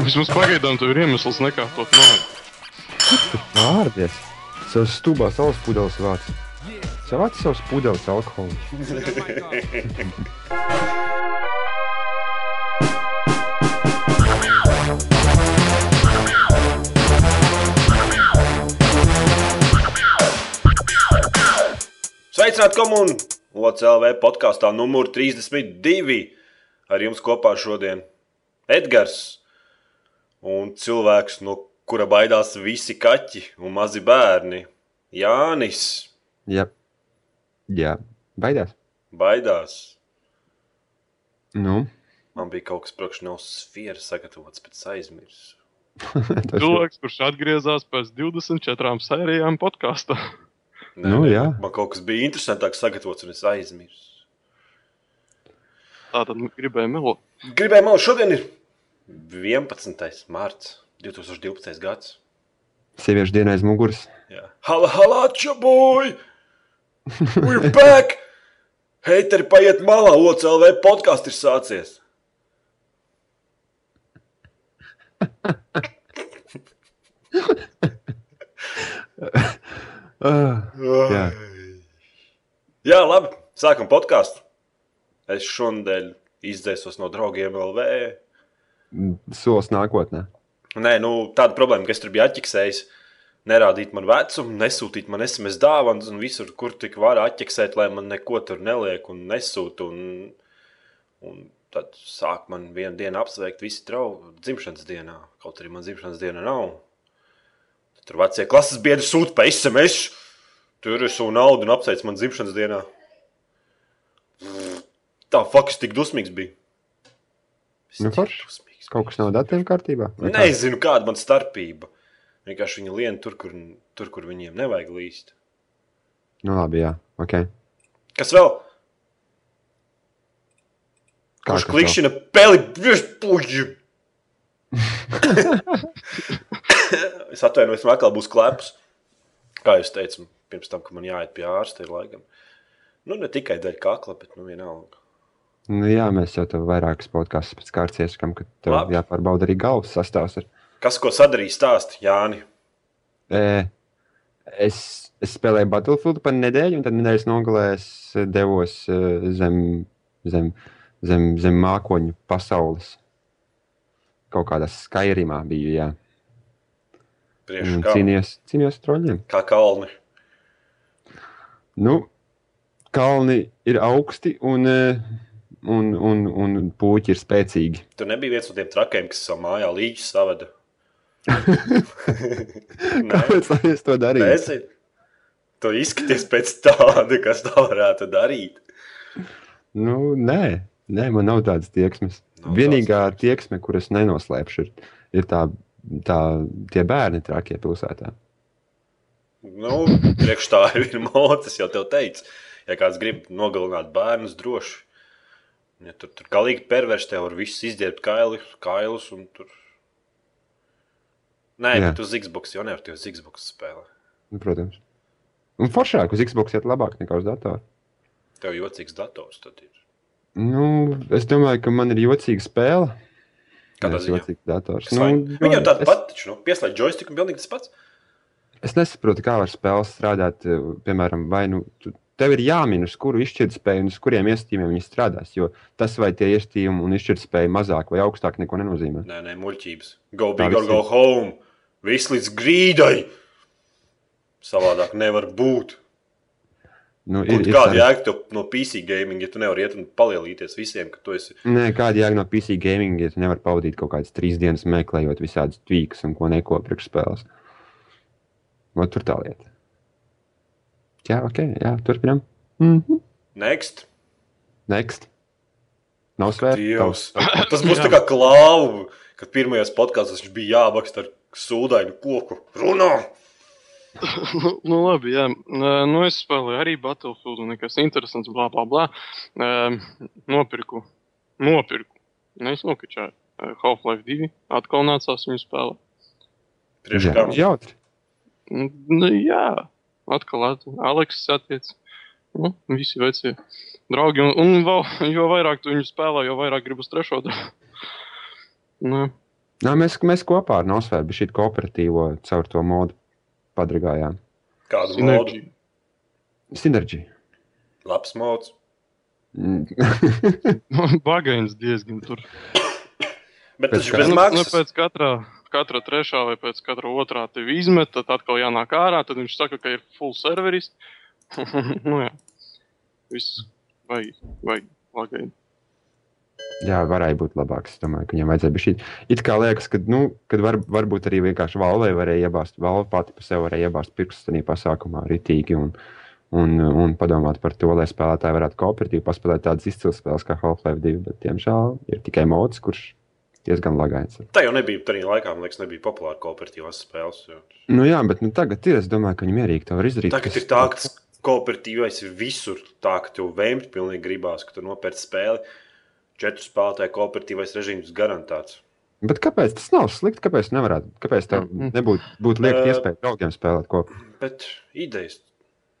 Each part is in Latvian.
Vismaz pagaidām tev ir iemesls nekārtot māju. Vārdies! Savas stūbās alus pudeles vāc. Savāc savus pudeles alkoholu. Sveicināti komunu! OCLV podkāstā numur 32. Ar jums kopā šodien Edgars un cilvēks, no kura baidās visi kaķi un mazi bērni. Jānis Jā, jā. baidās. baidās. Nu, Man bija kaut kas priekš no sfēras sagatavots, bet aizmirsu. Cilvēks, kurš atgriezās pēc 24 sērijām podkāstā. Nē, Nu, nē. Man kaut kas bija interesantāks sagatavots, un es aizmirsu. Tā tad gribēju melot. Gribēju man šodien ir 11. mārts 2012. gads. sieviešu dienā aiz muguras. Jā. Hala, hala, čaboy! We're back! Heiteri, paiet malā, OCLV podkāsts ir sācies. Uh, Jā. Jā, labi, sākam podkāstu. Es šonadēļ izdzēsos no draugiem LV. solis nākotnē. Nē, nu, tāda problēma, ka es tur biju atķeksējis. Nerādīt man vecumu, nesūtīt man SMS dāvanas, un visur, kur tik var atķeksēt, lai man neko tur neliek un nesūta. Un, un tad sāk man vienu dienu apsveikt visi draugi dzimšanas dienā, kaut arī man dzimšanas diena nav. Tur vecie klases biedri sūta pa SMS, tur es savu naudu un apsveic man dzimšanas dienā. Tā faktiski tik dusmīgs bija. Es Nu, dusmīgs Kaut kas nav datiem kārtībā. Nezinu, kāda man starpība. Vienkārši viņi lien tur, kur, tur, kur viņiem nevajag līst. Nu, labi, jā. Okay. Kas vēl? Kā Kurš klikšķina peli virspuļi? es atvainojos, man atkal būs klēpus. Kā jūs teicat, pirms tam, ka man jāiet pie ārsta, ir laikam. Nu, ne tikai dēļ kakla, bet nu vienalga. Nu, jā, mēs jau tam vairākas podkāstus pēc kārtas ieskam, ka tev Labi. jāpārbauda arī galvas sastāvs. Ar. Kas ko sadarīja stāst, Jāni? E, es, es spēlēju Battlefield par nedēļu, un tad nedēļas nogalē es devos e, zem, zem, zem, zem mākoņu pasaules. Kaut kādā Skyrimā bija. Jā. Priekš Un kā, Cīnījos, cīnījos ar troļļiem. kā kalni. Nu, kalni ir augsti un, e, un, un, un puķi ir spēcīgi. Tur nebija viens no tiem trakiem, kas savā mājā līķis savada. Kāpēc es to darītu? Nezinu. Tu izskaties pēc tāda, kas tā varētu darīt. Nu, nē, nē, man nav tādas tieksmes. Nav Vienīgā tādas tieksme, kuras nenoslēpšu, ir, ir tā, tā, tie bērni trakie pilsētā. Nu, priekš tā ir mocis, jau te teicu. Ja kāds grib nogalināt bērnus, droši. Ja tur tur galīgi perversi, tev var viss izģērbt kaili, kailus un tur. Nē, Jā. bet uz Xbox jau nevar, tie uz Xbox spēlē. Nu, protams. Un foršāk uz Xbox iet labāk nekā uz datora. Tev jocīgs dators tad ir. Nu, es domāju, ka man ir jocīga spēle. Kādā ziņā? jocīgs dators. Nu, Viņam tāda es, pati, taču, nu, pieslēdz joystick un pilnīgi tas pats. es nesaprotu, kā var spēles strādāt. eh, Piemēram, vai nu tev ir jāmin, uz kuru izšķirtspēju un uz kuriem iestījumiem viņi strādās. Jo tas, vai tie iestījumi un izšķirtspēja mazāk vai augstāk, neko nenozīmē. Nē, nē, muļķības. Go big or go home. Viss līdz grīdai. Savādāk nevar būt. Nu, Ir, ir, kāda jēga tev no PC gaming, ja tu nevari iet un palielīties visiem, ka tu esi. Nē, kāda jēga no PC gaming, ja tu nevari pavadīt kaut kādas trīs dienas meklējot visādas tvīkas un ko neko priekšspēles. Ot, tur tā lieta. Jā, ok, jā, turpinām. Mm -hmm. Next. Next. Nav svērts. Tas būs tā kā klāvu, kad pirmajos podkāstos viņš bija jābakst ar sūdainu koku. Runā! Nu, nu, labi, jā. Nu, es spēlēju arī Battlefield, un nekas interesants, bla, bla, bla. Ē, Nopirku. Nopirku. Nevis nokačāju. Ē, Half-Life 2. Atkal nācās viņu spēlēt. Priekš Jā, kam? jautri. Nu, jā, atkal at- Aleksis attiec. Nu, visi vecie. draugi. Un, un vēl, jo vairāk tu viņu spēlē, jo vairāk gribas trešo daļu. Nu, Nā, mēs, mēs kopā ar Nosvēru šī kooperatīvo caur to modu padragājām. Kādu modu? sinerģija. Labs mods. Mm. Bagains diezgan tur. Bet tas ir bez Nu, nu, maksas. pēc katra, katra trešā vai pēc katra otrā tevi izmet, tad atkal jānāk ārā. Tad viņš saka, ka ir full serveris. nu, jā. Viss vajag, vajag Bagains. Jā, varēja būt labāks. Es domāju, ka viņam vajadzēja būt šī. It kā liekas, ka, nu, kad var, varbūt arī vienkārši valvei varēja iebāzt, valve pati par sevi varēja iebāzt pirkstus tajā pasākumā ritīgi un, un, un padomāt par to, lai spēlētāji varētu kooperatīvi paspēlēt tādas izcils spēles kā Half-Life 2, bet, diemžēl, ir tikai mods, kurš diezgan lagains. Tā jau nebija tajā laikā, man liekas, nebija populāra kooperatīvās spēles. jo Nu jā, bet nu, tagad ir, es domāju, ka viņi mierīgi to var izdarīt. Tagad ir tā, ka kooperatīvais ir visur. Tā, ka tev vēmt pilnīgi gribās, ka tu nopērci spēli. Četru spēlētāju kooperatīvais režīms garantēts. Bet kāpēc tas nav slikti? Kāpēc nevarētu? Kāpēc tam Mhm. nebūtu būt liekt Ē. iespēju draugiem spēlēt kopā? Bet idejas,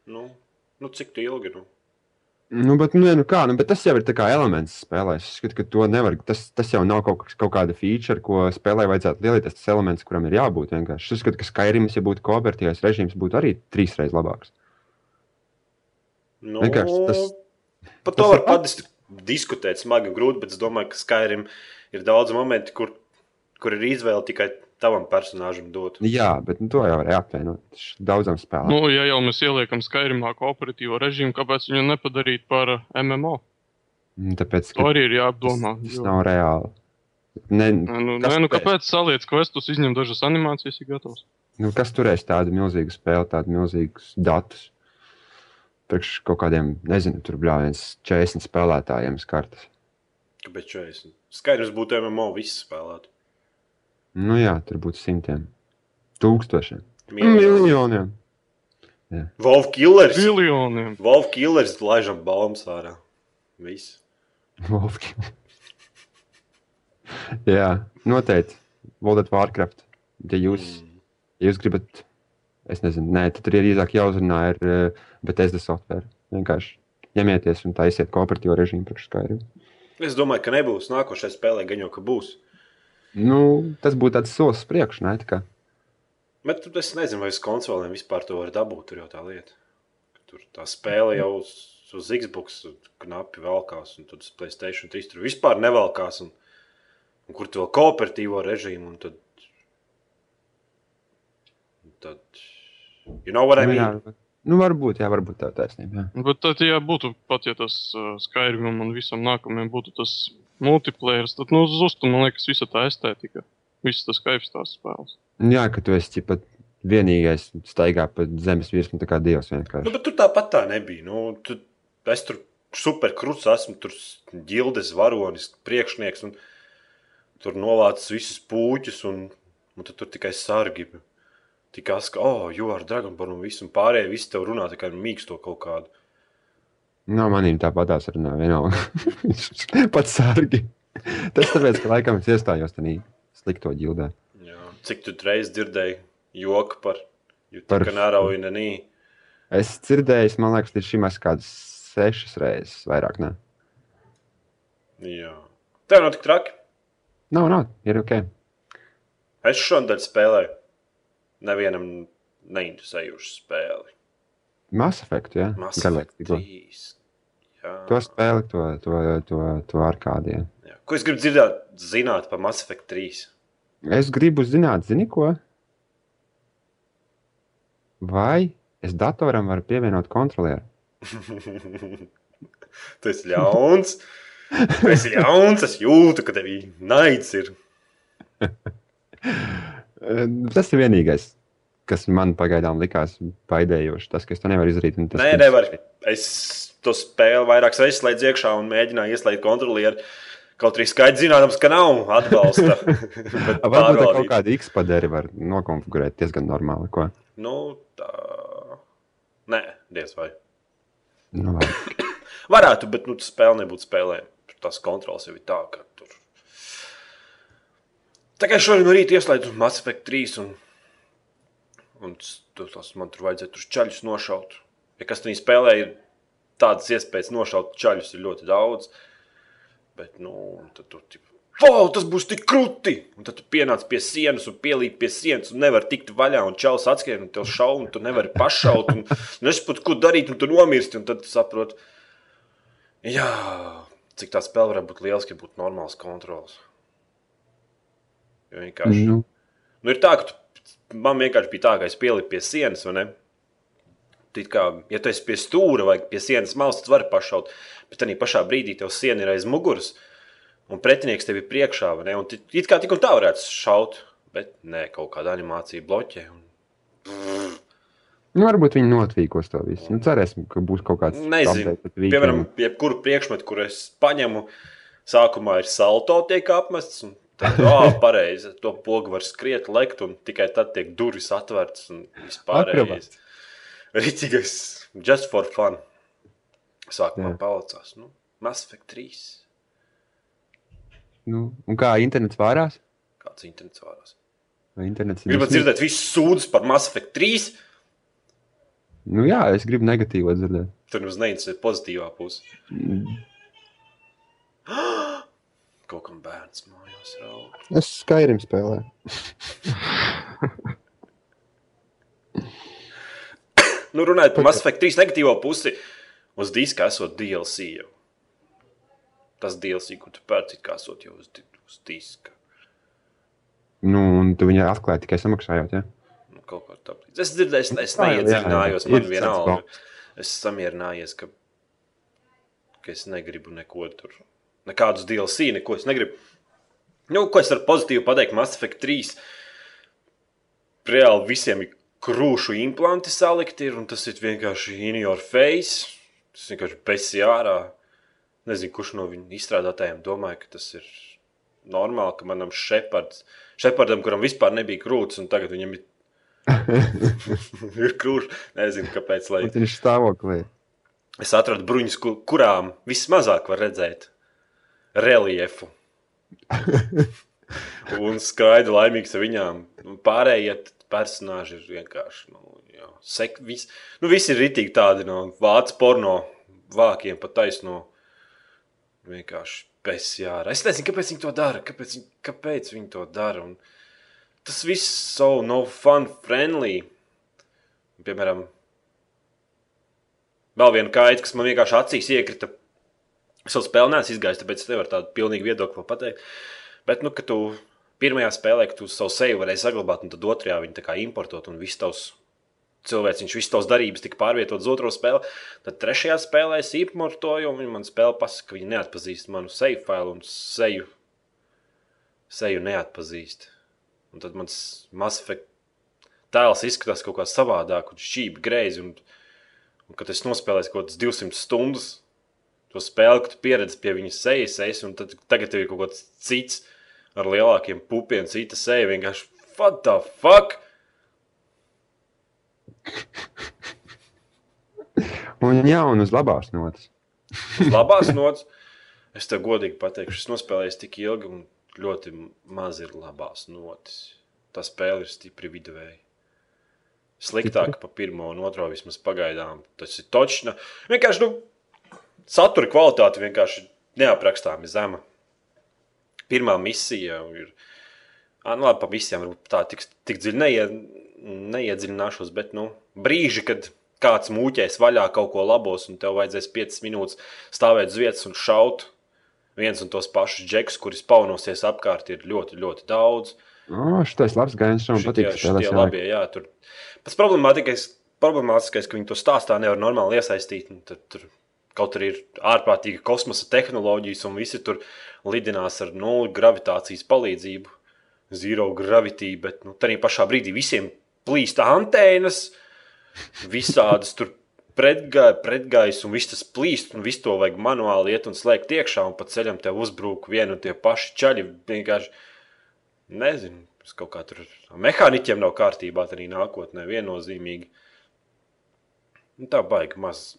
nu, nu cik tu ilgi? Nu? Nu, bet, nu, nu, kā, nu, bet tas jau ir tā kā elements spēlē. Es skatu, ka to nevar. Tas, tas jau nav kaut, kas- kaut kāda feature, ko spēlē vajadzētu lielīties. Tas elements, kuram ir jābūt vienkārši. Es uzskatu, ka Skyrims, ja būtu kooperatīvais režīms, būtu arī trīsreiz labāks. Nu, Vienkārši tas- Par tas to var ir padis, diskutēt smagi un grūti, bet es domāju, ka Skyrim ir daudz momenti, kur, kur ir izvēle tikai tavam personāžam dot. Jā, bet nu, to jau varēja apvienot daudzam spēlēm. Nu, ja jau mēs ieliekam Skyrimā kooperatīvo režīmu, kāpēc viņu nepadarīt par uh, MMO? Nu, Tāpēc, To ka arī ir tas, jāapdomā. tas jo- nav reāli. Ne, nu, kas nē, nu, turēs? kāpēc saliec questus, izņem dažas animācijas, ir gatavs? nu, kas turēs tādu milzīgu spēli, tādu milzīgus datus? Priekš kaut kādiem, nezinu, tur bija viens 40 spēlētājiem skartas. Kāpēc 40? Skyrims būtu MMO visi spēlēt. Nu jā, tur būtu simtiem, tūkstošiem, Miljoni. miljoniem. Wolf Killers! Biljoniem. Wolf Killers laižam balmas ārā. Viss. Wolfki. jā, noteikti. World of Warcraft. Ja jūs, Mm. ja jūs gribat, es nezinu, nē, tur ir īsāk jāuzrunā ar uh, Bethesda software. Vienkārši ņemieties un taisiet kooperatīvo režīmu priekš Skyrim. Es domāju, ka nebūs nākošais spēlē, gan jau ka būs. Nu, tas būtu tāds solis uz priekšu, ne? Kā- Bet es nezinu, vai uz konsolēm vispār to var dabūt. Tur jau tā lieta. Tur tā spēle jau uz, uz Xbox knapi velkās, un tad uz Playstation 3 tur vispār nevelkās. Un, un kur tu vēl kooperatīvo režīmu, un tad. un tad you know what I Nu, mean? jā, nu, varbūt, jā, varbūt tā ir taisnība. Jā. Bet tad, ja būtu pat, ja tas uh, Skyrimam un visam nākamajam būtu tas multiplayer, tad, nu, zustu, man liekas, visa tā estētika. Viss tas kaips tās spēles. Jā, ka tu esi pat vienīgais staigā pa zemes virsmu, tā kā dievs Nu, vienkārši. bet tur tāpat tā nebija. Nu, tu, es tur superkruts esmu, tur ģildes varonis, priekšnieks. Un, tur novācis visus puķus, un, un tad tur tikai sargi. Tikai tas, ka, oh, jo ar Dragonborn un visu un pārējie visi tev runā tikai mīksto kaut kādu. No manīm tāpatās runā vienalga. Pats sargi. Tas tāpēc, ka laikam es iestājos tajā slikto ģildē. Jā. Cik tu reiz dzirdēji joku par Jutka Nārauju Nī? Es dzirdēju, man liekas, līdz šim esmu kādas sešas reizes, vairāk ne. Jā. Tev nav tik traki. Nav, nav, ir ok. Es šodien spēlēju. Nevienam neinteresējušu spēli. Mass Effect, jā. Mass Effect tikko. 3. Jā. To spēli, to, to, to, to arkādiju. Jā. Ko es gribu dzirdēt, zināt par Mass Effect 3? Es gribu zināt, zini ko? Vai es datoram varu pievienot kontrolieru? tu esi ļauns. Tu esi ļauns. Es jūtu, ka tev naids ir. Tas ir vienīgais, kas man pagaidām likās baidējoši. Tas, ka es to nevaru izdarīt. tas, Nē, nevar. Es to spēli vairākas reizes slēdzu iekšā un mēģināju ieslēgt kontrolieru. Kaut arī skaidrs zināms, ka nav atbalsta. Varbūt ar kaut kādu X-padēri var nokonfigurēt diezgan normāli. Ko? Nu, tā. Nē, diez vai. Nu. Varētu, bet nu, spēle nebūtu spēlējama. Tas kontrols jau ir tā, ka tur. Tā kā šodien no rīta ieslēdzu Mass Effect 3 un, un tas, man tur vajadzēja tur čaļus nošaut. Ja kas tajā spēlē ir tādas iespējas nošaut čaļus ir ļoti daudz. Bet, nu, tad tu tipo, wow, tas būs tik krūti! Un tad tu pienāc pie sienas un pielīp pie sienas un nevar tikt vaļā. Un čels atskrien un tev šauj, un tu nevari pašaut. Un nesaproti, ko darīt, un tu nomirsti. Un tad tu saproti, jā, cik tā spēle var būt liela, ja būtu normāls kontrols. Jo vienkārši. Nu, Nu, ir tā, ka tu, man vienkārši bija tā, ka es pieliku pie sienas, vai ne? Tu it Kā, ja tu esi pie stūra vai pie sienas malas, tad vari pašaut. Bet tajā pašā brīdī tev siena ir aiz muguras, un pretinieks tev ir priekšā. Un ti- It kā tik un tā varētu šaut, bet nē, kaut kāda animācija bloķē. Un... nu, varbūt viņi notvīkos to visu. Nu, cerēsim, ka būs kaut kāds Nezinu, piemēram, jebkuru priekšmetu, kur es paņemu, sākumā ir salto, tiek apmests. un Tad, oh, pareizi, to pogu var skriet, lekt, un tikai tad tiek durvis atvērtas un vispārējais. Rīcīgais, just for fun. Sākumā palicās. Nu, Mass Effect 3. Nu, un kā internets vārās? Kāds internets vārās? Internets dusmīgs? dzirdēt visus sūdzes par Mass Effect 3? Nu, jā, es gribu negatīvo dzirdēt. Tur mums neinteresē pozitīvā puse. Mm, Kaut kam bērns mājās raud. Es Skyrim spēlēju. Nu, runājot par Mass Effect 3 negatīvo pusi, uz diska esot DLC. Jau. Tas DLC, ko tu pērci, kā esot jau uz, uz diska. Nu, un tu viņai atklāji tikai samaksājot. Ja? Nu, kaut kā tāda. Es dzirdēju, es, jā, neiedziļinājos. Man vienalga. Es samierinājies, ka, ka es negribu neko tur. Nekādus DLC, neko es negribu. Nu, ko es varu pozitīvi pateikt, Mass Effect 3. Reāli visiem ir krūšu implanti salikti, ir, un tas ir vienkārši in your face. Tas vienkārši besi ārā. Nezinu, kurš no viņu izstrādātājiem domāja, ka tas ir normāli, ka manam šepards, šepardam, kuram vispār nebija krūts, un tagad viņam ir, ir krūši. Nezinu, kāpēc. Lai... Viņš stāvoklī. Es atradu bruņus, ku- kurām vismazāk var redzēt reliefu. Un skaidri laimīgs ar viņām. Nu, Pārējie personāļi ir vienkārši. Nu, jā, sek, vis, nu, visi ir ritīgi tādi no vācu porno vākiem pa taisno. Vienkārši besjāra. Es nezinu, kāpēc viņi to dara. Kāpēc, viņi- kāpēc viņi to dara. Un tas viss so no fun friendly. Piemēram, Vēl viena kaita, kas man vienkārši acīs iekrita. Es jau spēlēju, neesmu izgājis, tāpēc es nevaru tādu pilnīgu viedokli vēl pateikt. Bet, nu, ka tu pirmajā spēlē, ka tu savu seju varēji saglabāt, un tad otrajā viņi tā kā importot, un viss tavs cilvēks, viņš visas tavas darbības tika pārvietotas uz otro spēli. Tad trešajā spēlē es importoju, un viņi man spēlē pasaka, ka viņi neatpazīst manu seju failu un seju, seju neatpazīst. Un tad mans Mass Effect tēls izskatās kaut kā savādāk, un šķīvi greizi. Un, Un, kad es nospēlēju kaut kādas 200 stundas, to spēli, kad tu pieredzi pie viņas sejas, sejas, un tad, tagad tev ir kaut kāds cits ar lielākiem pupiem, cita seja. Vienkārši, what the fuck? Un jā, un uz labās notas. Uz labās nots. Es tev godīgi pateikšu, es nospēlēju tik ilgi, un ļoti maz ir labās notis. Tā spēle ir stipri viduvēja. Sliktāk par pirmo un otro vismaz pagaidām. Tas ir točna. Vienkārši, nu, satura kvalitāte vienkārši neaprakstāmi zema. Pirmā misija ir. Nu, labi, par misijām varbūt tā tik, tik dziļi neie, neiedziļināšos, bet nu, brīži, kad kāds mūķēs vaļā kaut ko labos, un tev vajadzēs 5 minūtes stāvēt uz vietas un šaut viens un tos pašus džekus, kurus paunosies apkārt, ir ļoti, ļoti daudz. O, šitais labs gājiens, man patīk. šitie labie, jā, tur. Pats problemātiskais, problemātiskais, ka viņi to stāstā nevar normāli iesaistīt. un Tad, tur, kaut arī ir ārprātīga kosmosa tehnoloģijas, un visi tur lidinās ar nulli gravitācijas palīdzību, zero gravity, bet nu, tā pašā brīdī visiem plīst antēnas, visādas tur pretgājas, pretgājas, un viss tas plīst, un visu to vajag manuāli iet un slēgt iekšā, un pa ceļam tev uzbrūk vienu un tie paši čaļi. Vienkārši nezinu, tas kaut kā tur mehāniķiem nav kārtībā, arī nākotnē viennozīmīgi. Nu, tā baigi maz.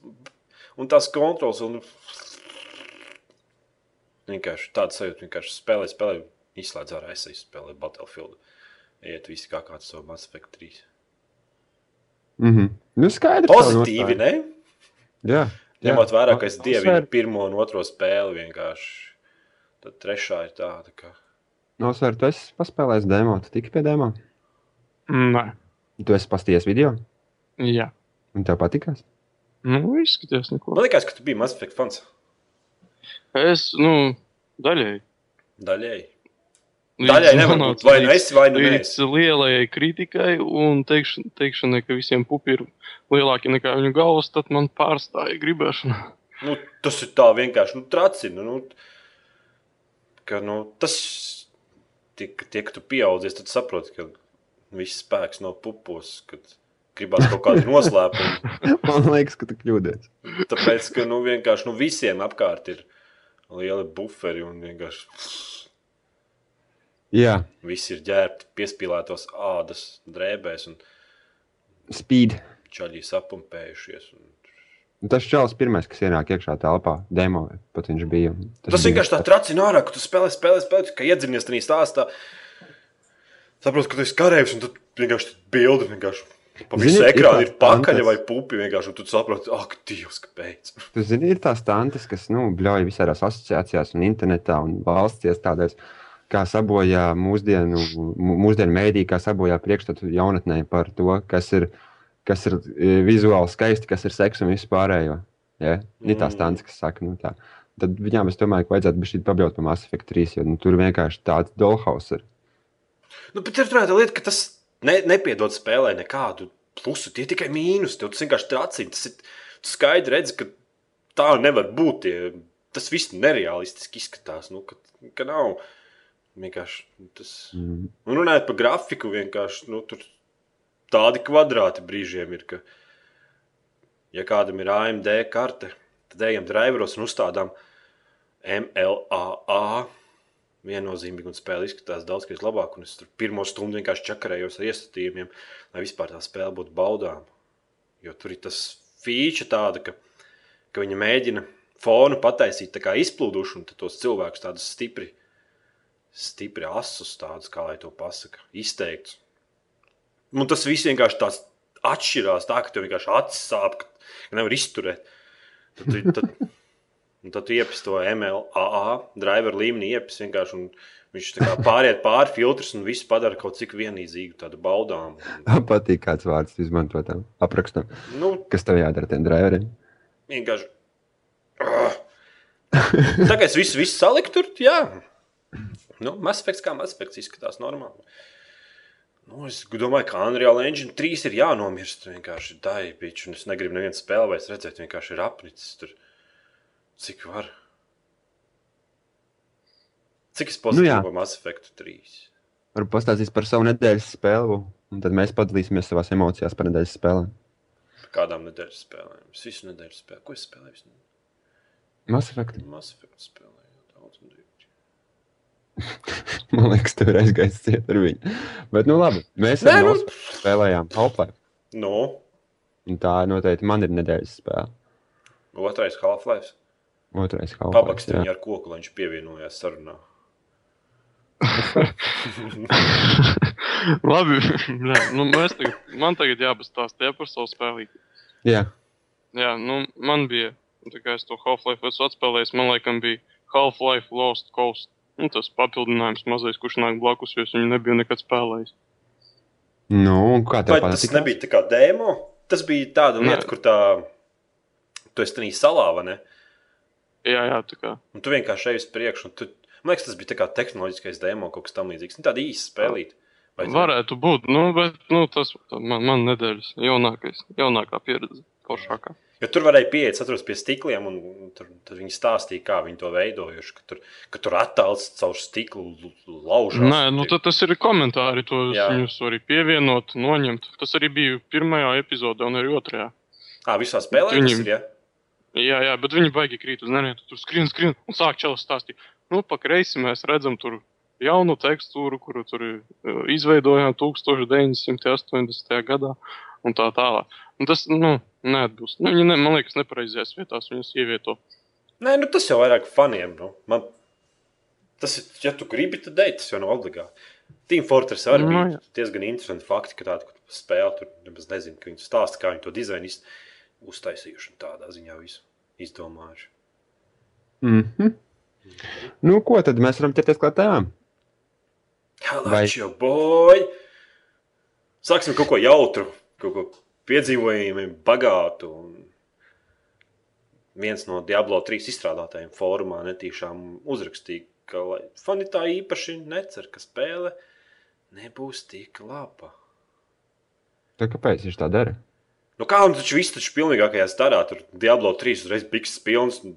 Un tās kontrols, un vienkārši tāds sajūta, vienkārši spēlē, spēlē, izslēdz ārā es spēlēju Battlefield. Iet visi kā kāds savu Mass Effect 3. Mhm. Nu, skaidrs. Pozitīvi, ne? Jā. Jā. Ņemot vērā, ka es dievinu pirmo un otro spēli vienkārši. Tad trešā ir tāda, ka. Nosver, tu esi paspēlējis demo, tu tiki pie demo. Nē, Tu esi pasties video, jā. un tev patikās. Nu, izskatījās neko. Man liekas, ka tu biji Mass Effect fans. Es, nu, daļēji. Daļēji. Daļēji nevar būt. Vai nu esi, vai nu. Līdz lielajai kritikai un teikš, teikšanai, ka visiem pupi ir lielāki nekā viņu galvas, tad man pārstāja gribēšana. Nu, tas ir tā vienkārši nu, tracina. Nu, ka, nu, tas tie, tie, ka tu pieaudzies, tad saproti, ka viss spēks nav pupos. Kad gribās kaut kādu noslēpumu. Man liekas, ka tu kļūdies. Tāpēc, ka nu, vienkārši nu, visiem apkārt ir lieli buferi un vienkārši Jā, viss ir ģērbti piespīlētos ādas drēbēs un speed. čaļi sapumpējušies. Un... Tas čels pirmais, kas ienāk iekšā telpā, demo, pat viņš bija. Tas bija- vienkārši tā tracina ārā, ka tu spēlē, spēlē, spēlē, ka iedzinies tajā stāstā. Saprotu, ka tu esi karavīrs un tad vienkārši bildi vienkārši. Pa visu ir ekrānu tā ir pakaļ fantas- vai pupi vienkārši, un tu saproti, ak, Dievs, kāpēc. Tu zini, ir tās tantes, kas nu, bļauj visādās asociācijās, un internetā un valsts iestādēs, kā sabojā mūsdienu, mū- mūsdienu mēdī, kā sabojā priekšstatu jaunatnē par to, kas ir, kas ir e, vizuāli skaisti, kas ir seks un viss pārējo. Ja? Ir tās Mm. tantes, kas saka, nu, tā. Tad viņām es domāju, ka vajadzētu būt pabļaut par Mass Effect 3, jo nu, tur vienkārši tāds dolhaus ir. Nu, bet ir tā lieta, ka tas ne, nepiedod spēlē nekādu plusu. Tie tikai mīnus. Tev tas vienkārši tracina. Tas ir tu skaidri redzi, ka tā nevar būt. Tie, tas viss nereālistiski izskatās. Nu, ka, ka nav vienkārši tas. Mm. Un runājot par grafiku, vienkārši nu, tur tādi kvadrāti brīžiem ir. Ka, ja kādam ir AMD karte, tad ejam driveros un uzstādām MLAA. Viennozīmīgi, un spēle izskatās daudz labāk. Un es tur pirmo stundu vienkārši čakarējos ar iestatījumiem, lai vispār tā spēle būtu baudāma. Jo tur ir tas feature tāda, ka, ka viņi mēģina fonu pataisīt tā kā izplūdušu, un tos cilvēkus tādus stipri, stipri asus, tādus, kā lai to pasaka, izteikts. Un tas viss vienkārši tāds atšķirās, tā ka tev vienkārši acis sāp, ka nevar izturēt. Tad, tad, un tad tu iepis to MLAA driver līmenī, iepis vienkārši. un Viņš pāriet pāri filtrus un viss padara kaut cik vienīdzīgu, tādu baudāmu. Patīk, kāds vārds tu izmanto tam aprakstam. Nu, Kas tev jādara tiem driveriem? vienkārši. Tā kā es visu, visu saliktu tur, jā. Nu, Masfekts kā Masfekts izskatās normāli. Nu, es domāju, ka Unreal Engine 3 ir jānomirst. Vienkārši bijusi. Un es negribu nevienu spēli vairs redzēt. Vienkārši ir apnicis tur. Cik var? Cik es jā. pozitīvu nu, Mass Effect 3? Varu pastāstīt par savu nedēļas spēli, un tad mēs padalīsimies savās emocijās par nedēļas spēlēm. Kādām nedēļas spēlēm? Es visu nedēļu spēlēju. Ko es spēlēju? Visu? Mass Effect. Mass Effect spēlēju. Daudz un dīvaini. Man liekas, tur ir aizgājis ciet ar viņu. Bet, nu labi, mēs Nē, nu- spēlējām Half-Life. Nu, un Tā noteikti man ir nedēļas spēle. otrais Half-Life. Otrais Half-Life. Pabakst jā. viņu ar koku, lai viņš pievienojās sarunā. Labi, jā, nu, tagad, man tagad jāpastāsta jā, par savu spēli. Jā, Jā, nu, man bija, tā kā es to Half-Life esmu atspēlējis, man laikam bija Half-Life Lost Coast. Nu, tas papildinājums mazais, kurš nāk blakus, jo es viņu nebiju nekad spēlējis. nu, kā tev Vai tas patīk? nebija tā kā demo? Tas bija tāda Nē. lieta, kur tā. Tu esi tajā salā, vai ne? Jā, jā, tā kā. Un tu vienkārši ej uz priekšu. Tu... Man liekas, tas bija tā kā tehnoloģiskais demo, kaut kas tamlīdzīgs. Nu, tāda īsa spēlīte. Vai tu- Varētu būt, nu, bet nu, tas man, man nedēļas jaunākais, jaunākā pieredze, foršākā. Jo tur varēja pieiet, atrast pie stikliem, un tur, tur viņi stāstīja, kā viņi to veidojuši. Ka tur, ka tur attēls caur stiklu laužās. Nē, nu, tad tas ir komentāri, to Jā. viņus arī pievienot, noņemt. Tas arī bija pirmajā epizodē un arī otrajā. Ā, visā spēlē Viņi- tas ir. Ja? Jā, jā, bet viņi baigi krīt uz neniet, tur skrien, skrien un sāk čelas stāstīt. Nu, pa kreisi mēs redzam tur jaunu tekstūru, kuru tur eh, izveidojām 1980. gadā un tā tālāk. Un tas, nu, neatbilst. Nu, viņi, ne, man liekas, nepareizajās vietās viņus ievieto. Nē, nu, tas jau vairāk faniem. Nu. Man... Tas ir, ja tu gribi, tad dei, tas jau nav obligāti. Team Fortress arī Nu, bija jā. diezgan interesanti fakti, ka tāda spēle tur nemaz nezinu, ka viņi stāsta, kā viņi to dizainu iz- uztaisījuši un tādā ziņā visu. izdomājuši. Mm -hmm. Nu, ko tad mēs varam ķerties klāt tēmām? Vai- Hello, boy! Sāksim kaut ko jautru, kaut ko piedzīvojumu, bagātu. Un viens no Diablo 3 izstrādātājiem fórumā netīšām uzrakstīja, ka fani tā īpaši necer, ka spēle nebūs tik laba. Tā kāpēc viņš tā dara? Nu kā nu taču viss taču pilnīgākajā starā, tur Diablo 3 uzreiz bikses pilns, un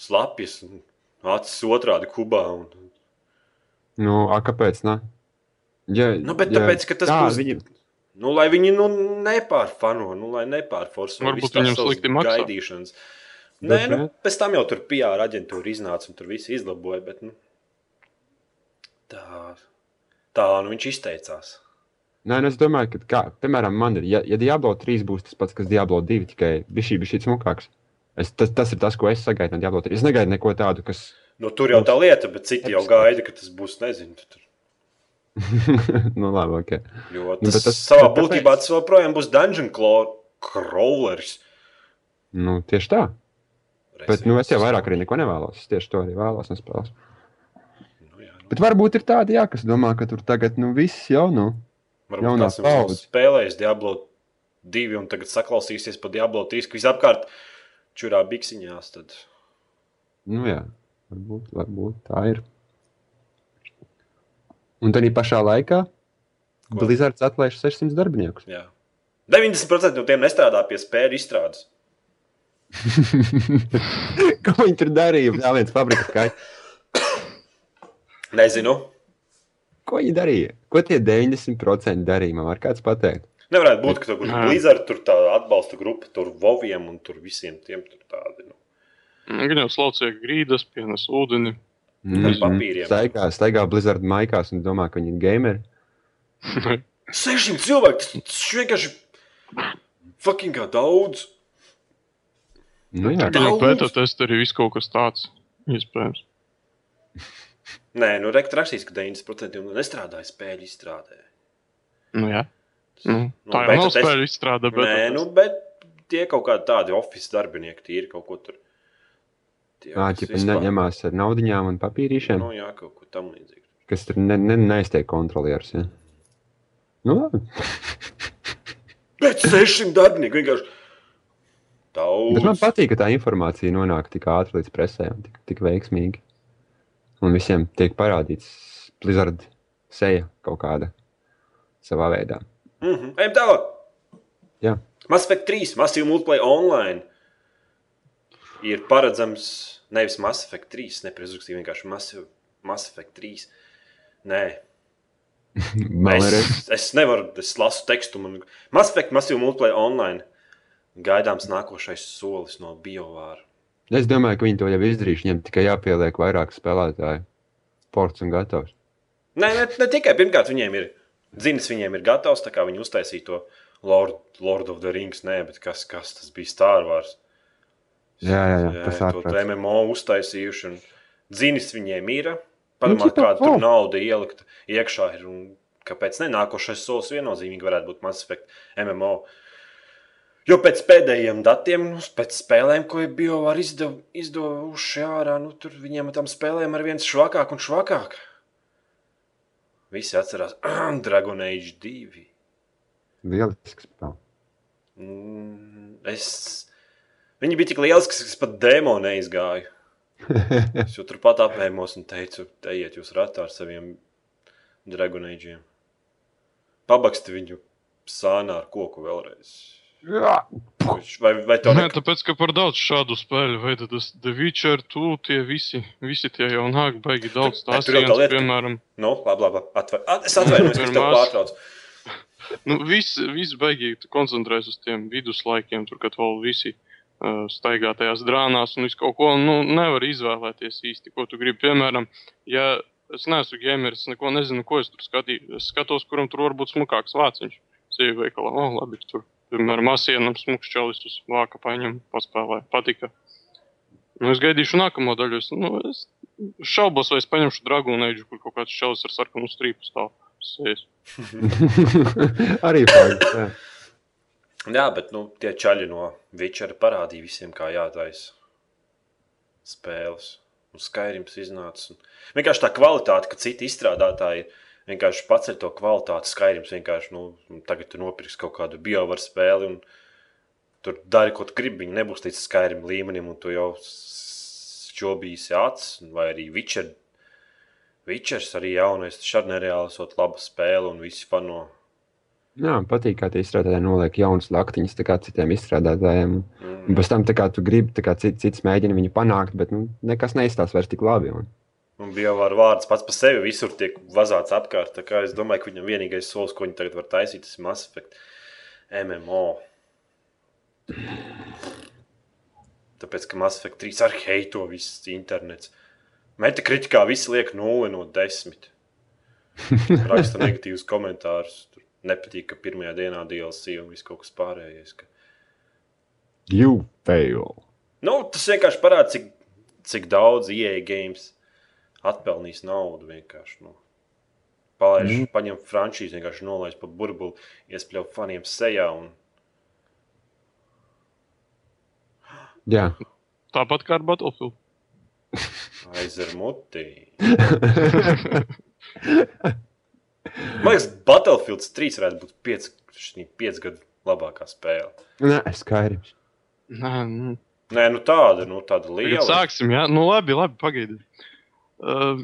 slapjas, un acis otrādi kubā. Un... Nu, a, kāpēc? Ne? Ja, Nu, bet tāpēc, ka tas tā, būs- Viņi... Nu, lai viņi nu, nepārfano, nu, lai nepārforso Varbūt viņam slikti maksā. gaidīšanas. Nē, Bet, nu, pēc tam jau tur PR aģentūra iznāca un tur viss izlaboja. Bet, nu, tā, tā nu, viņš izteicās. Nē, nu, es domāju, ka, kā, piemēram, man ir, ja, ja Diablo 3 būs tas pats, kas Diablo 2, tikai viņš ir šī smukāks. Es, tas, tas ir tas, ko es sagaidu no Diablo 3. Es negaidu neko tādu, kas. Nu, tur jau tā lieta, bet citi jau gaida, ka tas būs, nezinu, tur, nu, labi, ok. jo Nu, tas, bet tas- savā tāpēc- būtībā tas joprojām būs dungeon crawlers. Nu, tieši tā. Bet nu, es jau vairāk arī neko nevēlos. Es tieši to arī vēlos no spēles. Nu, jā, nu. Bet varbūt ir tādi, jā, kas domā, ka tur tagad nu, viss jau nu. Varbūt Jaunā kāds ir paudze. spēlējis Diablo 2 un tagad saklausīsies pa Diablo 3, ka visapkārt čurā biksiņās. Tad... Nu, jā, varbūt, varbūt tā ir. Un tad pašā laikā Ko? Blizzards atlaiž 600 darbiniekus. Jā. 90% no tiem nestrādā pie spēļu izstrādes. Ko viņi tur darīja? Jā, viens fabrikas kaķis. Nezinu. Ko viņi darīja? Ko tie 90% darīja? Man var kāds pateikt. Nevarētu būt, ka tur Jā. būtu Blizzard, tur tā atbalsta grupa, tur Voviem un tur visiem tiem tur tādi. Nu. Gan jau slaucīja grīdas, pienes ūdeni. Ar papīriem. Staigā, staigā Blizzard maikās un domā, ka viņi ir gameri. 600 cilvēku, tas, vienkārši fucking kā daudz. Nu, jā, Daudz. Viņam pētā testā arī viss kaut kas tāds iespējams. Nē, nu rekt rakstīs, ka 90% jau nestrādāja spēļu izstrādē. Nu, jā. Nu, Nu, tā jau beta nav spēļu izstrāde, bet Nē, nu, bet tie kaut kādi tādi oficiāli darbinieki, tie ir kaut ko tur. Tā ķipa vispār- neņemās ar naudaiņām un papīrīšiem, Nu, jā, kaut ko tam līdzīgu. kas tur ne, ne, neiztiek kontrolieris. Ja? Nu, labi. Bet 600 darbinieku vienkārši daudz. Bet man patīk, ka tā informācija nonāk tik ātri līdz presē un tik, tik veiksmīgi. Un visiem tiek parādīts Blizzard seja kaut kāda savā veidā. Mm -hmm. Ejam tālāk. Jā. Mass Effect 3, Massive Multiplayer Online ir paredzams nevis Mass Effect 3, nepreizrakstīju vienkārši Massive, Mass Effect 3. Nē, es, es nevaru, es lasu tekstu. Man... Mass Effect, Massive Multiplayer Online. Gaidāms nākošais solis no BioVāra. Es domāju, ka viņi to jau izdarījuši. Viņiem tikai jāpieliek vairāk spēlētāju. Ports un gatavs. Nē, ne, ne tikai pirmkārt, viņiem ir dzinis, viņiem ir gatavs, tā kā viņi uztaisīja to Lord, Lord of the Rings, nē, bet kas, kas tas bija Star Wars. Jā, jā, jā, tas to ārprāts. MMO uztaisījuši. un Dzinis viņiem ir. Nu, Padomā, ķipa, kāda tur o. nauda ielikt iekšā ir. Un kāpēc ne? Nākošais solis viennozīmīgi varētu būt Mass Effect MMO. Jo pēc pēdējiem datiem, nu, pēc spēlēm, ko bija jau izdev, izdevuši ārā, nu, tur viņiem tām spēlēm ar viens švakāk un švakāk. Visi atcerās Dragon Age 2. Lielisks spēle. Mm, es... Viņi bija tik lieli, ka es pat demo neizgāju. Es jau turpat apēmos un teicu, ejiet jūs ratā ar saviem dragonēģiem. Pabaksti viņu sānā ar koku vēlreiz. Jā. Vai, vai tev Nē, ne... tāpēc, ka par daudz šādu spēļu veidu tas The Witcher, tu tie visi, visi tie jau nāk, baigi daudz. Tās tā viens, lieta, ka- piemēram, Nu, labi, labi. Atver... At, es atvainojos, ka tev pārtraucu. nu, viss, viss baigi koncentrējas uz tiem viduslaikiem, tur, kad vēl visi uh, staigā tajās drānās un visu kaut ko, nu, nevar izvēlēties īsti, ko tu gribi. Piemēram, ja es neesmu gameris, neko nezinu, ko es tur skatīju, es skatos, kuram tur var būt smukāks vāciņš. Sīvi veikalā, o, oh, labi, tur, piemēram, asienam smuks čalistus vāka paņem, paspēlē, patika. Nu, es gaidīšu nākamo daļu. Es, nu, es šaubos, vai es paņemšu dragūnu eģu, kur kaut kāds čalis ar sarkanu strīpu stāv. Arī pārāk. Jā, bet nu, tie čaļi no Vičera parādīja visiem, kā jātaisa spēles. Un Skyrims iznāca. Un... Vienkārši tā kvalitāte, ka citi izstrādātāji vienkārši paceļ to kvalitāti. Skyrims vienkārši, nu, tagad tu nopirksi kaut kādu biovaru spēli un tur dari, ko tu gribi. Viņi nebūs līdz Skyrim līmenim, un tu jau šķobīsi acis, vai arī Witcher. Witchers arī jaunais, arī nereāli esot laba spēle un visi fano. Jā, patīk, kā tie izstrādātāji noliek jaunas laktiņas citiem izstrādātājiem. Un Mm. pēc tam kā tu gribi, tā kā cits, cits mēģina viņu panākt, bet nu, nekas neizstāsta vairs tik labi. Un... Un biovaru vārds pats par sevi visur tiek vazāts apkārt. Tā kā es domāju, ka viņam vienīgais solis, ko viņi tagad var taisīt, ir Mass Effect MMO. Tāpēc, ka Mass Effect 3 ar heito viss internets. Metakritikā viss liek 0 no 10. Raksta negatīvus komentārus. Tur nepatīk, ka pirmajā dienā DLC un viss kaut kas pārējais. Ka... You fail! Nu, tas vienkārši parāda, cik, cik daudz EA games atpelnīs naudu. Vienkārši, nu. Palaiž, mm. paņem frančīzi, vienkārši nolaiž pa burbuli, iespļauj faniem sejā. Un... Jā, Tāpat kā ar Battlefield. Aizer mutī. Man liekas, Battlefield 3 varētu būt 5, 5 gadu labākā spēle. Nē, Skyrims. Nē, nu, Nē, nu tāda, nu tāda tagad liela. sāksim, jā. Nu, labi, labi pagaidiet. Uh,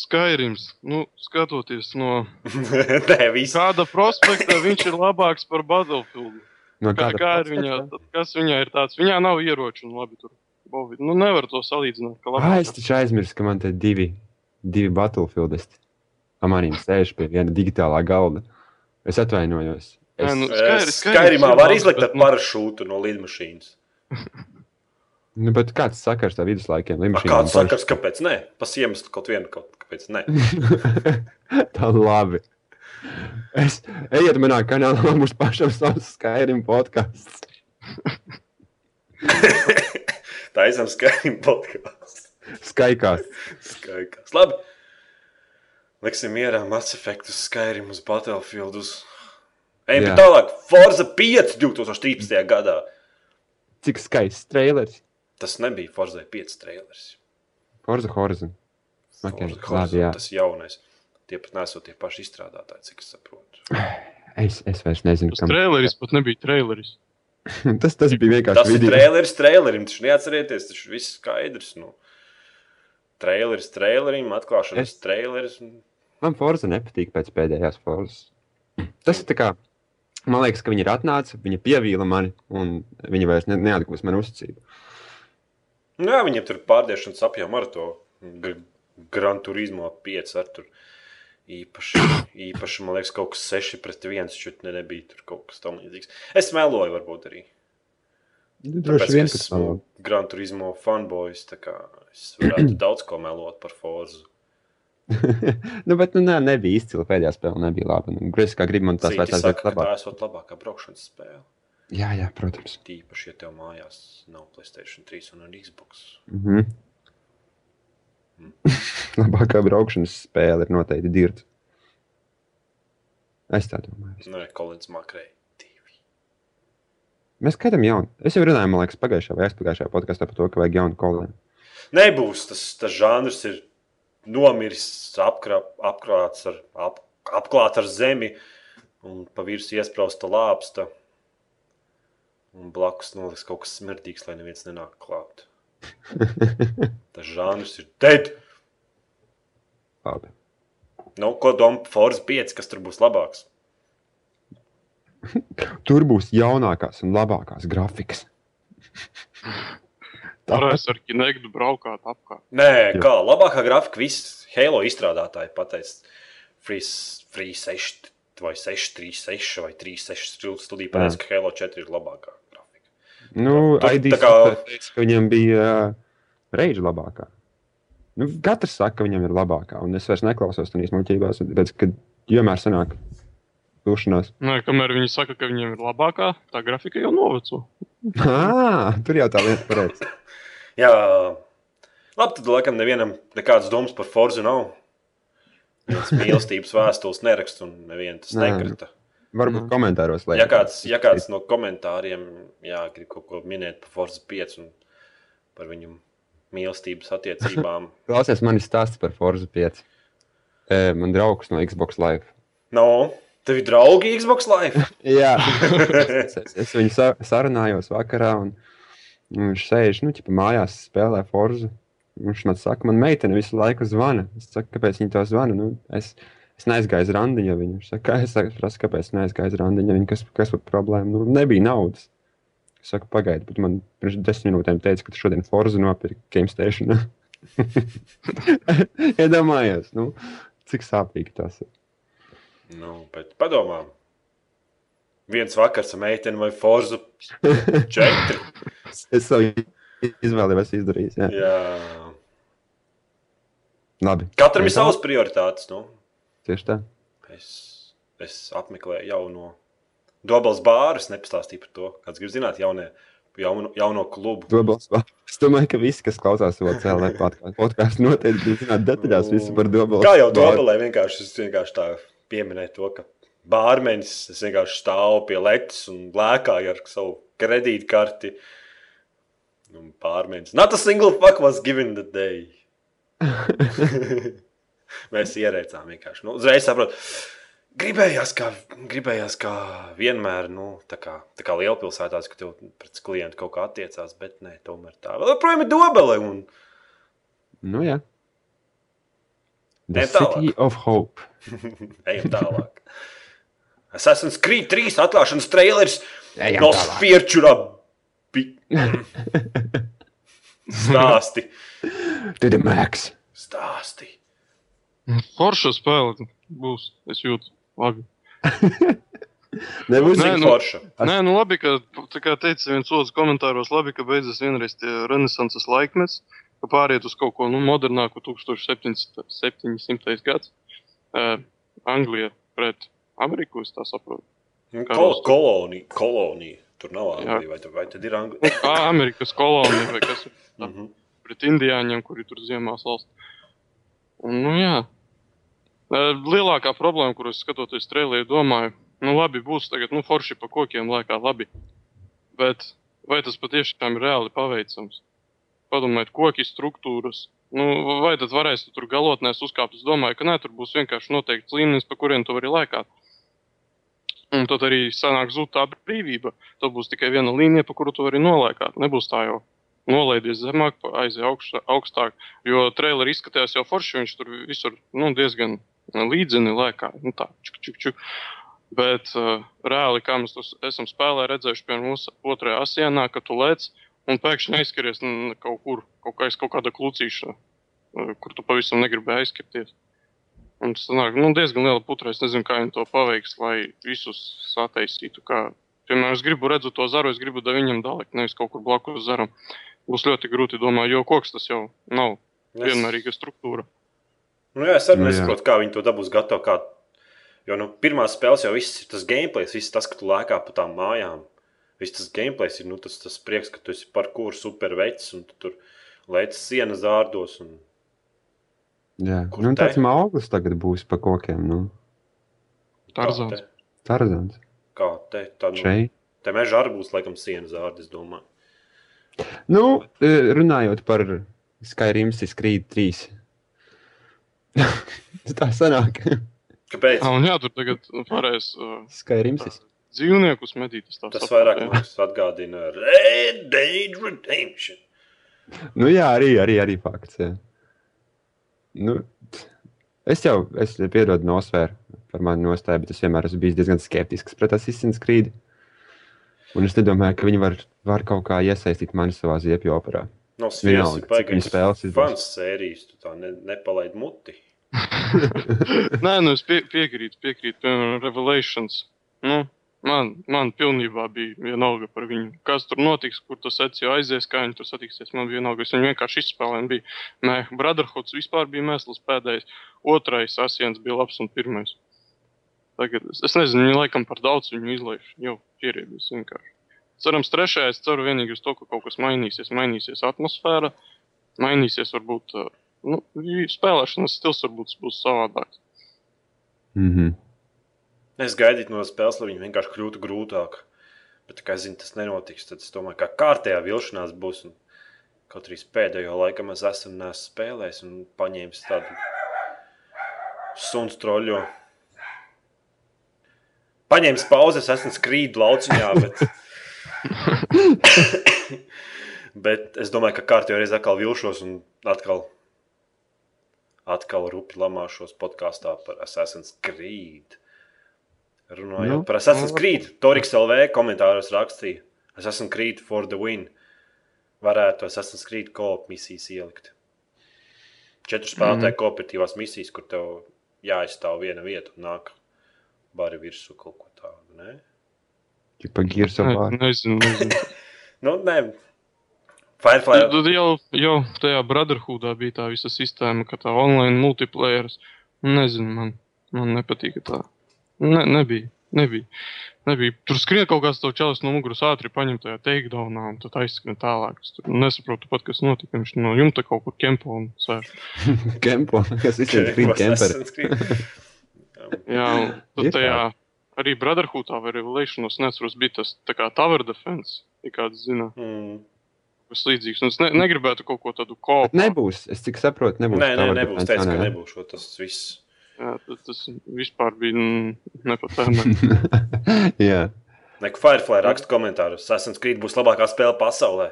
Skyrims, nu, skatoties no kāda prospekta, viņš ir labāks par Battlefield. No Kā, kāda kā ir viņa, tad kas viņā ir tāds? Viņā nav ieroču, un labi, tur. Bovi. Nu, nevar to salīdzināt. ka Ah, es taču aizmirsu, ka man te divi, divi Battlefieldisti. Amanīm sēž pie viena digitālā galda. Es atvainojos. Es, Nē, nu, Skyrim- Skyrim Skyrimā ir var izlikt bet, ar nu- parašūtu no lidmašīnas. nu, bet kāds sakars tā viduslaikiem? A, Limšīm Kāds sakars, kāpēc nē? Pas iemeslu kaut vienu, kaut kāpēc nē. tā labi. Es ejiet manā kanālā, mums pašam savs Skyrim podkāsts. Tā esam Skyrim podkāsts. Skaikās. Skaidrs. Labi. Liksim mierā Mass Effect uz Skyrim, uz Battlefield. Uz... Ejam tālāk. Forza 5 2013. gadā. Cik skaists trailers. Tas nebija Forza 5 trailers. Forza Horizon. Ok, Forza labi, Horizon, jā. tas jaunais. Tie pat nesot tie paši izstrādātāji, cik es saprotu. Es, es vairs nezinu, Tas kam traileris pat nebija traileris. tas, tas bija vienkārši Tas ir video. traileris trailerim. Tas neatcerieties, tas viss skaidrs. Nu. Traileris trailerim, atklāšanas Es- traileris. un- Man Forza nepatīk pēc pēdējās Forzas. Tas ir tā kā. Man liekas, ka viņi ir atnācis, viņa pievīla mani, un viņa vairs ne, neatgūs manu uzticību. Nu, jā, viņiem tur pārdiešanas apjām ar to gr Gran Turismo 5 ar tur īpaši, īpaši, man liekas, kaut kas 6 pret 1 šķiet ne nebija tur kaut kas tam līdzīgs. Es meloju varbūt arī. Nu, Droši vien, tas Gran Turismo fanboys, tā kā es varētu daudz ko melot par Forzu. nu, bet nu, nē, nebija izcila pēdējā spēle, nebija laba. Nu, Griezt, kā grib, man tas Citi vajadzētu būt ka tā labāk. esot labākā braukšanas spēle. Jā, jā, protams. Tīpaši, ja tev mājās nav Playstation 3 un Xbox. Mm -hmm. Labākā braukšanas spēle ir noteikti dirta. Es tā domāju. Nē, Kolins Makrei. divi. Mēs skaitām jaunu. Es jau runāju, man liekas, pagājušajā vai aizpagājušajā podkāstā par to, ka vajag jaunu kolēnu. Nebūs tas, tas žanrs, ir nomiris, apkrā, apkrāts ar, ap, apklāts ar zemi un pa virsmu iesprāsta lāpsta. Un blakus noliks kaut kas smirdīgs, lai neviens nenāk klāt. Tas žanrs ir dead. Labi. Nu, ko domā Forza 5, kas tur būs labāks? Tur būs jaunākās un labākās grafikas. Tā Varēs ar kinektu braukāt apkārt. Nē, kā labākā grafika, viss Halo izstrādātāji pateica, Free, free 6 vai 6, 3, 6 vai 3, 6 studija pateica, ka Halo 4 ir labākā. Nu, Tur ID tā kā- teica, ka viņam bija uh, reizes labākā. Nu, katrs saka, ka viņam ir labākā, un es vairs neklausos tajās muļķībās, tāpēc, ka vienmēr sanāk vilšanās. Nē, kamēr viņi saka, ka viņiem ir labākā, tā grafika jau noveco. Ah, tur jau tā lieta pareizi. Jā, labi, tad laikam nevienam nekādas domas par Forzu nav. Mīlestības vēstules neraksta, un neviens tas Nē. Varbūt Nu. komentāros, lai Ja kāds, ja kāds no komentāriem jā, grib kaut ko minēt par Forza 5 un par viņu mīlestības attiecībām, Klausies, man ir stāsts par Forza 5. E, man draugs no Xbox Live. no, tev ir draugi Xbox Live. Jā, es, es, es viņu sa sarunājos vakarā, un, un viņš sēž, nu, ķipa mājās spēlē Forza. Viņš man saka, man meitene visu laiku zvana. Es saku, kāpēc viņa to zvana? Nu, es, es neaizgāju uz randiņu. Viņa saka, es saku, kāpēc neaizgāju uz randiņu. Viņa, kas, kas par problēmu? Nu, nebija naudas. Es saku, pagaidi, bet man pirms desmit minūtēm teica, ka tu šodien Forza nopirki Game Station. Iedomājies, nu, cik sāpīgi tas ir. Nu, bet padomā. Viens vakars ar meiteni vai Forza 4. Es savu izvēli esmu izdarījis. Jā. Jā. Labi. Katram ir savas prioritātes. Nu. Tieši tā. Es, es apmeklēju jauno Dobels bāru. Es nepastāstīju par to. Kāds grib zināt, jaunie, jauno, jauno klubu. Dobels. Es domāju, ka visi, kas klausās to cēlē podkāstu, noteikti grib zināt detaļās visu par Dobelu. Kā jau Dobelē vienkārši, es vienkārši tā pieminēju to, ka bārmenis es vienkārši stāvu pie letes un lēkāju ar savu kredītkarti. Un pārmēģinājums. Not a single fuck was given the day. Mēs ierēcām vienkārši. Nu, uzreiz saprotu. Gribējās, kā, gribējās, kā vienmēr, nu, tā kā, tā kā lielpilsētās, ka tev pret klientu kaut kā attiecās, bet nē, tomēr tā. Vēl joprojām ir dobele. Un... Nu, jā. The Ejam. City of Hope. Ejam tālāk. Assassin's Creed 3 atklāšanas trailers Ejam no tālāk. Spierčura. Bi... Stāsti. To the max. Stāsti. Forša spēle būs. Es jūtu. Labi. Nebūs Nē, nu- nu... forša. Nē, nu labi, ka, tā kā teica viens otrs komentāros, labi, ka beidzas vienreiz tie renesanses laikmets, ka pāriet uz kaut ko nu, modernāku 1700. 700. gads. Uh, Anglija pret Ameriku, es tā saprotu. Kol kolonija, kolonija. Tur nav. Anglija, vai, vai tad ir Anglija? Ā, Amerikas kolonija vai kas Mhm. pret indiāņiem, kuri tur ziemās valsts. Un, nu, jā. Lielākā problēma, kuras skatoties trēlī, domāju, nu labi, būs tagad, nu, forši pa kokiem lēkā, labi. Bet vai tas patiešām ir reāli paveicams? Padomājiet, koki struktūras. Nu, vai tad varēs tu tur galotnēs uzkāpt? Es domāju, ka nē, tur būs vienkārši noteikts līmenis, pa kuriem tu vari lēkāt. Un tad arī sanāk zūd tā brīvība. Tad būs tikai viena līnija, pa kuru tu vari nolēkāt. Nebūs tā jau nolaidies zemāk, augstā, augstāk. Jo traileri izskatījās jau forši, viņš tur visur nu, diezgan līdzeni lēkā. Nu, tā, čuk, čuk, čuk. Bet uh, reāli, kā mēs to esam spēlē redzējuši pie mūsu otrajā asienā, ka tu lec un pēkšņi aizskaries kaut kur, kaut, kā, kaut kāda klucīša, uh, kur tu pavisam negribēji aizskapties. Un tas nāk nu, diezgan liela putra. Es nezinu, kā viņi to paveiks, lai visus sataisītu. Kā, piemēram, es gribu redzēt to zaru, es gribu da viņam dalikt, nevis kaut kur blakus zaram. Būs ļoti grūti domāt, jo koks tas jau nav vienmērīga struktūra. Nu, jā, es arī Nu, nesaprotu, kā viņi to dabūs gatavu. Kā... Jo nu, pirmā spēle jau viss ir tas gameplay, viss tas, ka tu lēkā pa tām mājām. Viss tas gameplay ir nu, tas, tas prieks, ka tu esi parkūrs super vecs un tu tur lēc sienas zārdos. Un... Jā, Kur nu, tāds māklis tagad būs pa kokiem. Nu, Tarzans. Kā te? Tarzans. Kā te? Tā, nu, Šeit. te meža arī būs laikam sienas zārdi, es domāju. Nu, eh, runājot par Skyrim, Creed 3. tā sanāk. Kāpēc? Ah, jā, tur tagad varēs uh, Skyrim. dzīvniekus medīt. tā Tas saprotu, vairāk mums atgādina Red Dead Redemption. Nu, jā, arī, arī, arī fakts. Jā. Nu, es jau es piedodu nosvēru par mani nostāju, bet es vienmēr esmu bijis diezgan skeptisks pret Assassin's Creed. Un es nedomāju, ka viņi var, var kaut kā iesaistīt mani savā ziepju operā. Sfijas cik viņi spēles fans sērijas, tu tā ne, nepalaid muti. Nē, nu es pie, piekrītu, piekrītu, piemēram, Revelations. Nu, man, man pilnībā bija vienalga par viņu. Kas tur notiks, kur tas secīja aizies, kā viņi tur satiksies. Man bija vienalga, es viņu vienkārši izspēlēju. Bija, nē, Brotherhoods vispār bija mēsls pēdējais. Otrais asiens bija labs un pirmais. Tagad es, es nezinu, viņi laikam par daudz viņu izlaiž. Jau pieredzējis vienkārši. Cerams, trešajā es ceru vienīgi uz to, ka kaut kas mainīsies. Mainīsies atmosfēra, mainīsies varbūt. uh, Nu, spēlēšanas stils varbūt būs savādāks. Mm -hmm. Es gaidīju no spēles, lai viņi vienkārši kļūtu grūtāk. Bet, kā zinu, tas nenotiks, tad es domāju, ka kārtējā vilšanās būs. Un kaut arī pēdējo laiku es esmu nesu spēlējis un paņēmis tādu suns troļu. Paņēmis pauzes, esmu skrīdis lauciņā, bet... bet es domāju, ka kārtībā reizē atkal vilšos un atkal, atkal rupi lamāšos podkāstā par Assassin's Creed. Runājot Nu, par Assassin's Creed, Toriks LV komentāros rakstīja, Assassin's Creed for the win. Varētu Assassin's Creed koop misijas ielikt. Četru spēlētāju mm. kooperatīvās misijas, kur tev jāizstāv viena vieta un nāk bari virsū kaut ko tādu. Ne? Čipa Gears of Ne, War. nezinu, nezinu. Nu, nē, Firefly. Tad jau, jau tajā Brotherhoodā bija tā visa sistēma, ka tā online multiplayer. Nezinu, man, man nepatīk tā. Ne, nebija, nebija. nebija. Tur skrien kaut kāds tev čalis no muguras ātri paņem tajā takedownā un tad aizskrien tālāk. Es tur nesaprotu pat, kas notika. Viņš no jumta kaut kur kempo un sēž. Kempo, kas izsaka Creed Kemperi. Jā, un tad Ir tajā arī Brotherhoodā vai Revelationos neatceros, bija tas tā kā Tower Defense, ja kāds zina, Mm. kas līdzīgs. Un es ne, negribētu kaut ko tādu kopu. Nebūs, es cik saprotu, nebūs. Nē, nē, nebūs. Teicu, ka nebūs šo tas viss. Jā, tas, tas vispār bija mm, nepatēmē. jā, Neko Firefly raksta komentārus. Assassin's Creed būs labākā spēle pasaulē.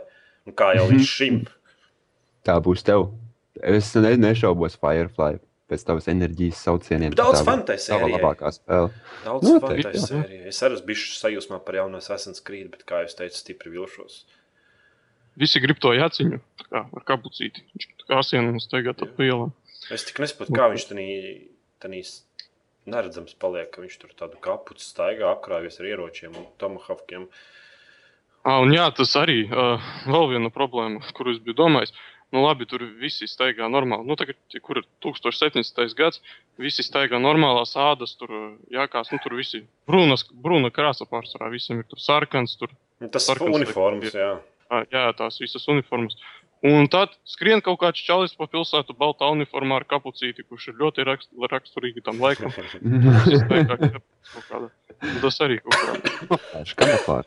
Un kā jau līdz šim. tā būs tev. Es ne, nešaubos Firefly pēc tavas enerģijas saucieniem. Daudz tā tai Tava sērijai. labākā spēle. Daudz Noteikti, fantāzijas. Es arī biju sajūsmā par jauno Assassin's Creed, bet, kā jau teicu, stipri vilšos. Visi grib to jāciņu, tā kā ar kapucīti. Viņš tā kā asienu steigā tad pa ielām. Es tik nesaprotu, kā viņš tādā neredzams paliek, ka viņš tur tādu kapuci staigā, apkrājas ar ieročiem un tomahawkiem. Ah, un jā, tas arī uh, vēl viena problēma, kuru es biju domājis. Nu, labi, tur visi staigā normāli. Nu, tagad, kur ir 1700. gads, visi staigā normālās ādas, tur uh, jākās, nu, tur visi brūnas, brūna krāsa pārsvarā, visiem ir tur sarkans, tur Nu, tas ir Sarkans uniforms, jā. jā, tās visas uniformas. Un tad skrien kaut kāds čalis pa pilsētu baltā uniformā ar kapucīti, kurš ir ļoti rakst, raksturīgi tam laikam. Staigā kaut kāda. Tas arī kaut kā.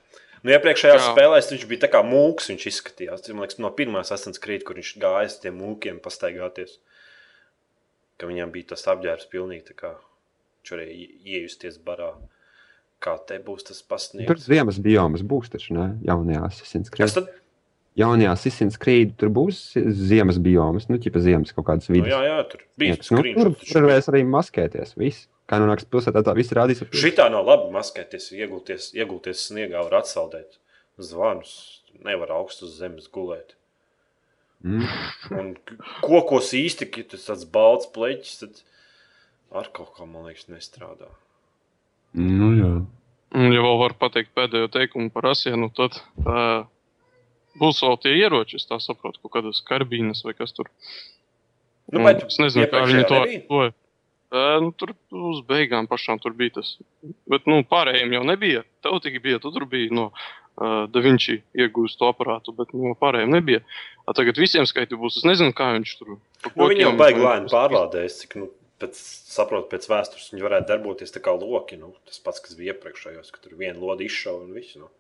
Nu, iepriekšējā Jā. spēlē viņš bija tā kā mūks, viņš izskatījās. Liekas, no pirmās Assassin's Creed, kur viņš gāja uz tiem mūkiem pastaigāties. Ka viņam bija tas apģērbs pilnīgi tā kā viņš varēja ie- iejusties barā. Kā te būs tas Tur pasniegts? ziemas biomas būs taču, ne? Jaunajā Assassin's Kas Creed. tad? Jaunajā Assassin's Creed tur būs ziemas biomas, nu, ķipa ziemas kaut kādas Nu, vidas. jā, jā, tur bija nu, tur, screenshots. tur varēs arī maskēties. Viss. Kā nonāks pilsētā, tā viss rādīs. Šitā nav labi maskēties, iegulties, iegulties sniegā, var atsaldēt zvanus. Nevar augstu uz zemes gulēt. Mm. Un kokos īsti, ka tas tāds balts pleķis, tad ar kaut kā, man liekas, nestrādā. Nu, jā. Un, ja vēl var pateikt pēdējo teikumu par asienu, tad uh, būs vēl tie ieroči, es tā saprotu, kaut kādas karbīnas vai kas tur. Nu, bet es nezinu, kā viņi to to- nu, tur uz beigām pašām tur bija tas. Bet, nu, pārējiem jau nebija. Tev tikai bija, tu tur bija no uh, Da Vinci iegūst to aparātu, bet no pārējiem nebija. A, tagad visiem skaiti būs. Es nezinu, kā viņš tur. pa Nu, viņi jau baigi lēni pārlādējas, cik, nu, pēc, saprotu, pēc vēstures viņi varētu darboties tā kā loki. Nu, tas pats, kas bija iepriekšējos, ka tur viena lode izšauja un viss. Nu.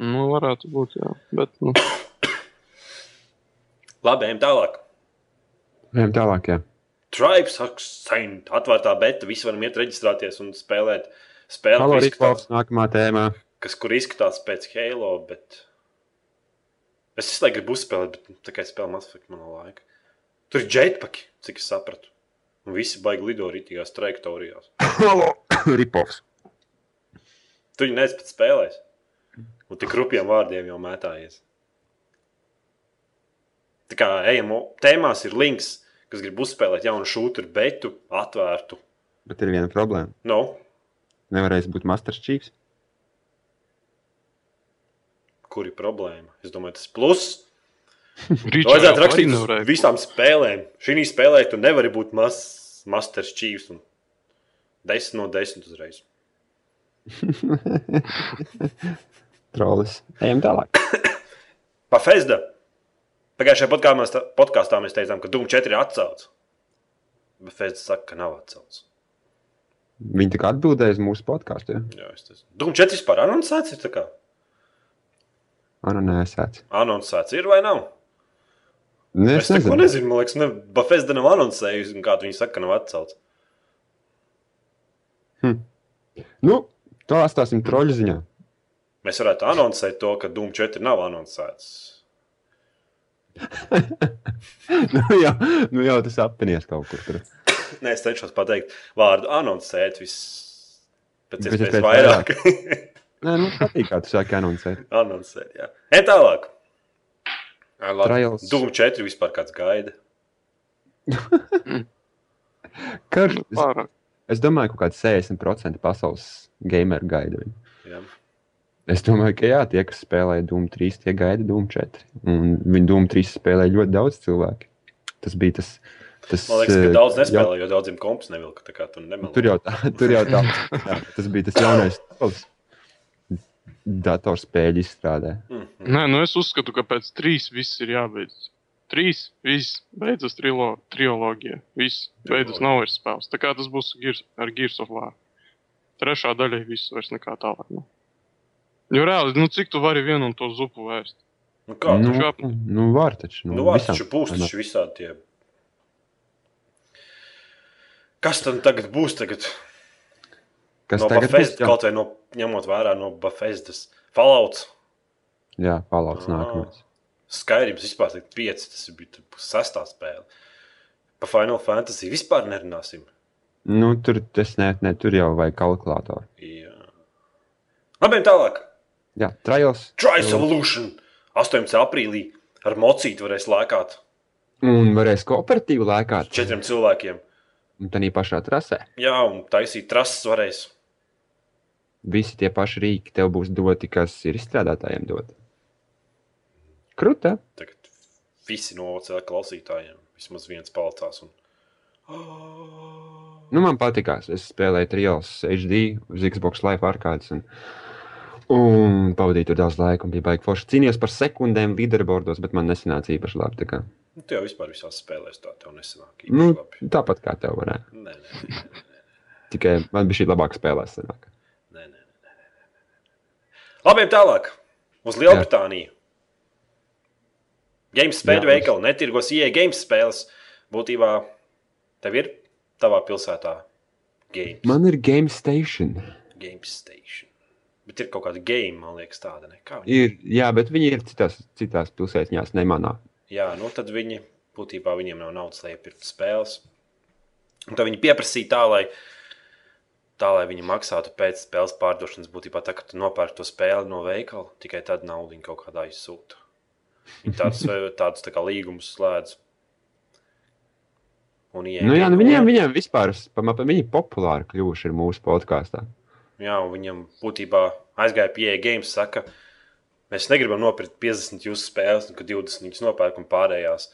Nu, varētu būt, jā. Bet, nu, Labi, ejam tālāk. Ejam tālāk, jā. Tribes Saint, atvērtā beta, visi varam iet reģistrēties un spēlēt spēli, Halo Rituals, izskatās, nākamā tēmā. kas kur izskatās pēc Halo, bet es visu laiku gribu uzspēlēt, bet nu, es spēlēju Mass Effect, man nav laika. Tur ir jetpaki, cik es sapratu. Un visi baigi lido rītīgās trajektorijās. Halo Ripovs. Tu viņu neesi pēc spēlēs. Un tik rupjiem vārdiem jau mētājies. Tā kā ejam, tēmās ir links, kas grib uzspēlēt jaunu šūtu, betu, atvērtu. Bet ir viena problēma. No, Nevarēs būt Master Chiefs. kur ir problēma? Es domāju, tas ir pluss. Vajadzētu rakstīt uz visām spēlēm. Šī spēlē tu nevari būt mas, Masters Chiefs. Un 10 no 10 uzreiz. Trolis. Ejam tālāk. Pafezda. Pagājušajā podkāstā, podkāstā mēs teicām, ka Dūmu 4 ir atcelts. Bet Fezda saka, ka nav atcelts. Viņi tā kā atbildēja uz mūsu podkāstu. Ja? Jā, es tas. Dūmu 4 vispār anoncēts ir tā kā. Anu nesēts. Anoncēts ir vai nav? Ne, Es, es nezinu. nezinu. Man liekas, ne, Bafesta nav anoncējusi, un kā viņi saka, ka nav atcelts. Nu, to atstāsim troļu ziņā. Mēs varētu anoncēt to, ka Dūmu 4 nav anoncēts. nu, jau, nu jau tas apvienies kaut kur. Tur. Nē, es cenšos pateikt vārdu anoncēt vis pēc iespējas iespējas vairāk. Nē, nu, patīk, kā tu sāki anoncēt. anoncēt, jā. Ej tālāk. Trials. Dūmu 4 vispār kāds gaida. Karš, Pārāk. es domāju, ka kaut kāds 60% pasaules gameru gaida viņu. Jā. Es domāju, ka jā, tie, kas spēlē Dūmu 3, tie gaida Dūmu 4. Un viņi Dūmu 3 spēlē ļoti daudz cilvēku. Tas bija tas. tas Man liekas, ka eh, daudz jau- nespēlē, jo daudziem komps nevilka. Tā kā tu. Tur jau tā, tur jau tā. Jā, tas bija tas jaunais stils. Datorspēļu izstrādē. Mm. Nē, nu es uzskatu, ka pēc trīs viss ir jābeidz. Trīs, viss beidzas trilo, triloģija. Viss beidzas nav vairs spēles. Tā kā tas būs Gears, ar Gears of War. Trešā daļa viss vairs nekā tālāk. Nu. Jo reāli, nu cik tu vari vienu un to zupu vēst? Nu, kā? nu, Nu, taču- nu, var taču. nu, vārds visām- taču būs taču visādi tie. Kas tad tagad būs? Tagad? Kas no tagad Bafestas, būs? Jā, kaut vai no, ņemot vērā no Bafestas. Fallouts, jā palauts Ā. nākamais. Skyrims vispār ir 5, tas bija sastā spēle. Par Final Fantasy vispār nerunāsim. Nu, tur tas ne, ne, tur jau vajag kalkulātoru. Jā. Labi, tālāk. Jā, trials. Trice Evolution 18. aprīlī ar mocītu varēs lēkāt Un varēs kooperatīvi lēkāt. četriem cilvēkiem. Un tā pašā trasē. Jā, un taisīt trases varēs. Visi tie paši rīki tev būs doti, kas ir izstrādātājiem doti. Krūta. Tagad visi novocēja klausītājiem. Vismaz viens palcās. Un... Nu, man patīkās. Es spēlēju trials HD uz Xbox Live arcades. Un, un pavadīju tur daudz laika, un bija baigi forši. Cīnījos par sekundēm leaderboardos, bet man nesanāca īpaši labi. Nu, tu jau vispār visās spēlēs tā tev nesanāk. Nu, Nu... Labi. tāpat kā tev varētu. Nē, nē, nē, Tikai man bija šī labāka spēlē. Sanāk. nē, nē, nē, nē. Labi, ejam tālāk. Uz Lielbritāniju. Games spēļu Jā, veikali netirgos IE games spēles. Būtībā tev ir tavā pilsētā games. Man ir Game Station. Games Station. Bet ir kaut kāda game, man liekas, tāda. Ne? Kā viņa? Ir, jā, bet viņi ir citās, citās pilsētās, ne manā. Jā, nu tad viņi būtībā viņiem nav naudas, lai iepirktu spēles. Un tad viņi pieprasīja tā, lai, tā, lai viņi maksātu pēc spēles pārdošanas. Būtībā tā, ka tu nopērci to spēli no veikala, tikai tad naudu viņi kaut kādā izsūta. Viņi tādus, tādus tā kā līgumus slēdz. Un, ja Nu, jā, nu, viņiem, viņiem vispār viņi populāri kļuvuši ir mūsu podkāstā. Jā, viņam būtībā aizgāja pie games, saka, mēs negribam nopirkt 50 jūsu spēles, un kad 20 viņas nopērk un pārējās.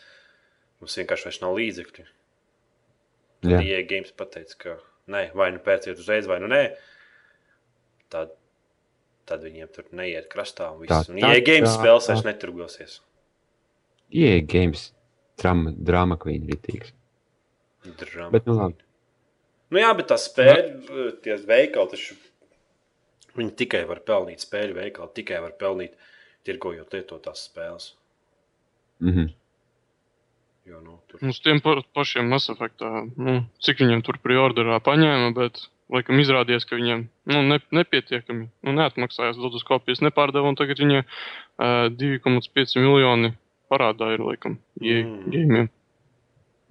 Mums vienkārši vairs nav līdzekļu. Jā. Ja games pateica, ka nē, vai nu pērciet uzreiz, vai nu nē, tad, tad viņiem tur neiet krastā. Un, viss. un tā, ja games tā, spēles vairs neturgosies. Ie games, drama, drama queen ritīgs. Drama. Bet, nu, labi. Nu jā, bet tā spēļu, tie veikali, taču viņi tikai var pelnīt spēļu veikali, tikai var pelnīt tirgojot lietotās spēles. Mhm. Jo, nu, tur... Uz tiem pa, pašiem Mass Effectā, nu, cik viņiem tur preorderā paņēma, bet laikam izrādījās, ka viņiem nu, ne, nepietiekami nu, neatmaksājās dodas kopijas, nepārdeva, un tagad viņiem uh, 2,5 miljoni parādā ir laikam Mm. iegājumiem.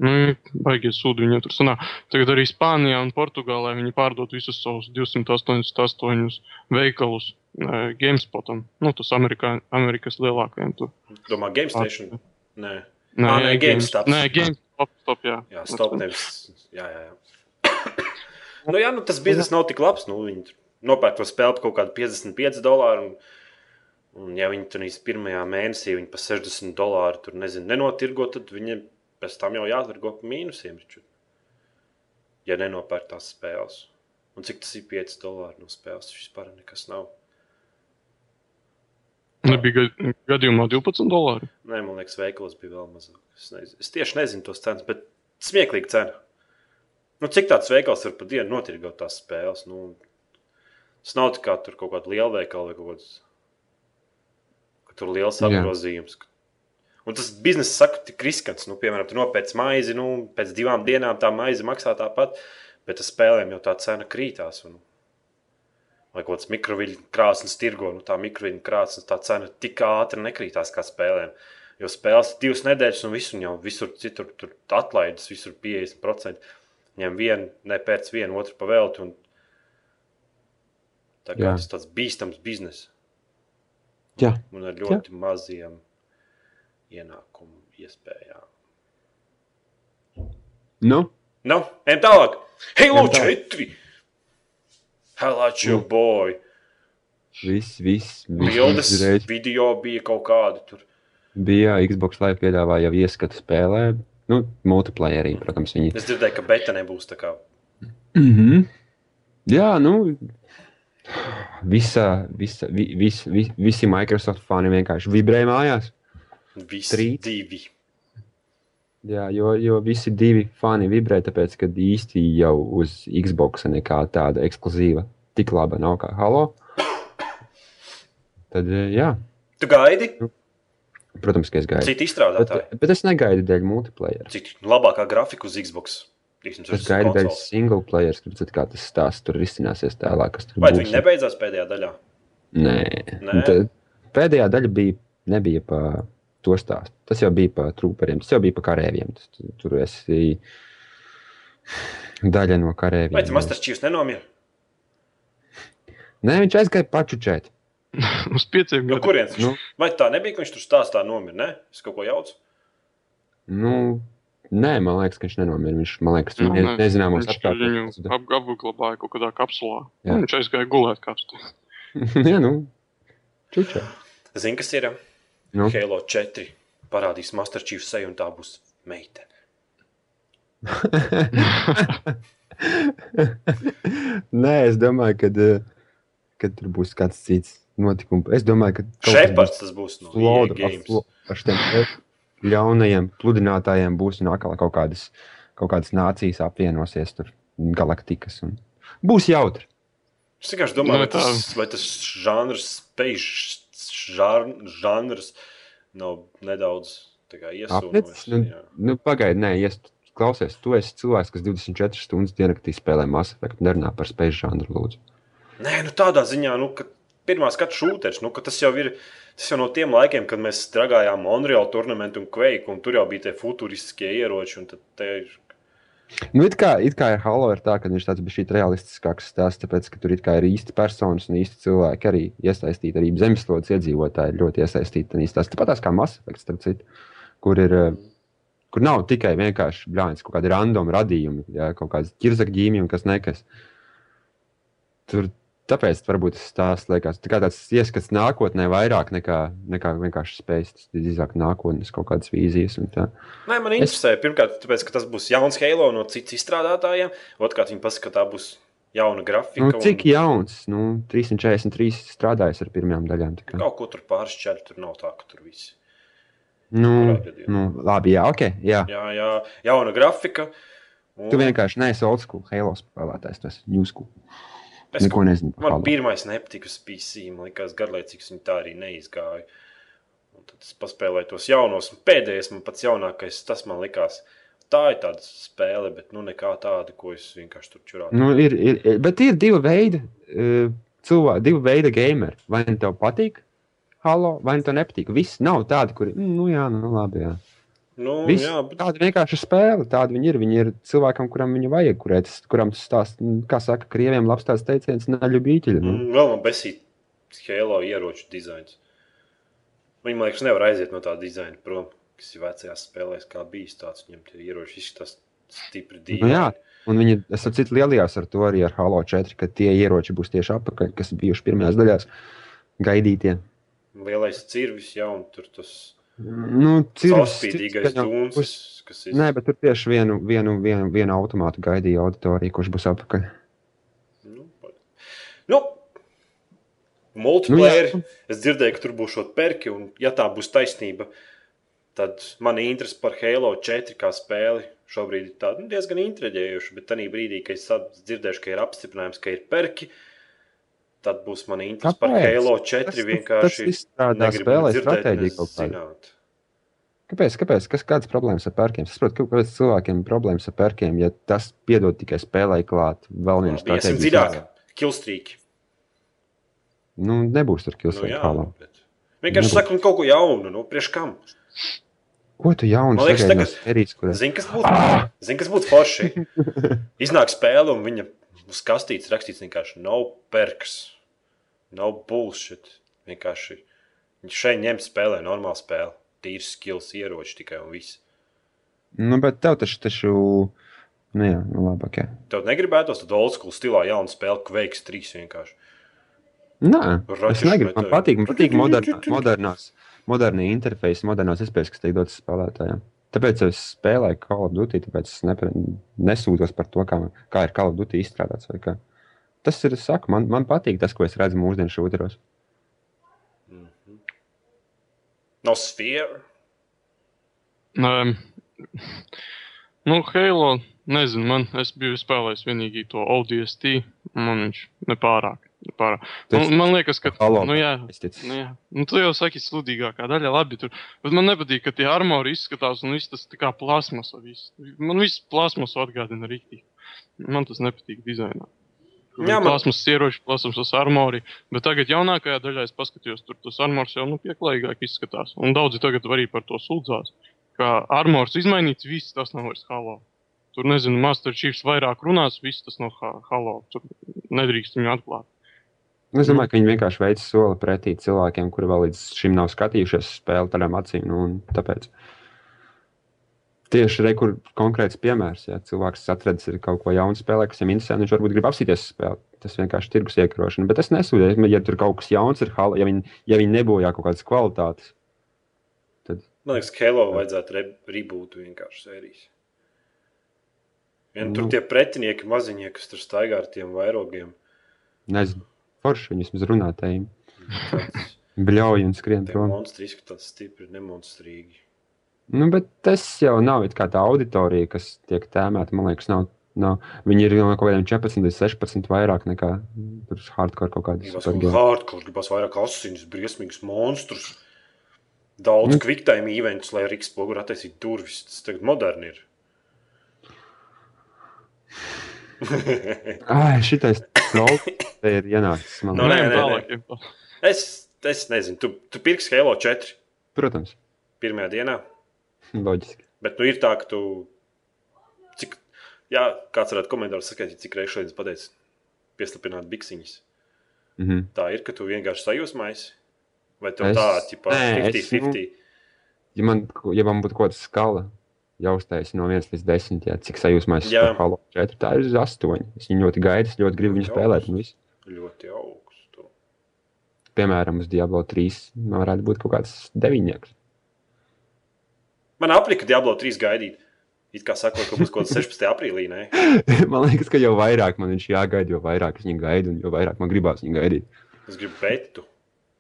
Nu, baigie sūdi viņiem tur sanāk. Tagad arī Spānijā un Portugālē viņi pārdod visus savus 288 veikalus uh, GameSpotam. Nu, tas Amerikā, Amerikas lielākajiem tur. Domā, Game Station? Nē, Nē, Ā, nē, GameStop. Nē, GameStop, stop, jā. jā, stop nevis. Jā, jā, jā. nu, jā, nu tas bizness nav tik labs. Nu, viņi nopērk to spēli par kaut kādu 55 dolāru. Un, un ja viņi tur īstenībā pirmajā mēnesī viņi pa 60 dolāru tur nezinu, nenotirgo, tad viņiem pēc tam jau jātirgo pa mīnusiem. taču. Ja nenopērk tās spēles. Un cik tas ir 5 dolāri no spēles, tas vispār nekas nav. Nebija ga- gadījumā 12 dolāri. Nē, man liekas, veikalos bija vēl mazāk. Es, nezinu. es tieši nezinu tos cenas, bet smieklīgi cena. Nu, cik tāds veikals var pa dienu notirgot tās spēles? Nu, tas nav tā kā tur kaut kāda liela veikala vai kaut kāds. ka Tur liels apgrozījums. Un tas biznesa saka, tik riskants. Nu, piemēram, tu nopērci maizi, nu, pēc divām dienām tā maize maksā tāpat, bet tas spēlēm jau tā cena krītās. Un, vai kaut kāds mikroviļņu krāsnes tirgo, nu, tā mikroviļņu krāsnes tā cena tik ātri nekrītās kā spēlēm. Jo spēles divas nedēļas, un visur jau visur citur tur atlaides, visur 50%. Ņem vienu, nepēc vienu, otru pavēlti. un Tā kā Jā. tas tāds bīstams bizness Jā, un ar ļoti Jā. maziem ienākumu iespējām. nu, Nu, ejam tālāk. Halo Ejam tālāk. 4! Hello, your Nu. boy! viss, viss. Bildes, uzreiz video bija kaut kādi tur. bija Xbox Live piedāvāja jau ieskatu spēlē. Nu, multiplayerī, protams, viņi. Es dzirdēju, ka beta nebūs tā kā. Mm -hmm. Jā, nu. Visa, visa, vi, vis, vis, visi Microsoft fani vienkārši vibrēja mājās. Visi Trīt. divi. Jā, jo, jo visi divi fani vibrē, tāpēc, ka īsti jau uz Xbox nekā tāda ekskluzīva tik laba nav kā Halo. Tad, eh, jā, Tu gaidi? protams, ka es gaidu. Citi izstrādātāji. Bet, bet es negaidu dēļ multiplayer. Cik labākā grafika uz Xbox? Tiksim, Es gaidu dēļ single player, kad kā tas stāsts tur risināsies tālāk. Vai būs. viņi nebeidzās pēdējā daļā? Nē, Nē? Tad pēdējā daļa bija, nebija par to stāstu. Tas jau bija par trūperiem, tas jau bija par karavīriem. Tas, tu- tur esi daļa no karavīriem. Vai tas Masters Chiefs nenomira? Nē, viņš aizgāja pačučēt. Uz pieciem No gadiem. kurienes? Nu. Nu. Vai tā nebija, ka viņš tur stāstā nomira? Ne? Es kaut ko jaucu. Nu, nē, man liekas, ka viņš nenomira. Viņš, man liekas, viņš ne, nē, nezināmos Viņš apstākļos. viņu ap, apglabāja kaut kādā kapsulā. Jā. Un Viņš aizgāja gulēt kāpstā. Jā, nu, čučē. Zini, kas ir? Nu. Halo 4 parādīs Master Chiefs seju, un tā būs meitene. Nē, es domāju, ka, eh, ka tur būs kāds cits notikums. Es domāju, ka Šepards tas būs no EA Games. ar šiem ļaunajiem pludinātājiem būs un atkal kaut kādas, kaut kādas nācijas apvienosies tur, galaktikas. Un... Būs jautri. Es vienkārši domāju, Nu, vai tas, vai tas žanrs, spēļu žanrs nav nedaudz iesūnojis. nu, nu, Pagaidi, nē, ies, klausies, tu esi cilvēks, kas 24 stundas diennaktī spēlē Mass Effect. Nerunā par spēļu žanru, lūdzu. Nē, nu tādā ziņā, nu, ka pirmā skatu šūteris, nu, tas jau ir. Tas jau no tiem laikiem, kad mēs strādājām Monreāla turnīru un Quake, un tur jau bija tie futuristiskie ieroči. un tad te ir- Nu, it kā, it kā ar Halo ir tā, ka viņš tāds bija realistiskāks stāsts, tāpēc, ka tur ir īsti personas un īsti cilvēki arī iesaistīti. Arī zemeslodes iedzīvotāji ir ļoti iesaistīti. tajā stāstā. Tāpat kā Mass Effect, starp citu, kur ir. eh, Kur nav tikai vienkārši blāņas, kaut kādi random radījumi, jā, kaut kādas ķirzakģīmi un kas nekas. Tur tāpēc varbūt tas liekas tā tāds ieskats nākotnē vairāk nekā, nekā vienkārši spējas. Tas ir drīzāk nākotnes kaut kādas vīzijas. Nē, man interesē, pirmkārt, tāpēc, ka tas būs jauns Halo no citas izstrādātājiem. Otrkārt, viņi pasaka, ka tā būs jauna grafika. Nu, cik un jauns? Nu, 343 strādājis ar pirmām daļām. kā. Kaut ko tur pāršķērt, tur nav tā, ka tur viss. Nu, Kurā gadījumā? nu, labi, jā, ok. Jā. Jā, jā, jauna grafika. Un Tu vienkārši neesi old school, Halo spēlētājs, tas ir new school. Es, Neko nezinu Man pirmais nepatika uz PC, man liekas, garlaicīgs, un tā arī neizgāja. Un tad es paspēlēju tos jaunos, un pēdējais man pats jaunākais, tas man likās. Tā ir tāda spēle, bet nu nekā tāda, ko es vienkārši tur čurāju. Nu, ir, ir, bet ir divi veidi uh, cilvēki, divi veidi gameri. Vai nu tev patīk Halo, vai nu tev nepatīk. Viss nav tādi, kuri, mm, nu jā, nu labi, jā. Nu, Viss, jā, bet Tāda vienkārši spēle, tāda viņi ir. Viņi ir cilvēkam, kuram viņa vajag, kurēt, kuram tas stāsta, mm, kā saka, krieviem labs tāds teiciens, naļu bīķiļu. Nu. mm, vēl man besīt Halo ieroču dizains. Viņi, man liekas, nevar aiziet no tā dizaina prom, kas ir vecajās spēlēs, kā bijis tāds. Viņam tie ieroči izskatās stipri Nu, jā, dīvaini. un viņi, es saprotu, lielījās ar to arī ar Halo 4, ka tie ieroči būs tieši apakaļ, kas bijuši pirmajās daļās gaidītie. Lielais cirvis, jā, un tur tas Nu, caurspīdīgais dūns, būs- kas ir. Nē, bet tur tieši vienu, vienu, vienu, vienu automātu gaidīja auditorija, kurš būs apakaļ. Nu, nu, multiplayer. Nu, Nu, es dzirdēju, ka tur būs šādi perki, un, ja tā būs taisnība, tad man ir interese par Halo 4 kā spēli šobrīd ir tāda, nu, diezgan intriģējoša. Bet tajā brīdī, kad es dzirdēšu, ka ir apstiprinājums, ka ir perki, tad būs man interesi par? Halo 4 Tas- vienkārši. tas izstrādā spēlē stratēģiju kaut zināt. Kāpēc? Kāpēc? Kas, kādas problēmas ar pērkiem? Es saprotu, kāpēc cilvēkiem ir problēmas ar pērkiem, ja tas piedod tikai spēlē klāt. Vēl viens Labi, Iesim dziļāk. Kilstrīki. Nu, nebūs tur Nu, kilsēta jā. Vienkārši Nebūs. sakam kaut ko jaunu. Nu, priekš kam? Ko tu jaunu Man liekas, no tagad- sērijas, kur Zini, kas būtu Zini, kas būtu forši? Iznāk spēle, un viņa uz kastītes rakstīts vienkārši nav perks, nav bullshit. Vienkārši viņš šeit ņem spēlē, normāli spēle. Tīrs skills, ieroči tikai un viss. Nu, bet tev taču, taču, nu jā, nu labi, ok. Tev negribētos tad old school stilā jaunu spēli, Quakes 3 vienkārši. Nē, es Raķešu negribu. Man patīk, man patīk modernā, modernās, modernie interfeisi, modernās iespējas, kas tiek dotas spēlētājiem. Tāpēc es spēlēju Call of Duty, tāpēc es nepre, nesūdzos par to, kā, kā ir Call of Duty izstrādāts. vai kā. Tas ir, es saku, man, man patīk tas, ko es redzu mūsdienu šūderos. Nav sfēra. Nē, nu, Halo, nezinu, man, es biju spēlējis vienīgi to ODST, man viņš nepārāk. nepārāk. Tu Man, esi man liekas, ka, Halo nu jā, nu jā, nu tu jau saki sludīgākā daļa, labi, tur, bet man nepatīk, ka tie armori izskatās un viss tas tā kā plasmasa, viss. Man viss plasmasu atgādina rīktīgi. Man tas nepatīk dizainā. Jā, man- plasmas ieroči, plasmas armori, bet tagad jaunākajā daļā es paskatījos, tur tas armors jau nu, pieklājīgāk izskatās. Un daudzi tagad arī par to sūdzās, ka armors izmainīts, viss tas nav vairs halo. Tur nezinu, Master Chiefs vairāk runās, viss tas nav ha- halo. Tur nedrīkst viņu atklāt. Es domāju, ka viņi vienkārši veic soli pretī cilvēkiem, kuri vēl līdz šim nav skatījušies spēli tādām acīm. Nu, un tāpēc tieši re, kur konkrēts piemērs, ja cilvēks atradis ir kaut ko jaunu spēlē, kas viņam interesē, viņš varbūt grib apsīties spēli. Tas vienkārši ir tirgus iekarošana. Bet es nesūdzēju, ja tur kaut kas jauns ir, ja viņi, ja viņi nebojā kaut kādas kvalitātes. Man liekas, ka Halo vajadzētu re rebootu vienkārši sērijas. Vien tur Nu. tie pretinieki maziņie, kas tur staigā ar tiem vairogiem. Nezinu, forši viņi vismaz runātājiem. Bļauj un skrien prom. monstri izskatās stipri, nemonstrīgi. Nu, bet tas jau nav tā auditorija, kas tiek tēmēta. Man liekas, nav. nav. Viņi ir no kaut kādiem 14 līdz 16 vairāk nekā hardcore kaut kādas kaut supergēmas. hardcore, gribas vairāk asinis, briesmīgus monstrus. Daudz Nu. quick-time eventus, lai arī spogu attaisītu durvis. Tas tagad moderni ir. Ai, šitais trolls te ir ienācis. Man liekas. nē, nē, tālāk. es, es nezinu, tu, tu pirksi Halo 4 Protams, pirmajā dienā, loģiski. bet nu ir tā, ka tu. Cik, jā, kāds varētu komentāros sakāt, cik reizes šodien pateicis, pieslapināt biksiņas. Mhm. Tā ir, ka tu vienkārši sajūsmais. Vai tev Es- tā, tipā, nē, es, 50-50? Ja man, ja man būtu kaut kāda skala, jau uztaisīta no 1 līdz 10, jā, cik sajūsmā es esmu Halo 4, tā ir uz 8. Es viņu ļoti gaidu, es ļoti gribu viņu spēlēt. Ļoti augstu. Piemēram, uz Diablo 3 man varētu būt kaut kāds 9. Man aplika Diablo 3 gaidīt. It kā sakot, ka būs kaut kas 16. aprīlī. Ne? man liekas, ka jau vairāk man viņš jāgaida, jo vairāk es viņu gaidu, un jo vairāk man gribās viņu gaidīt. Es gribu betu.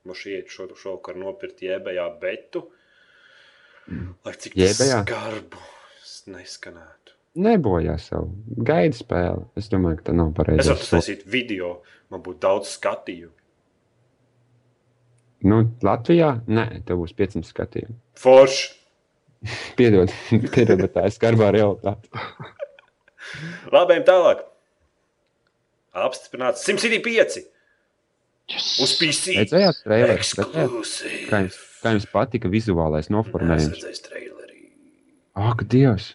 Man šeit šo šovakar nopirkt jēbējā betu. Lai cik tas Jēbējā? skarbu neskanētu. Nebojā savu gaidu spēli. Es domāju, ka tā nav Es pareizi. varu taisīt video, man būtu daudz skatījumu. Nu, Latvijā? Nē, tev būs 500 skatījumu. Forši! Piedod, piedod bet tā ir skarbā realitāte. Labi, ejam tālāk. Apstiprināts 105 Yes! uz PC. Redzējāt, traileri? Ekskluzīvi. Kā jums, kā jums patika vizuālais Es noformējums? redzēju trailerī. Ak, Dievs!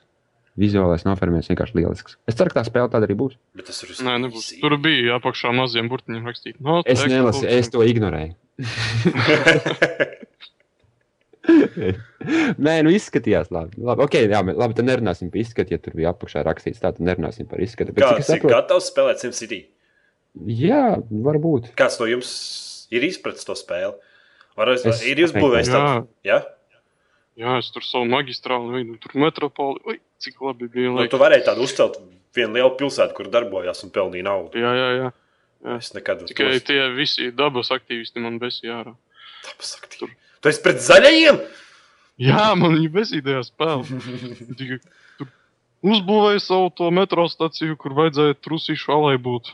Vizuālais noformējums vienkārši lielisks. Es ceru, ka tā spēle tāda arī būs. Bet tas ir uz Nē, nebūs. Tur bija apakšā maziem burtiņiem rakstīts. No, Es nelasīju, es to ignorēju. Nē, nu izskatījās labi. labi. Okay, jā, labi, tad nerunāsim par izskatu, ja tur bija apakšā rakstīts. Tā tad nerunāsim par izskatu. Bet, cik Kāds es ir gatavs spēlēt SimCity? jā, varbūt. Kāds no jums ir izpratis to spēli? Var, es, ir uzbūvējis Jā. tādu? Ja? Jā, es tur savu magistrālu veidu, tur metropoli. Ui, cik labi bija. Nu, Laik. tu varēji tādu uzcelt vienu lielu pilsētu, kur darbojās un pelnīja naudu. Jā, jā, jā. Es nekad Tikai tos- tie visi dabas aktīvisti man besīja ārā. Tāpēc sakti. Tu esi pret zaļajiem? Jā, man viņa besīja tajā spēlē. Tikai tur uzbūvēja savu to metro staciju, kur vajadzēja trusīšu alai būt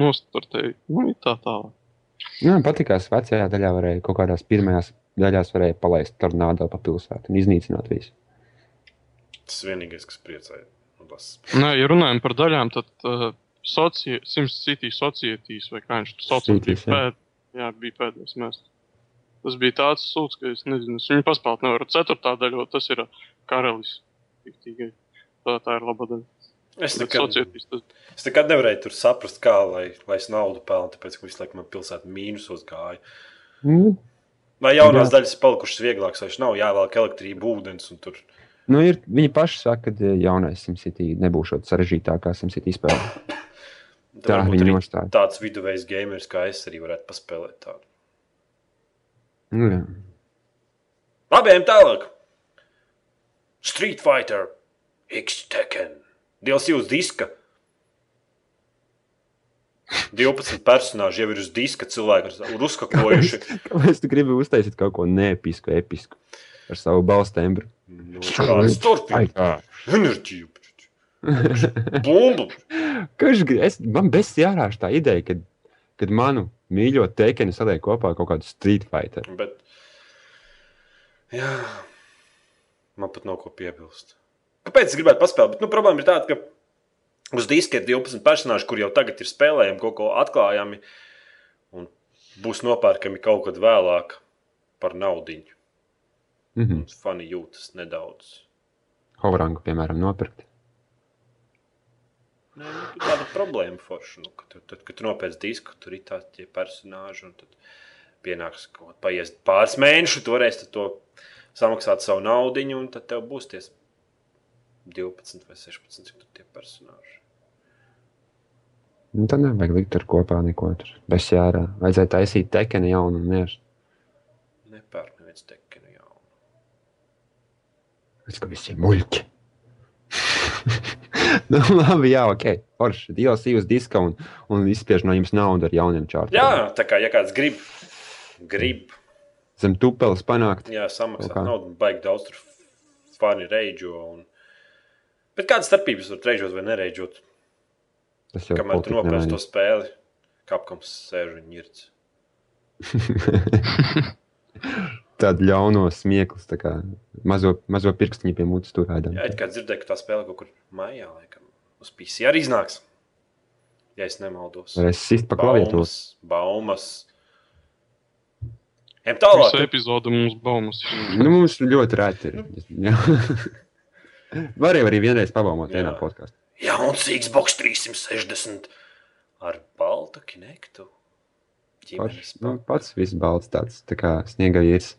nostartēji. Nu, ir tā tālāk. Nu, man patīkās, vecajā daļā varēja kaut kādās pirmajās daļās varēja palaist tornado pa pilsētu un iznīcināt visu. Tas vienīgais, kas priecāja. Nu, tas- Nē, ja runājam par daļām, tad uh, socie, Sims City societīs vai kā viņš tur sauc, bija, Cities, jā. pēd, jā, bija pēdējais mēsts. Tas bija tāds sūds, ka es nezinu, es viņu paspēlēt nevaru. Ceturtā daļa, jo tas ir karalis. Fiktīgai. Tā, tā ir laba daļa. Es nekad, es nekad nevarēju tur saprast, kā lai, lai es naudu pelnu, tāpēc, ka visu laiku man pilsēta mīnusos gāja. Nu, Vai jaunās Jā. daļas ir palikušas vieglākas, vai nav jāvelk elektrība, ūdens un tur. nu, ir, viņi paši saka, ka jaunais SimCity nebūs šāds sarežģītākā SimCity spēle. Tā viņi arī nostāja. Tāds viduvējs gamers kā es arī varētu paspēlēt tādu. Nu, jā. Labi, ejam tālāk. Street Fighter X Tekken. Dievs jūs diska. 12 personāļi jau ir uz diska, cilvēki ir uzkakojuši. Kāpēc tu gribi uztaisīt kaut ko neepisku, episku ar savu balstu tembru? Nu, Kāds turpina? Enerģiju. Bumbu. Kurš grib? Man bez jārāž tā ideja, kad, kad manu mīļo teikeni saliek kopā kaut kādu street fighter. Bet, jā, man pat nav ko piebilst. Kāpēc es gribētu paspēlēt? Bet, nu, problēma ir tāda, ka uz diska ir 12 personāļi, kur jau tagad ir spēlējami, kaut ko atklājami, un būs nopērkami kaut kad vēlāk par naudu. Mhm. Fani jūtas nedaudz. Hoverangu, piemēram, nopirkt. Nē, nu, tur tāda problēma forša. Nu, kad, tu- tad, kad tu nopērci disku, tur ir tādi personāļi, un tad pienāks kaut kāds paies pāris varēsi tad to samaksāt savu naudu, un tad tev būs tie 12 vai 16 cik tur tie personāļi. Nu, tad nevajag likt tur kopā neko tur. Bez jārā. Vajadzēja taisīt tekeni jaunu un mieru. Nepērk neviens tekinu jaunu. Es kā visi ir muļķi. nu, labi, jā, ok. Forši. DLC uz diska un, un izspiež no jums naudu ar jauniem čārtiem. Jā, tā kā ja kāds grib, grib Zem tupeles panākt. jā, samaksāt naudu, baigi daudz tur fani reidžo. Un... Bet kādas starpības var reidžot vai nereidžot? Tas jau Kamēr tu nopērci to spēli, kāpkams sēž un ņirts. Tāda ļauno smieklis, tā kā mazo, mazo pirkstiņu pie mutes turēdam. Jā, it kā dzirdēju, ka tā spēle kaut kur maijā, laikam, uz PC arī iznāks. Ja es nemaldos. Varēs sist pa klaviatūru. Baumas. Ejam tālāk. Visu epizodu mums baumas. Nu, mums ļoti rēti ir. Varēja arī vienreiz pabaumot vienā podkāstā. Jauns Xbox 360 ar baltu kinektu. Ģimenes Nu, pats viss balts tāds, tā kā sniega vīrs.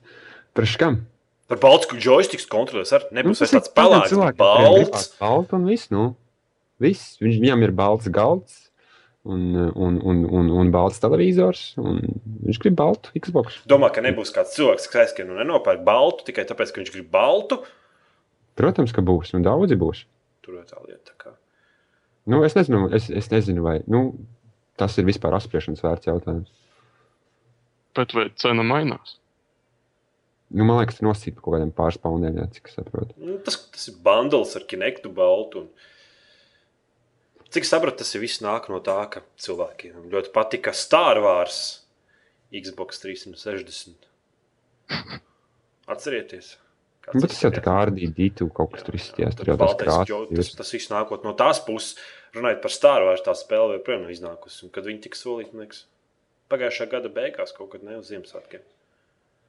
Priekš kam? Ar baltu joystick kontrolēs arī nebūs vairs Nu, ir tāds pelēks, bet balts. Baltu un viss, nu. Viss. Viņš, viņam ir balts galds un, un, un, un, un balts televizors. Un viņš grib baltu Xbox. Domā, ka nebūs kāds cilvēks, kas aizskrien un nenopērk baltu tikai tāpēc, ka viņš grib baltu. Protams, ka būs. Un daudzi būs. Tur jau tā lieta. kā. Nu, es, nezinu, es, es nezinu, vai nu, tas ir vispār apspriešanas vērts jautājums. Bet vai cena mainās? Nu, man liekas, tas nosīt par kaut kādiem pāris paundiem, jā, cik es saprotu. Nu, tas, tas ir bundles ar kinektu baltu. Un... Cik es saprotu, tas ir viss nāk no tā, ka cilvēkiem ļoti patika Star Wars Xbox 360. Atcerieties! Kāds Nu, bet tas jau tā kā dītu kaut kas tur izstījās. Tur jau tas ķo- Tas, tas viss nākot no tās puses. Runājot par Star Wars, tā spēle joprojām nav iznākusi. Un kad viņi tika solīti, man liekas, pagājušā gada beigās, kaut kad ne uz Ziemassvētkiem.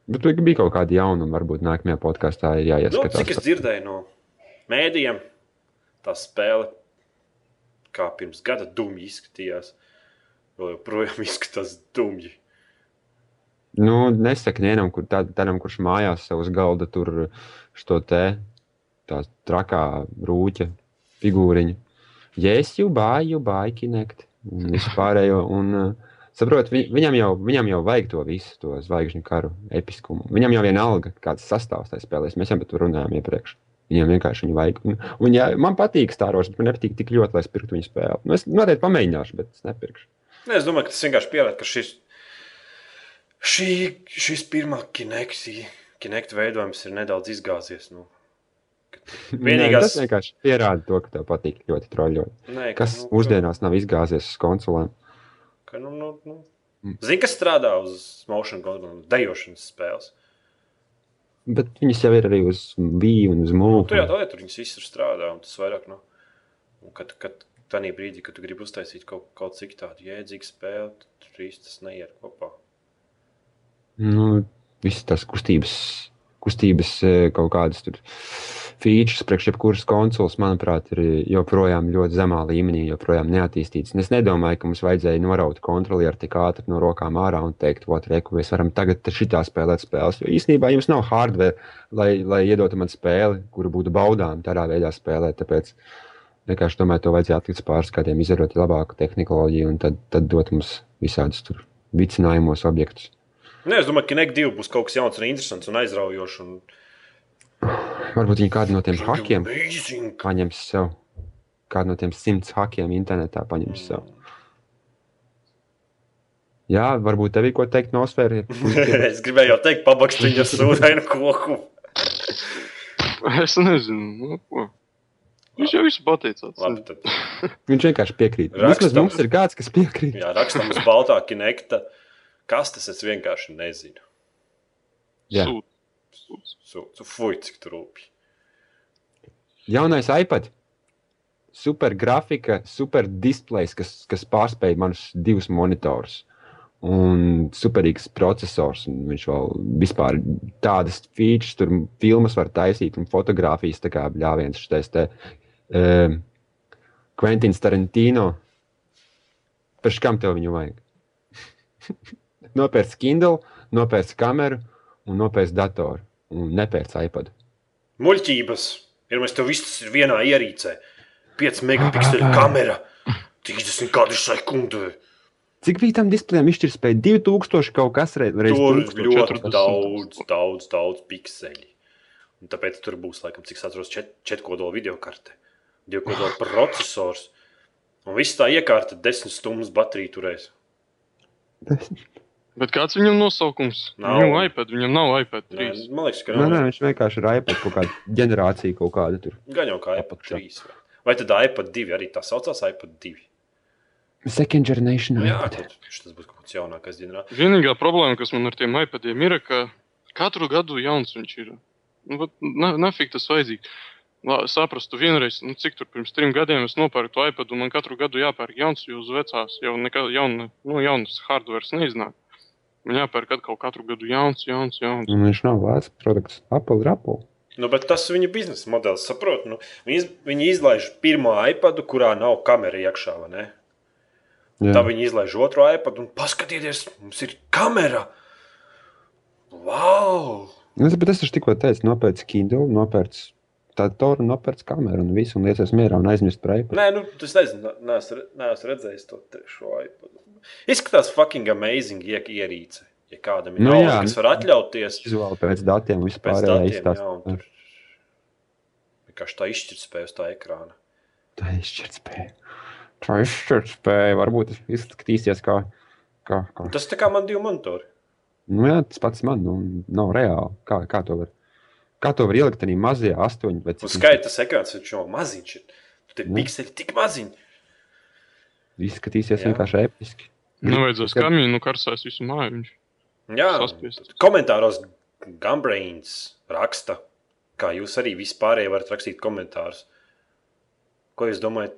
Bet tur bija kaut kāda jauna, un varbūt nākamajā podkāstā ir Nu, jāieskatās. cik es dzirdēju no mēdījiem, tā spēle, kā pirms gada dumji izskatījās, vēl joprojām izskatās dumji. Nu, nesaka nevienam, kur, tā, tādam, kurš mājās sev uz galda tur šo te tā trakā rūķa figūriņu. Es jau bāju, bāju kinekt un vispārējo. Un, uh, saprot, vi, viņam, jau, viņam jau vajag to visu, to zvaigžņu karu episkumu. Viņam jau vienalga, kāds sastāvs tajā spēlēs. Mēs jau par to runājām iepriekš. Viņam vienkārši viņu vajag. Un, un ja, man patīk stāros, bet man nepatīk tik ļoti, lai es pirktu viņu spēli. Nu, es noteikti pamēģināšu, bet es nepirkšu. Ne, es domāju, ka tas vienkārši pierāda, ka šis, šī, šis pirmā kinekta veidojums ir nedaudz izgāzies. Nu. Nē, Vienīgās, tas vienkārši pierāda to, ka tev patīk ļoti troļļot. Nē, ka, Kas nu, mūsdienās nav izgāzies uz konsolēm? Ka, nu, nu, nu. Mm. Zini, kas strādā uz motion control, dejošanas spēles. Bet viņas jau ir arī uz Vīju un uz Nu, mūžu. tur jau tā, tur viņas visur strādā, un tas vairāk no. Un kad, kad tādā brīdī, kad tu gribi uztaisīt kaut, kaut cik tādu jēdzīgu spēli, tad tur īsti tas neiet kopā. Nu, visas tās kustības, kustības eh, kaut kādas tur features, priekš jebkuras konsoles, manuprāt, ir joprojām ļoti zemā līmenī, joprojām neattīstītas. Un es nedomāju, ka mums vajadzēja noraut kontrolieri tik ātri no rokām ārā un teikt, ot, reku, mēs varam tagad šitā spēlēt spēles. Jo īstenībā jums nav hardware, lai, lai iedotu man spēli, kura būtu baudām tādā veidā spēlēt. Tāpēc vienkārši domāju, to vajadzēja atlikt pāris gadiem, izdarot labāku tehnoloģiju un tad, tad dot mums visādus tur vicinājumos objektus. Nē, es domāju, ka Nek 2 būs kaut kas jauns un interesants un aizraujošs. Un... Varbūt viņi kādu no tiem hakiem paņems sev. Kādu no tiem simts hakiem internetā paņems sev. Jā, varbūt tev ir ko teikt no sfēras. es gribēju jau teikt, pabakst viņu ar sūdainu koku. Es nezinu, nu, ko. Viņš jau visu pateicās. Labi, tad Viņš vienkārši piekrīt. Vismaz mums ir kāds, kas piekrīt. jā, rakstam uz baltā kinekta. Kas tas es vienkārši nezinu. Jā. Sūt. Sūt. Sūdzu, fuj, cik tur rūpīgi. Jaunais iPad. Super grafika, super displejs, kas, kas pārspēj manus divus monitorus. Un superīgs processors. un Viņš vēl vispār tādas features, tur filmas var taisīt un fotografijas. Tā kā ļāviens šis te uh, Quentins Tarantino. Pēc kam tev viņu vajag? nopērts Kindle, nopērts kameru un nopērts datoru. Un nepērts iPad. Muļķības! Ir mēs tev viss ir vienā ierīcē. 5 megapikseli kamera, 30 kadru sekundē. Cik bija tam displejam izšķirtspēja? 2000 kaut kas reiz reiz Tur ļoti 40. daudz, daudz, daudz pikseli. Un tāpēc tur būs, laikam, cik atceros, čet, četkodola video karte, divkodola processors. Un viss tā iekārta 10 stundas bateriju turēs. Bet kāds viņam nosaukums? Nav. Viņam iPad, viņam nav iPad Nē, 3. man liekas, ka Nē, nē, viņš vienkārši ir iPad kaut kāda ģenerācija, kaut kāda tur. Gan jau kā iPad 3. vai- Vai tad iPad 2 arī tā saucās iPad 2? Second generation Jā, iPad. tas būs kaut kāds jaunākais ģenerāls. Vienīgā problēma, kas man ar tiem iPadiem ir, ka katru gadu jauns viņš ir. Nu, bet na- Nafik tas vajadzīgs. Saprastu vienreiz, nu, cik tur pirms trim gadiem es nopērku to iPad, un man katru gadu jāpērk jauns, jo uz vecās jau nekad jauna, nu, jaunas hardware neiznāk. Man jāpērk atkal katru gadu jauns, jauns, jauns. Un viņš nav vērts produkts. Apple ir Apple. Nu, bet tas ir viņa biznesa modelis, saprot. Nu, viņi, iz, viņi izlaiž pirmo iPadu, kurā nav kamera iekšā, vai ne? Jā. Tā viņi izlaiž otro iPadu un paskatieties, mums ir kamera. Wow! Nu, bet es taču tikko teicu, nopērts Kindle, nopērts datoru, nopērts kameru un visu, un liecies mierā un aizmirst par iPad. Nē, nu, tas nezinu, neesmu, neesmu redzējis to trešo iPadu. Izskatās fucking amazing ierīce. Ja kādam ir Nu, nauda, jā. kas var atļauties, Vizuāli pēc datiem vispār datiem, izstāst. jā, un tur vienkārši tā izšķirtspēja uz tā ekrāna. Tā izšķirtspēja. Tā izšķirtspēja varbūt izskatīsies kā, kā, kā. Tas tā kā man divi monitori. Nu, jā, tas pats man nu, nav reāli. Kā, kā to var? Kā to var ielikt arī mazajā astoņu vai Un cik skaitas ekrāns viņš jau maziņš ir. Tur ir Nu. pikseli tik maziņi. izskatīsies Jā. vienkārši episki. Nevajadzēs Kad- kamīnu, nu, karsēs visu māju. Viņš. Jā, Saspiest. komentāros Gumbrains raksta, kā jūs arī vispārēji varat rakstīt komentārus. Ko jūs domājat,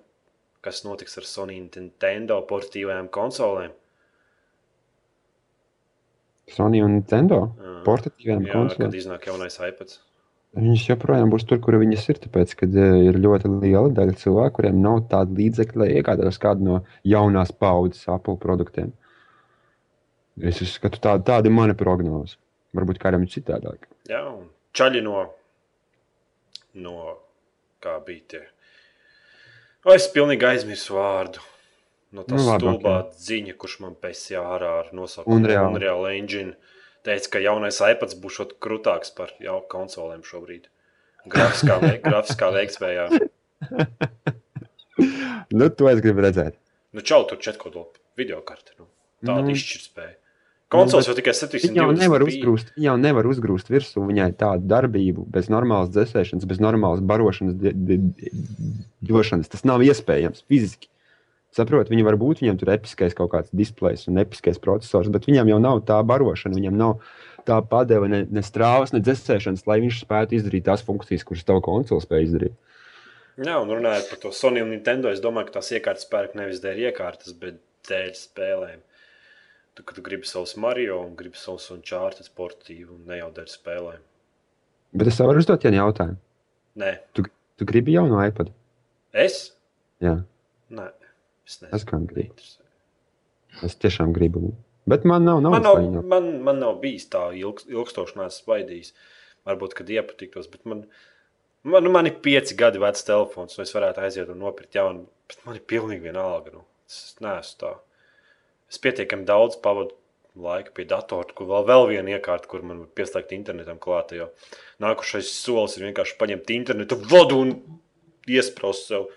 kas notiks ar Sony Nintendo portatīvajām konsolēm? Sony un Nintendo Jā. portatīviem Jā, kad konsolēm. iznāk jaunais iPad. Viņas joprojām būs tur, kur viņas ir. Tāpēc, kad eh, ir ļoti liela daļa cilvēku, kuriem nav tāda līdzekļa, lai iegādātos kādu no jaunās paudzes Apple produktiem. Es uzskatu, tā, tāda ir mana prognoze. Varbūt kādam ir citādāk. Jā, un čaļi no, no kā bija tie. O, es pilnīgi aizmirsu vārdu. No tā Nu, stulbā ziņa, kurš man pēsīja ārā ar nosaukumu Unreal. Unreal Engine. Teica, ka jaunais iPads būs krūtāks par jau konsolēm šobrīd. Grafiskā, veik, grafiskā veiktspējā. Nu, to es gribu redzēt. Nu, čau, tur četkodola video karte. Nu, tāda Nu. izšķirtspēja. Konsoles Nu, jau tikai Viņa jau 720. nevar uzgrūst, jau nevar uzgrūst virsū viņai tādu darbību bez normālas dzēsēšanas, bez normālas barošanas, došanas. Tas nav iespējams fiziski. Saprotu, viņi var būt, viņiem tur ir episkais kaut kāds displejs un episkais processors, bet viņam jau nav tā barošana, viņam nav tā padeva ne, ne strāvas, ne dzēsēšanas, lai viņš spētu izdarīt tās funkcijas, kuras tava konsole spēj izdarīt. Jā, un runājot par to Sony un Nintendo, es domāju, ka tās iekārtas pērk nevis dēļ iekārtas, bet dēļ spēlēm. Tu, tu gribi savus Mario un gribi savus Uncharted portīvu un ne jau dēļ spēlēm. Bet es varu uzdot vienu jautājumu. Nē, Tu gribi jaunu iPad? es? Jā, Nē, es es nezinu. gan gribu. Es tiešām gribu. Bet man nav Man nav, lai viņu man, man nav bijis tā ilg, ilgstoši, neesmu svaidījis. Varbūt, kad iepatiktos, bet man, man, nu, man ir pieci gadi vecs telefons, un es varētu aiziet un nopirkt jaunu, bet man ir pilnīgi vienalga. Nu. Es neesmu tā. Es pietiekami daudz pavadu laiku pie datora, kur vēl, vēl viena iekārta, kur man pieslēgt internetam klāta. Jo nākošais solis ir vienkārši paņemt internetu vadu un iesprāst sev.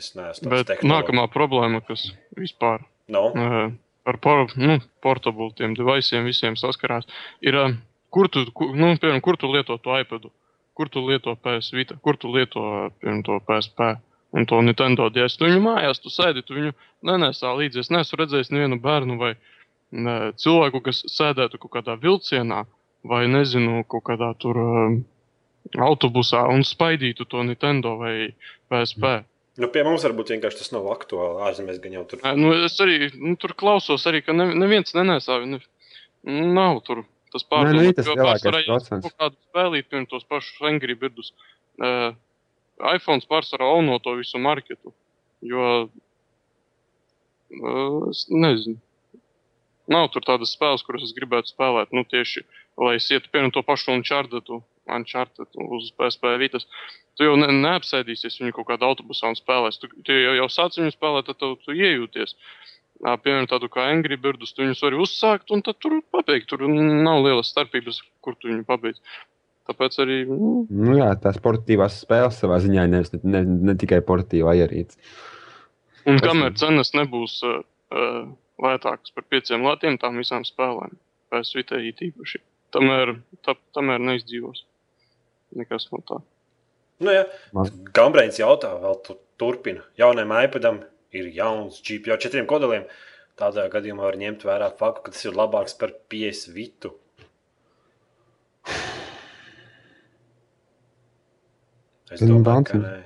Es neesmu tāds Bet nākamā problēma, kas vispār No? eh, ar por, nu, portable tiem deviceiem visiem saskarās, ir, eh, kur tu, ku- nu, piemēram, kur tu lieto to iPad, kur tu lieto PS Vita, kur tu lieto, eh, piemēram, to PSP un to Nintendo DS. Tu viņu mājās, tu sēdi, tu viņu nenesā līdzi. Es neesmu redzējis nevienu bērnu vai ne, cilvēku, kas sēdētu kaut kādā vilcienā vai, nezinu, kaut kādā tur um, autobusā un spaidītu to Nintendo vai PSP. Nu, pie mums varbūt vienkārši tas nav aktuāli. Ārzemēs gan jau tur. Nē, Nu, es arī nu, tur klausos, arī, ka ne, neviens nenesā. Ne, nu, nav tur tas Nē, nu, ir tas jo lielākais pārsvarā, ja procents. kaut kādu spēlīt, piemēram, tos pašus Angry Birdus. Uh, iPhone pārsvarā auno to visu marketu. Jo uh, es nezinu. Nav tur tādas spēles, kuras es gribētu spēlēt. Nu, tieši, lai es ietu, piemēram, to pašu Uncharted, Uncharted uz PSP Vitas. Tu jau ne, neapsēdīsies viņu kaut kādā autobusā un spēlēs. Tu, tu jau, jau sāc viņu spēlēt, tad tu, tu iejūties. Piemēram, tādu kā Angry Birdus, tu viņus vari uzsākt un tad tur pabeigt. Tur nav lielas starpības, kur tu viņu pabeidz. Tāpēc arī nu, Nu, jā, tās sportīvās spēles savā ziņā nevis ne, ne, ne tikai sportīvā ierīce. Un Tas kamēr cenas nebūs uh, uh, lētākas par pieciem latiem, tām visām spēlēm, vitēji tīpaši, tamēr, tā, tamēr neizdzīvos. Nekas no tā. Nu, jā. Gambreins jautā, vēl tu, turpina. Jaunajam iPadam ir jauns GPU četriem kodoliem. Tādā gadījumā var ņemt vērā faktu, ka tas ir labāks par PS Vitu. Es domāju, ka nē.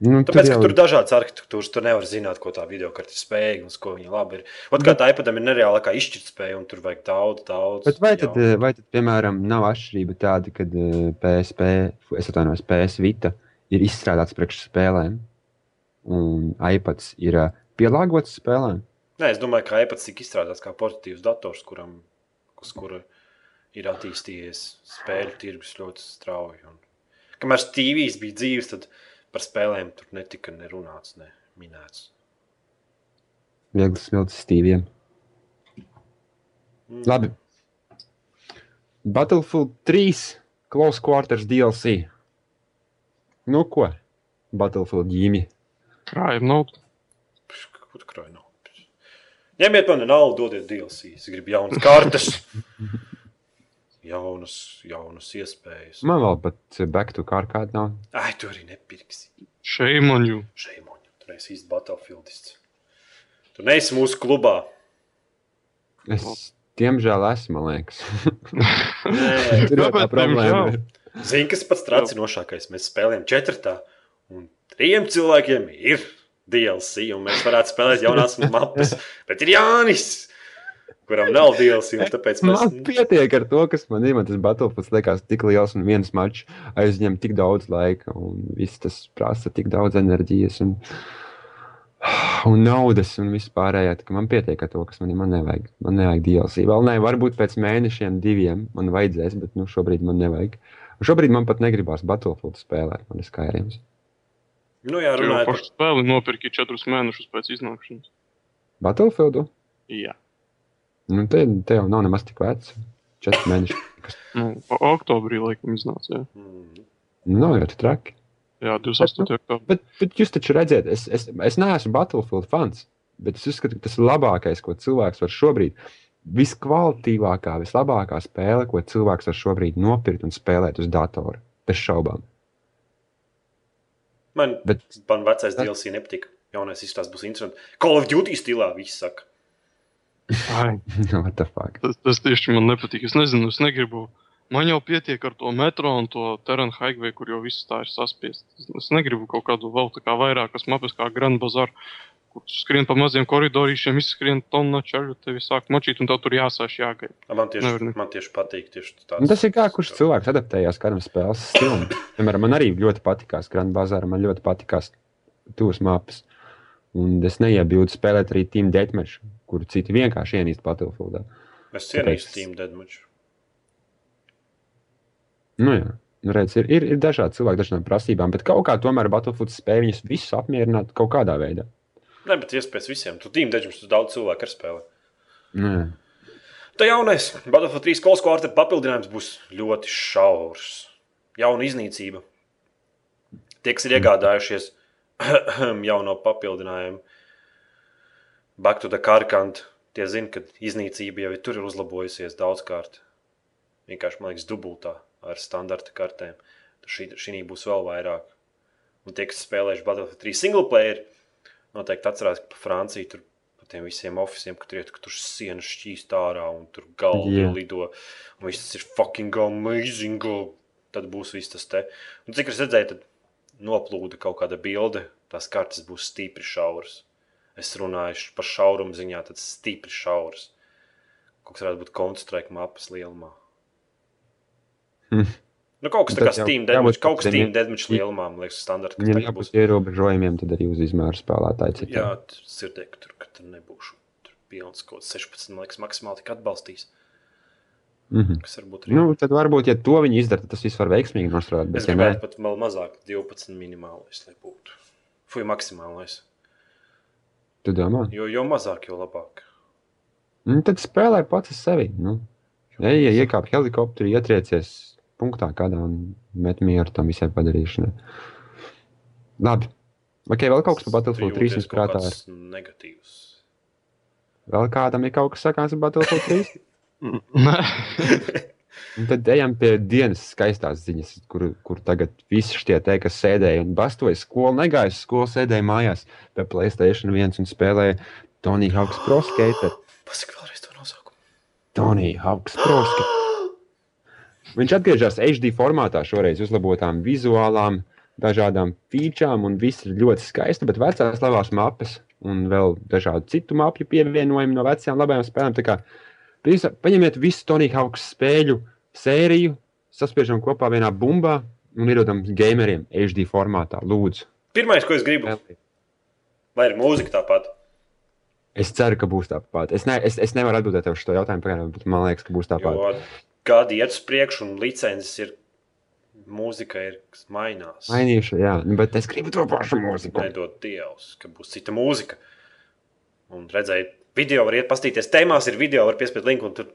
Nu, Tāpēc, ka jau- tur ir dažādas arhitektūras, tu nevari zināt, ko tā video karte spēja un uz ko viņa labi ir. Ot, kā tā iPadam ir nereālākā izšķirtspēja, un tur vajag daudz, daudz. Bet vai tad, jaunu. eh, vai tad, piemēram, nav atšķirība tāda, ka PSP, es atvainojos, PS Vita ir izstrādāts priekš spēlēm, un iPads ir eh, pielāgots spēlēm? Nē, es domāju, ka iPads tika izstrādāts kā portatīvs dators, kuram, uz kura ir attīstījies spēļu tirgus ļoti strauji. Un, kamēr Steve's bija dzīves, tad par spēlēm tur netika nerunāts, ne minēts. Viegli smilts stīviem. Mm. Labi. Battlefield 3 Close Quarters DLC. Nu ko? Battlefield ģīmi. Krājuma nav. Tu krāji nav? Ņemiet man naudu, dodiet DLC. Es gribu jaunas kartes. jaunas, jaunas iespējas. Man vēl pat back to car kāda nav. Ai, tu arī nepirksi. Shame on you. Šeimoņu. Tur esi īsti Battlefieldists. Tu neesi mūsu klubā. Es, diemžēl, esmu, man liekas. Nē, Tur jau tā problēma. ir. Zini, kas pats tracinošākais? Mēs spēlējam četrtā, un trim cilvēkiem ir DLC, un mēs varētu spēlēt jaunās mapas. Bet ir Jānis, kuram nav DLC, un tāpēc mēs. Man pietiek ar to, kas man ir. Man tas Battlefield liekas tik liels un viens mačs aizņem tik daudz laika, un viss tas prasa tik daudz enerģijas. Un... Un naudas un vispārējā. Man pietiek ar to, kas man ir. Man nevajag, man nevajag DLC. Vēl ne, varbūt pēc mēnešiem, diviem man vajadzēs, bet nu, šobrīd man nevajag. Un šobrīd man pat negribās Battlefield spēlēt. Man ir skaidrs. Nu, jā, runājot par pašu spēli nopirki četrus mēnešus pēc iznākšanas. Battlefield? Jā. Nu, te, te jau nav nemaz tik vecs. Četri mēneši. Nu, o- oktobrī laikam iznāca. Jā, Mm. Nu, Nav jau tā traki. jā 28. oktobrī. Bet, bet jūs taču redzat, es, es, es neesmu Battlefield fans. bet es uzskatu, ka tas ir labākais, ko cilvēks var šobrīd. Viskvalitīvākā, vislabākā spēle, ko cilvēks var šobrīd nopirkt un spēlēt uz datora. Bez šaubām. Man, Bet man vecais DLC nepatika. Jaunais izstāsts būs interesants. Call of Duty stilā viss saka. Ai, what the fuck? tas, tas tieši man nepatīk. Es nezinu, es negribu. Man jau pietiek ar to metro un to Terran Highway, kur jau viss tā ir saspiest. Es, negribu kaut kādu vēl tā kā vairākas mapas, kā Grand Bazaar, kur skrien pa maziem koridorīšiem, izskrien tonna čaļu, tevi sāk močīt un tev tur jāsāš jāgaida. Man tieši, Nevar ne- man tieši patīk tieši tāds. Nu, tas ir kā kurš cilvēks adaptējās kādam spēles stilam. Piemēram, man arī ļoti patīkās Grand Bazaar, man ļoti patīkās tūs mapas. Un es neiebildu spēlēt arī Team Deathmatch, kuru citi vienkārši ienīst Battlefieldā. Es cienīju Steam Deadmatch. Nu, jā. Nu, redz, ir, ir, ir dažādi cilvēki, dažādām prasībām, bet kaut kā tomēr Battlefield spēja viņus visus apmierināt kaut kādā veidā. Ne, bet iespējas visiem. Tu Steam Deadmatch, tu daudz cilvēku ar spēlē. Nu, jā. Tā jaunais Battlefield 3 Cold Quarter papildinājums būs ļoti šaurs. Jauna iznīcība. Tie, kas ir iegādājušies jauno papildinājumu, Back to the Carkant, tie zina, ka iznīcība jau ir tur ir uzlabojusies daudzkārt. Vienkārši, man liekas, dubultā ar standarta kartēm. Tad šī, šī būs vēl vairāk. Un tie, kas spēlējuši Battlefield 3 single player, noteikti atcerās, ka pa Franciju tur pa tiem visiem oficiāliem, ka tur ir tur sienas šķīst ārā un tur galva yeah. lido. Un viss tas ir fucking amazing. Tad būs viss tas te. Un cik es redzēju, tad noplūda kaut kāda bilde. Tās kartes būs stipri šauras. Es runāju par šaurumu ziņā, tad stipri šauras. Kaut kas varētu būt Counter-Strike mapas lielumā. Hm. Nu, kaut kas tāds - Steam Deadmatch, kaut kas Steam Deadmatch lielumā, man liekas, standarta. kas tagad jābūt ierobežojumiem, tad arī uz izmēru spēlētāju Jā, citiem. tas ir teikt, tur, ka tur nebūšu. Tur pilns kaut kāds 16, man liekas, maksimāli tik atbalstīs. Mhm. Kas varbūt arī. Nu, tad varbūt, ja to viņi izdara, tad tas viss var veiksmīgi nostrādāt. es Bet, ja gribētu pat mazāk, 12 minimālais, lai būtu. Fui maksimālais. Tu domā, Jo, jo mazāk, jo labāk. nu, tad spēlē pats ar sevi. Nu. Ej, ja iekāp helikopterī, ietriecies punktā kādā un met mieru tam visai padarīšanai. Labi. Ok, vēl kaut kas par Battlefield 3 jums prātā ir. Negatīvs. Vēl kādam ir kaut kas sakāms par Battlefield 3? Un tad ejam pie dienas skaistās ziņas, kur, kur tagad visi šie te, kas sēdēja un bastoja skolu, negāja uz skolu, sēdēja mājās pie Playstation 1 un spēlēja Tony Hawk's Pro Skater. Pasaka vēlreiz to nosaukumu. Tony Hawk's Pro Skater. Viņš atgriežas HD formātā, šoreiz uzlabotām vizuālām, dažādām featurām, un viss ir ļoti skaisti, bet vecās labās mapas un vēl dažādu citu mapju pievienojumu no vecajām labajām spēlēm. Principā, Paņemiet visu Tony Hawk's spēļu sēriju, saspiežam kopā vienā bumbā un iedodam gameriem HD formātā. Lūdzu, Pirmais, ko es gribu, lai ir mūzika tāpat. es ceru, ka būs tāpat. Es, ne, es, es nevaru atbildēt uz šo jautājumu, pagaidām, bet man liekas, ka būs tāpat. Jo gadi iet uz priekšu, un licences ir. Mūzika ir mainās. Mainīšu, jā, nu, bet es gribu to pašu mūziku. Nedod Dievs, ka būs cita mūzika. Un redzēju, video var iet pastīties. Tēmās ir video, var piespiest linku, un tur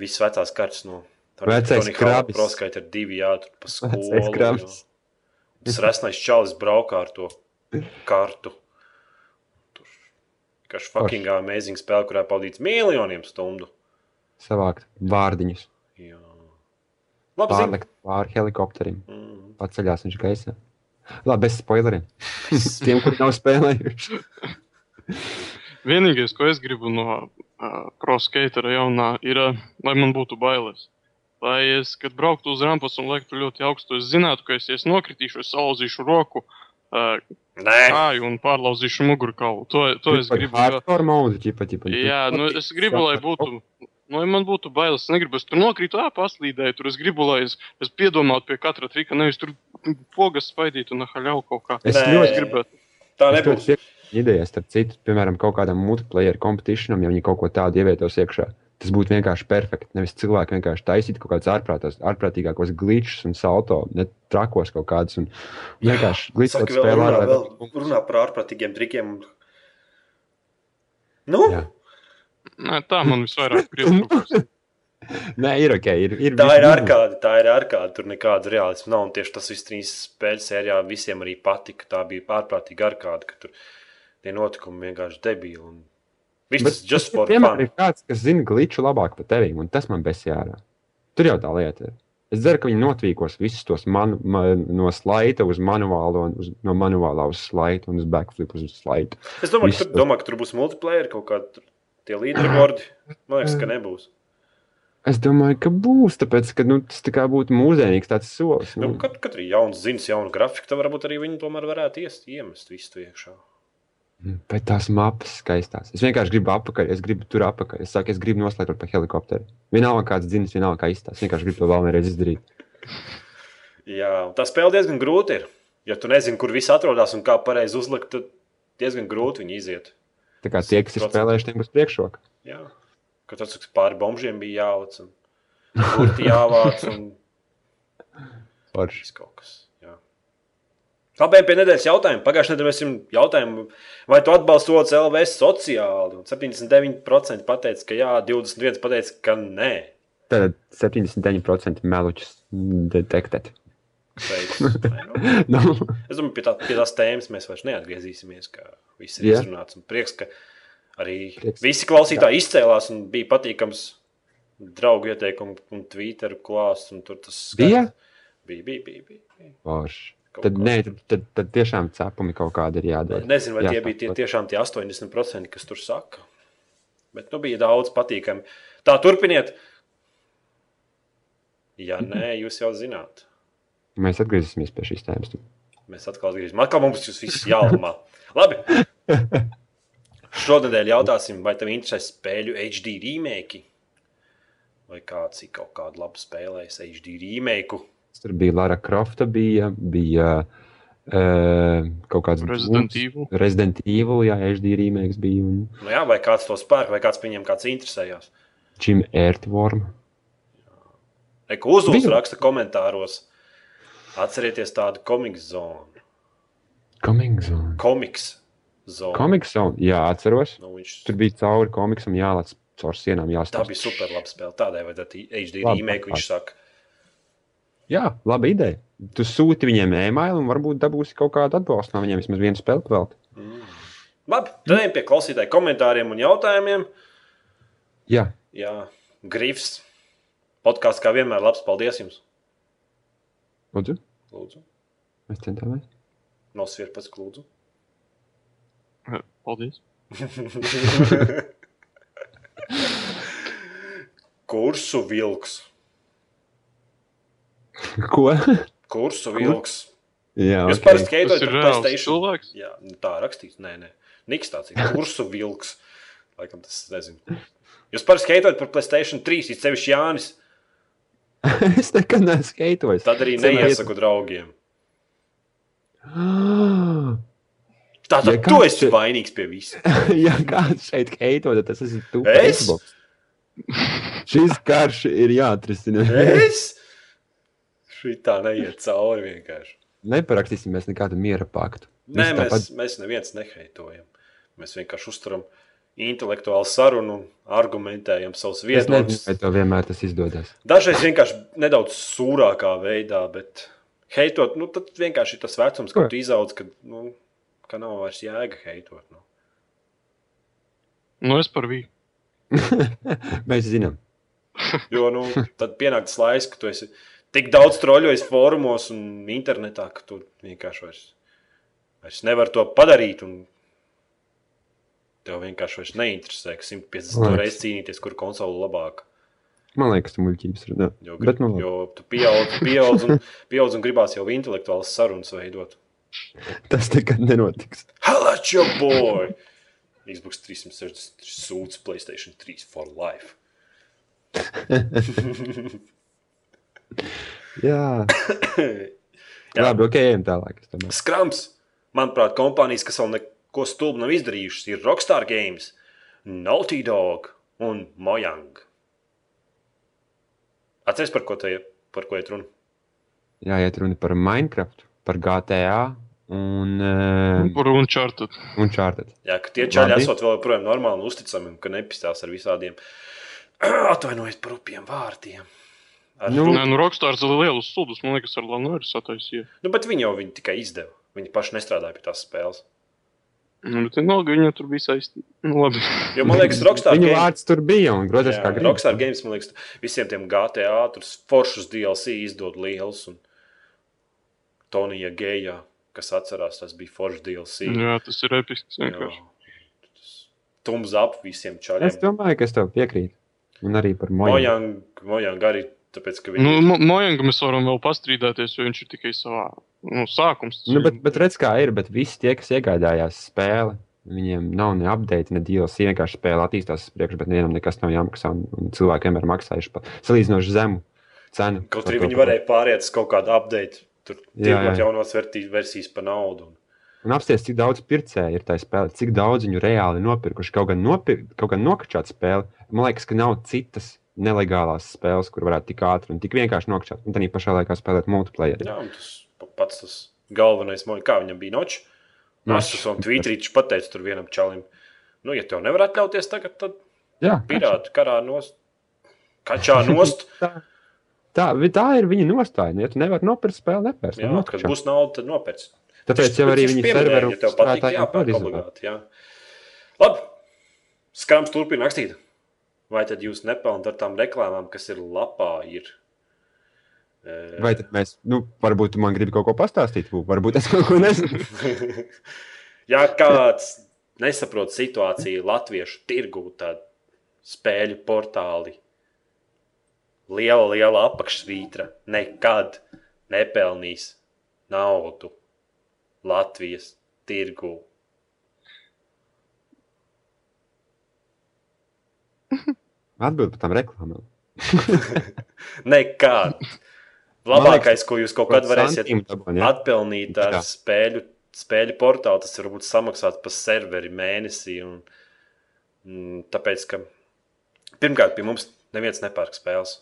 viss vecās kartes no Vecais krabis. Proskaita ir divi, jā, tur pa skolu. Vecais krabis. Tas resnais čalis braukā ar to kartu. Tur Kas fucking amazing spēle, kurā pavadīts miljoniem stundu. Savākt vārdiņus, Jā. Labi, pārlikt pāri helikopterim, Mm. paceļās viņš gaisā. Labi, bez spoileriem. Tiem, kur nav spēlējuši. vienīgais, ko es gribu no uh, pro-skatera jaunā, ir, uh, lai man būtu bailes. Lai es, kad brauktu uz rampas un liektu ļoti augstu, es zinātu, ka es, ja es nokritīšu, es salauzīšu roku, uh, Nē, kāju un pārlauzīšu mugurkaulu. To, to es gribu. jo- Hardcore mode, ķipa, ķipa. Jā, nu, es gribu, lai būtu. Nu, ja man būtu bailes, es negribu, es tur nokrītu, ā, paslīdēju. Tur es gribu, lai es, es piedomātu pie katra trika, nevis tur pogas spaidītu un haļau kaut kā. Es Nē. ļoti Es gribētu. tā Es nebūs. ļoti idejai, starp citu, piemēram, kaut kādam multiplayer competitionam, ja viņi kaut ko tādu ievietos iekšā. Tas būtu vienkārši perfekti. Nevis cilvēki vienkārši taisītu kaut kādus ārprātos- ārprātīgākos glitčus un salto, ne trakos kaut kādus. Un vienkārši glitčot Saka, vēl spēlē runā, vēl runā par ārprātīgiem trikiem. un- Nu, Jā. Nē, tā man visvairāk priecājas. Nē, ir ok. Ir, ir tā ir ārkārta, tā ir ārkārta. Tur nekāda realisma nav. Un tieši tas viss trīs spēļu sērijā visiem arī patika. Tā bija ārprātīga ārkārta, ka tur tie notikumi vienkārši debīli. Un... Viss Bet just for fun. ir kāds, kas zina glitču labāk par tevi, un tas man besī ārā. Tur jau tā lieta ir. Es ceru, ka viņi notvīkos visus tos manu, man, no slaida uz manuālo, un uz, no manuālā uz slaidu un uz backflip uz slaidu. Es domāju, Viss ka tur, domāju, ka tur būs multiplayer, kaut kādi tie leaderboardi. Man liekas, ka nebūs. Es domāju, ka būs, tāpēc, ka nu, tas tā būtu mūsdienīgs tāds solis. Nu, Nu, kad, kad ir jauns zins, jaunu grafiku, tad varbūt arī viņi tomēr varētu iest, iemest visu iekšā. Bet tās mapas skaistās. Es vienkārši gribu apakaļ, es gribu tur apakaļ. Es saku, es gribu noslēgt par helikopteru. Vienalga, kāds dzins, vienalga, kā izstāsta. Es vienkārši gribu to vēl vienreiz izdarīt. Jā, tā spēle diezgan grūti ir. Ja tu nezini, kur viss atrodas un kā pareizi uzlikt, tad diezgan grūti viņi iziet. Tā kā tie, kas ir 100%. spēlējuši, tiem būs priekšroka. Jā, ka tas pāri bombžiem bija jālic un jāvāc un viss kaut kas. Jā. Labi, pie nedēļas jautājuma. Pagājušajā nedēļā mēs jautājām, vai tu atbalsti OCLV sociāli. Un 79% pateica, ka jā, 21% pateica, ka nē. Tad 79% meluķus detektēt. Nu. nu, Es domāju, pie, tā, pie tās tēmas mēs vairs neatgriezīsimies. ka Viss ir Jā. izrunāts. Un prieks, ka arī Prieks. visi klausītāji izcēlās un bija patīkams draugu ieteikumu un Twitter klāsts. un tur tas Bija? Bija, bija, bija. bija, bija. Tad, nē, tad, tad, tiešām cepumi kaut kādi ir jādara. Nezinu, vai Jā, tie bija tie, tiešām tie 80%, kas tur saka. Bet nu, bija daudz patīkami. Tā turpiniet. Ja nē, jūs jau zināt. Mēs atgriezīsimies pie šīs tēmas. Mēs atkal atgriezīsimies. Atkal mums tas viss jālamā. Labi. Šonadēļ jautāsim, vai tev interesē spēļu HD remake? Vai kāds ir kaut kādu labu spēlējis HD remake? Tur bija Lara Crofta, bija, bija uh, kaut kāds Resident Dooms, Evil. Resident Evil, jā, HD remakes bija un Nu, jā, vai kāds to spēr, vai kāds viņam kāds interesējās? Jim Earthworm. Eko uzlūdzu Bija. raksta komentāros. Atcerieties tādu komiks zonu. Coming Zone. Komiks zonu. Comic Zone, jā, atceros. Nu, viņš Tur bija cauri komiksam jālēc caur sienām Tā jāstāsta. bija super laba spēle. Tādai vajadzētu HD remake, viņš saka. Jā, laba ideja. Tu sūti viņiem e-mailu un varbūt dabūsi kaut kādu atbalstu no viņiem, vismaz vienu spēli vēl. Mm. Labi, tad ejam pie klausītāju komentāriem un jautājumiem. Jā, Jā, Grifs. Podkāsts kā vienmēr labs. Paldies jums. lūdzu, Lūdzu. mēs centāmies. Nosvier pats lūdzu. Paldies. Kursu vilks. Ko? Kursu vilks. jā, Jūs ok. parasti Tas skaitot ir par reāls PlayStation. cilvēks. Jā, nu tā rakstīts. Nē, nē. Niks tāds ir. Kursu vilks. Laikam tas nezinu. Jūs parasti skaitot par PlayStation 3, it sevišķi Jānis. es nekad neesmu skaitojis. Tad arī Senā neiesaku draugiem. iet- Tātad Ja tu esi te- vainīgs pie visa. ja kāds šeit heito, tad tas ir tu. Es? Šis karš ir jāatrisina. Es? Šī tā neiet cauri vienkārši. Neparakstīsim mēs nekādu miera paktu. Nē, mēs, tāpat- mēs neviens neheitojam. Mēs vienkārši uzturam intelektuālu sarunu un argumentējam savus Es nezinu, viedokļus. vai tev vienmēr tas izdodas. Dažreiz vienkārši nedaudz sūrākā veidā, bet heitot, nu, tad vienkārši ir tas vecums, kad tu izaudz, kad, nu, ka nav vairs jēga heitot. Nu. Nu, es par viņu. Mēs zinām. Jo nu, tad pienāk tas laiks, ka tu esi tik daudz troļojis fórumos un internetā, ka tu vienkārši vairs, vairs nevari to padarīt. Un tev vienkārši vairs neinteresē, ka 150 Liekas. reizes cīnīties, kur konsole labāka. Man liekas, tas muļķības ir. Jo, Bet, grib, nu, labi. jo tu pieaug, pieaug, un, pieaug un gribās jau intelektuālas sarunas veidot. Tas nekad nenotiks. Hello, your boy! Xbox 360 sūds Playstation 3 for life. Jā, Jā. labi, ok, ejam tālāk. Skrams, manuprāt, kompānijas, kas vēl neko stulbu nav izdarījušas, ir Rockstar Games, Naughty Dog un Mojang. Atcerieties, par ko te ir, par ko iet runa? Jā, iet runa par Minecraft, par GTA un, uh, Par Uncharted. un Charted. Jā, ka tie čaļi esot vēl joprojām normāli un uzticami, un ka nepistās ar visādiem atvainojiet par upiem vārdiem. Ar Nu. Nē, nu, Rockstars ir liels sudus. Man liekas, ar Lanu ir sataisīja. nu, bet viņi jau viņi tikai izdeva. Viņi paši nestrādāja pie tās spēles. Nu, bet vienalga viņa tur bija saistīta. Nu, labi. Jo man liekas, Rockstar Viņu Games, vārds tur bija un grozies kā gribas. Rockstar Games, man liekas, visiem tiem GTA, tur foršus DLC izdod liels. Un Tonija Geja, kas atcerās, tas bija foršs DLC. Jā, tas ir episks vienkārši. Tums ap visiem Es čaļiem. domāju, ka es tev piekrītu. Un arī par moju. Mojang, Mojang arī, tāpēc, ka Nu, viņi Mo- Mojangam mēs varam vēl pastrīdēties, jo viņš ir tikai savā nu, sākums. Nu, bet, bet redz, kā ir. Bet visi tie, kas iegādājās spēli, viņiem nav ne update, ne DLC. Vienkārši spēle attīstās uz priekšu, bet nevienam nekas nav jāmaksā. Un, un cilvēki vienmēr ir maksājuši par salīdzinoši zemu cenu. kaut arī to, viņi ka- varēja pāriet uz kaut kādu update, tur tirgot vertī- versijas par naudu. Un, Un apsties, cik daudz pircēju ir tajā spēlē, cik daudz viņu reāli nopirkuši. Kaut gan, nopir, kaut gan nokačāt spēli, man liekas, ka nav citas nelegālās spēles, kur varētu tik ātri un tik vienkārši nokačāt. Un tā pašā laikā spēlēt multiplayer. jā, tas pa- pats tas galvenais, kā viņam bija noč. Noč. Masas un tvītrīčs pateica tur vienam čalim. Nu, ja tev nevar atļauties tagad, tad Jā, pirāti karā nost. Kačā nost. tā, tā, tā ir viņa nostāja. Ja tu nevari nopirkt spēli, nepērc. jā, nu, kad būs nauda, tad nopērts. Tāpēc jau arī viņa serveru ja patīk, jā, var pērk izvēlēt. obligāti, jā. Labi, skrams turpina rakstīt. Vai tad jūs nepelnāt ar tām reklāmām, kas ir lapā? Ir? Eh, Vai tad mēs, nu, varbūt man gribi kaut ko pastāstīt, Bū, varbūt es kaut ko nezinu. ja kāds nesaprot situāciju latviešu tirgū, tad spēļu portāli liela, liela apakšsvītra nekad nepelnīs naudu Latvijas tirgū. Atbild par tām reklāmām. Nekad. Labākais, ko jūs kaut kad varēsiet dabūn, atpelnīt ar Jā. spēļu, spēļu portālu, tas varbūt samaksāt par serveri mēnesī. Un, mm, tāpēc, ka pirmkārt, pie mums neviens nepērk spēles.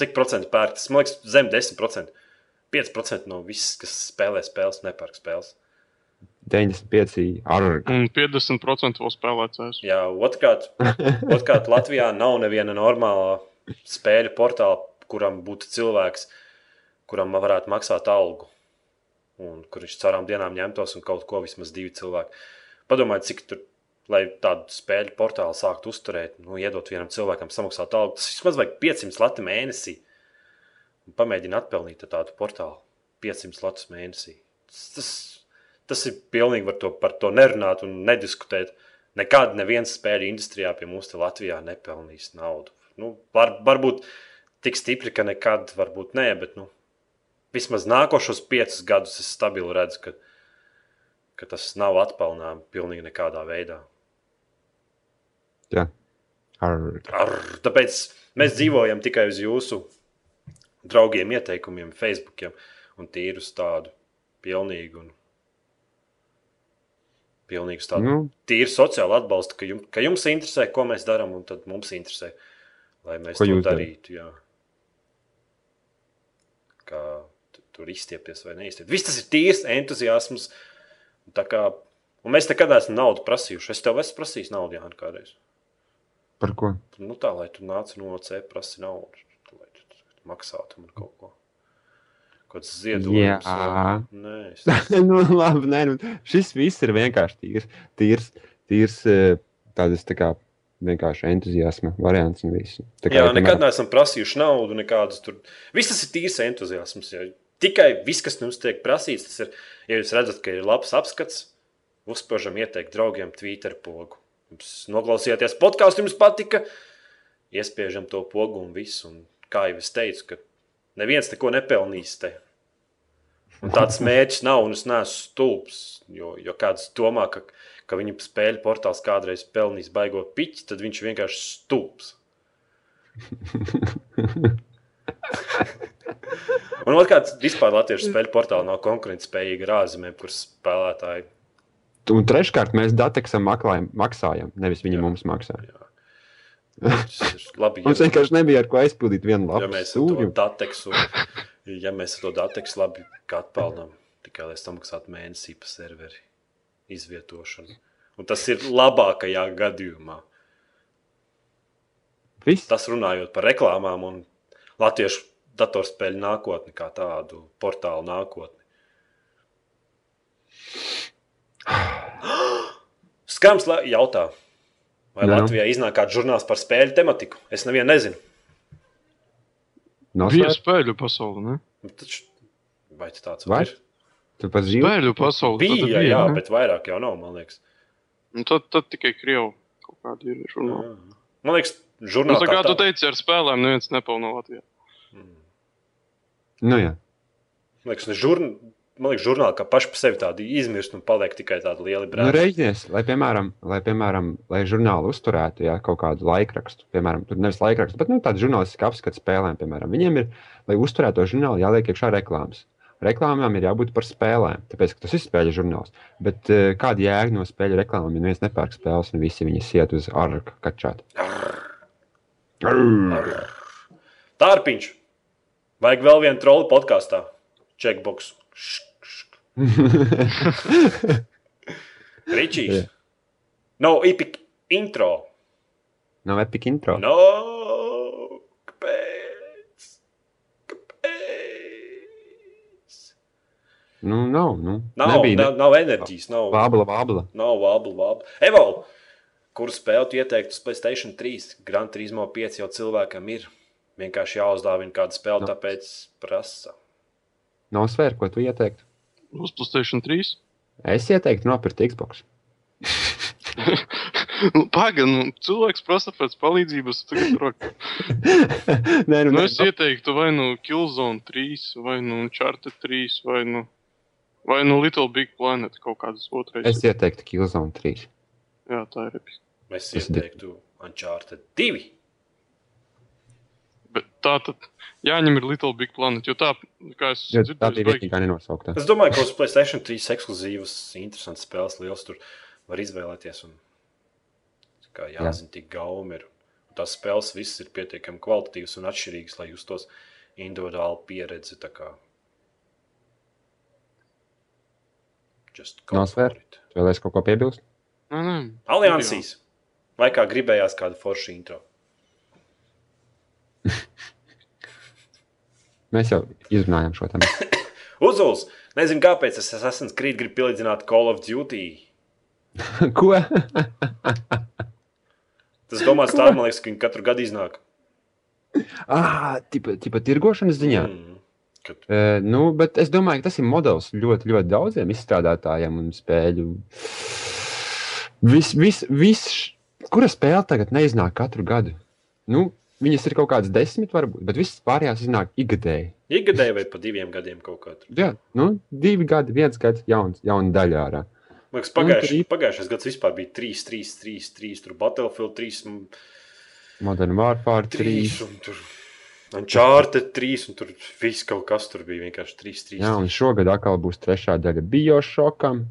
Cik procentu pērk? Tas man liekas, zem 10%. 5% no visas, kas spēlē spēles, nepērk spēles. 95 ar Un 50% vēl spēlētājs. Jā, otrkārt, otrkārt, Latvijā nav neviena normāla spēļu portāla, kuram būtu cilvēks, kuram varētu maksāt algu. Un kur viņš caurām dienām ņemtos un kaut ko vismaz divi cilvēki. Padomājiet, cik tur, lai tādu spēļu portālu sāktu uzturēt, nu, iedot vienam cilvēkam samaksāt algu. Tas vismaz vajag 500 lati mēnesī. Un pamēģina atpelnīt tādu portālu 500 latus mēnesī. Tas, tas, tas ir pilnīgi par to, par to nerunāt un nediskutēt. Nekad neviens spēļu industrijā pie mums te Latvijā nepelnīs naudu. Nu, var, varbūt tik stipri, ka nekad, varbūt nē, bet nu, vismaz nākošos piecus gadus es stabili redzu, ka, ka tas nav atpelnām pilnīgi nekādā veidā. Jā, ar Ar, tāpēc mēs dzīvojam tikai uz jūsu draugiem, ieteikumiem, Facebook un tīru tādu pilnīgu un pilnīgi uz tādu nu, tīru sociālu atbalstu, ka jums, ka jums interesē, ko mēs darām, un tad mums interesē, lai mēs Ko to darītu. Jā. Kā tu- tur izstiepties vai neizstiepties. Viss tas ir tīrs entuziasms. un tā Kā, un mēs nekad neesam naudu prasījuši. Es tev esmu prasījis naudu, Jānis, kādreiz. par ko? Nu, tā, lai tu nāc no C, prasi naudu, lai tu maksātu man kaut ko. Kāds ziedojums. Jā. Nē, es nu, labi, nē, nu, šis viss ir vienkārši tīrs, tīrs, tīrs eh, tādas tā kā vienkārši entuziasma variants un viss. Tā Jā, ja nekad neesam prasījuši naudu, nekādus tur. Viss tas ir tīrs entuziasms. Jā. Tikai viss, kas mums tiek prasīts, tas ir, ja jūs redzat, ka ir labs apskats, uzspiežam ieteikt draugiem Twitter pogu. Jums noklausījāties podkāstu, jums patika, iespiežam to pogu un visu. Un, kā jau es teicu, ka neviens neko nepelnīs te. Un tāds mērķis nav, un es neesmu stulbs. Jo, jo kāds domā, ka, ka viņa spēļu portāls kādreiz pelnīs baigo piķi, tad viņš vienkārši stulbs. Un otrkārt, vispār Latvijas spēļu portālā nav konkurētspējīga ar ārzemēm, kuras spēlētāji. Un treškārt, mēs dateksam maksājam, nevis viņi Jā. mums maksā. Ir labi, Mums vienkārši nebija ar ko aizpildīt vienu ja lapu mēs ar to stūri. Ja mēs to dateksu labi atpelnām, tikai lai samaksātu mēnesī par serveri izvietošanu. Un tas ir labākajā gadījumā. Viss. Tas runājot par reklāmām un latviešu datorspēļu nākotni, kā tādu portālu nākotni. Skrams la- jautā, vai Jā. Latvijā iznāk kāds žurnāls par spēļu tematiku? Es nevienu nezinu. Nav Bija slēpts. spēļu pasaule, ne? Nu, Taču, vai tas tāds Vai? ir? Tu pats zīvi. Spēļu pasaule. tad Bija, jā, ne? bet vairāk jau nav, man liekas. Un tad, tad tikai Krievu kaut kādi ir žurnāli. Jā. Man liekas, Nu, žurnāls tā kā tu teici, ar spēlēm neviens nepelno Latvijā. Nu, jā. Man liekas, ne žurn... man liekas, žurnāli kā paši par sevi tādi izmirst un paliek tikai tādi lieli Nu, brāļi. Reizēs, lai, piemēram, lai, piemēram, lai žurnāli uzturētu jā, kaut kādu laikrakstu, piemēram, tur nevis laikrakstu, bet nu, tādu žurnālistiku apskatu spēlēm, piemēram, viņiem ir, lai uzturētu to žurnālu, jāliek iekšā reklāmas. Reklāmām ir jābūt par spēlēm, tāpēc, ka tas ir spēļu žurnāls. Bet uh, kāda jēga no spēļu reklāmām, ja neviens nepērk spēles un visi viņas iet uz arku kačātu? Tārpiņš. Vajag vēl vienu troli podkāstā. Checkbox. Ričijs. Jā. No, epic intro. Nav epic intro. No, kāpēc? Kāpēc? Nu, nav. Nu, Nav, nebija, nav, nav enerģijas, nav, Vābla, vābla. nav vābla, vābla. Evo, kur spēlēt ieteiktu uz Playstation 3? Gran Turismo 5 jau cilvēkam ir. Vienkārši jāuzdāvina kāda spēle, Nu. tāpēc prasa. Nav sfēra, ko tu ieteiktu. Uz Playstation 3. Es ieteiktu nopirkt Xbox. Nu, Pagaidām, nu, cilvēks prasa pēc palīdzības. Nē, nu, Nu, es ieteiktu vai nu Killzone 3, vai nu Uncharted 3, vai nu, vai nu Little Big Planet kaut kādas otrais. es ieteiktu Killzone 3. Jā, tā ir episka. Es ieteiktu Uncharted 2. Bet tā tad jāņem ir Little Big Planet, jo tā, kā es Jo tā dzirdēju, bija baigi- vienīgā nenosauktā. Es domāju, ka uz Playstation 3 ekskluzīvas, interesants spēles, liels tur var izvēlēties. Un, kā jāzina, tik gaumi ir. Un tās spēles visas ir pietiekami kvalitatīvas un atšķirīgas, lai jūs tos individuāli pieredzi. tā kā Just go Nav svērt? for it. Vēlēs kaut ko piebilst? Nē, nē. Aliansīs. Vai kā gribējās kādu foršu intro? Mēs jau izrunājām šo tēmu. Uzuls! Nezinu, kāpēc es esmu krīt, gribu pielīdzināt Call of Duty. ko? Tas domāts tā, man liekas, ka viņi katru gadu iznāk. ah, tipa, tipa tirgošanas ziņā. Mm. Kad Uh, nu, bet es domāju, ka tas ir modelis ļoti, ļoti daudziem izstrādātājiem un spēļu. Vis, vis, vis, kura spēle tagad neiznāk katru gadu? Nu, viņas ir kaut kādas desmit, varbūt, bet visas pārējās iznāk ikgadēji. Ikgadēji vai pa diviem gadiem kaut kā tur. Jā, nu, divi gadi, viens gads, jauns, jauna daļa ārā. Man liekas, Un tur pagājušais gads vispār bija 3, 3, 3, 3, tur Battlefield 3, un Modern Warfare 3. 3, un tur Uncharted 3, un tur viss kaut kas tur bija vienkārši 3, 3. Jā, un šogad atkal būs trešā daļa Biošokam,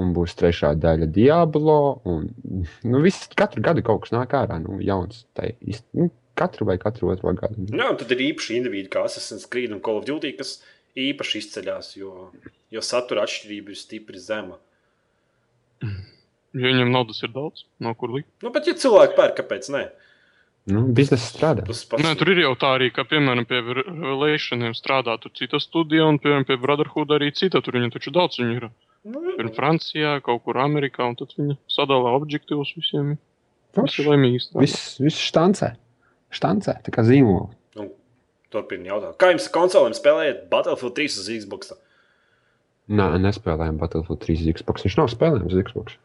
un būs trešā daļa Diablo. Un, nu, viss, katru gadu kaut kas nāk ārā, nu, jauns. Tai, nu, katru vai katru otro gadu. Jā, un tad ir īpaši individi, kā Assassin's Creed un Call of Duty, kas īpaši izceļas, jo, jo satura atšķirība ir stipri zema. Jo viņam naudas ir daudz, no kur likt. Nu, bet, ja cilvēki pērk, kāpēc ne? Nu, biznesa strādā. Tas pats Nē, tur ir jau tā arī, ka, piemēram, pie Re- Revelationiem strādā tur cita studija, un, piemēram, pie Brotherhood arī cita. Tur viņi taču daudz viņi ir. Nu, Ir Francijā, kaut kur Amerikā, un tad viņi sadala objektīvus visiem. Visi Forši. laimīgi strādā. Viss, viss štancē. Štancē, tā kā zīmola. nu, Turpiniet jautāt. Kā jums konsolēm spēlējat Battlefield 3 uz Xbox? Nē, nespēlējām Battlefield 3 uz Xbox. Viņš nav spēlējams uz Xbox.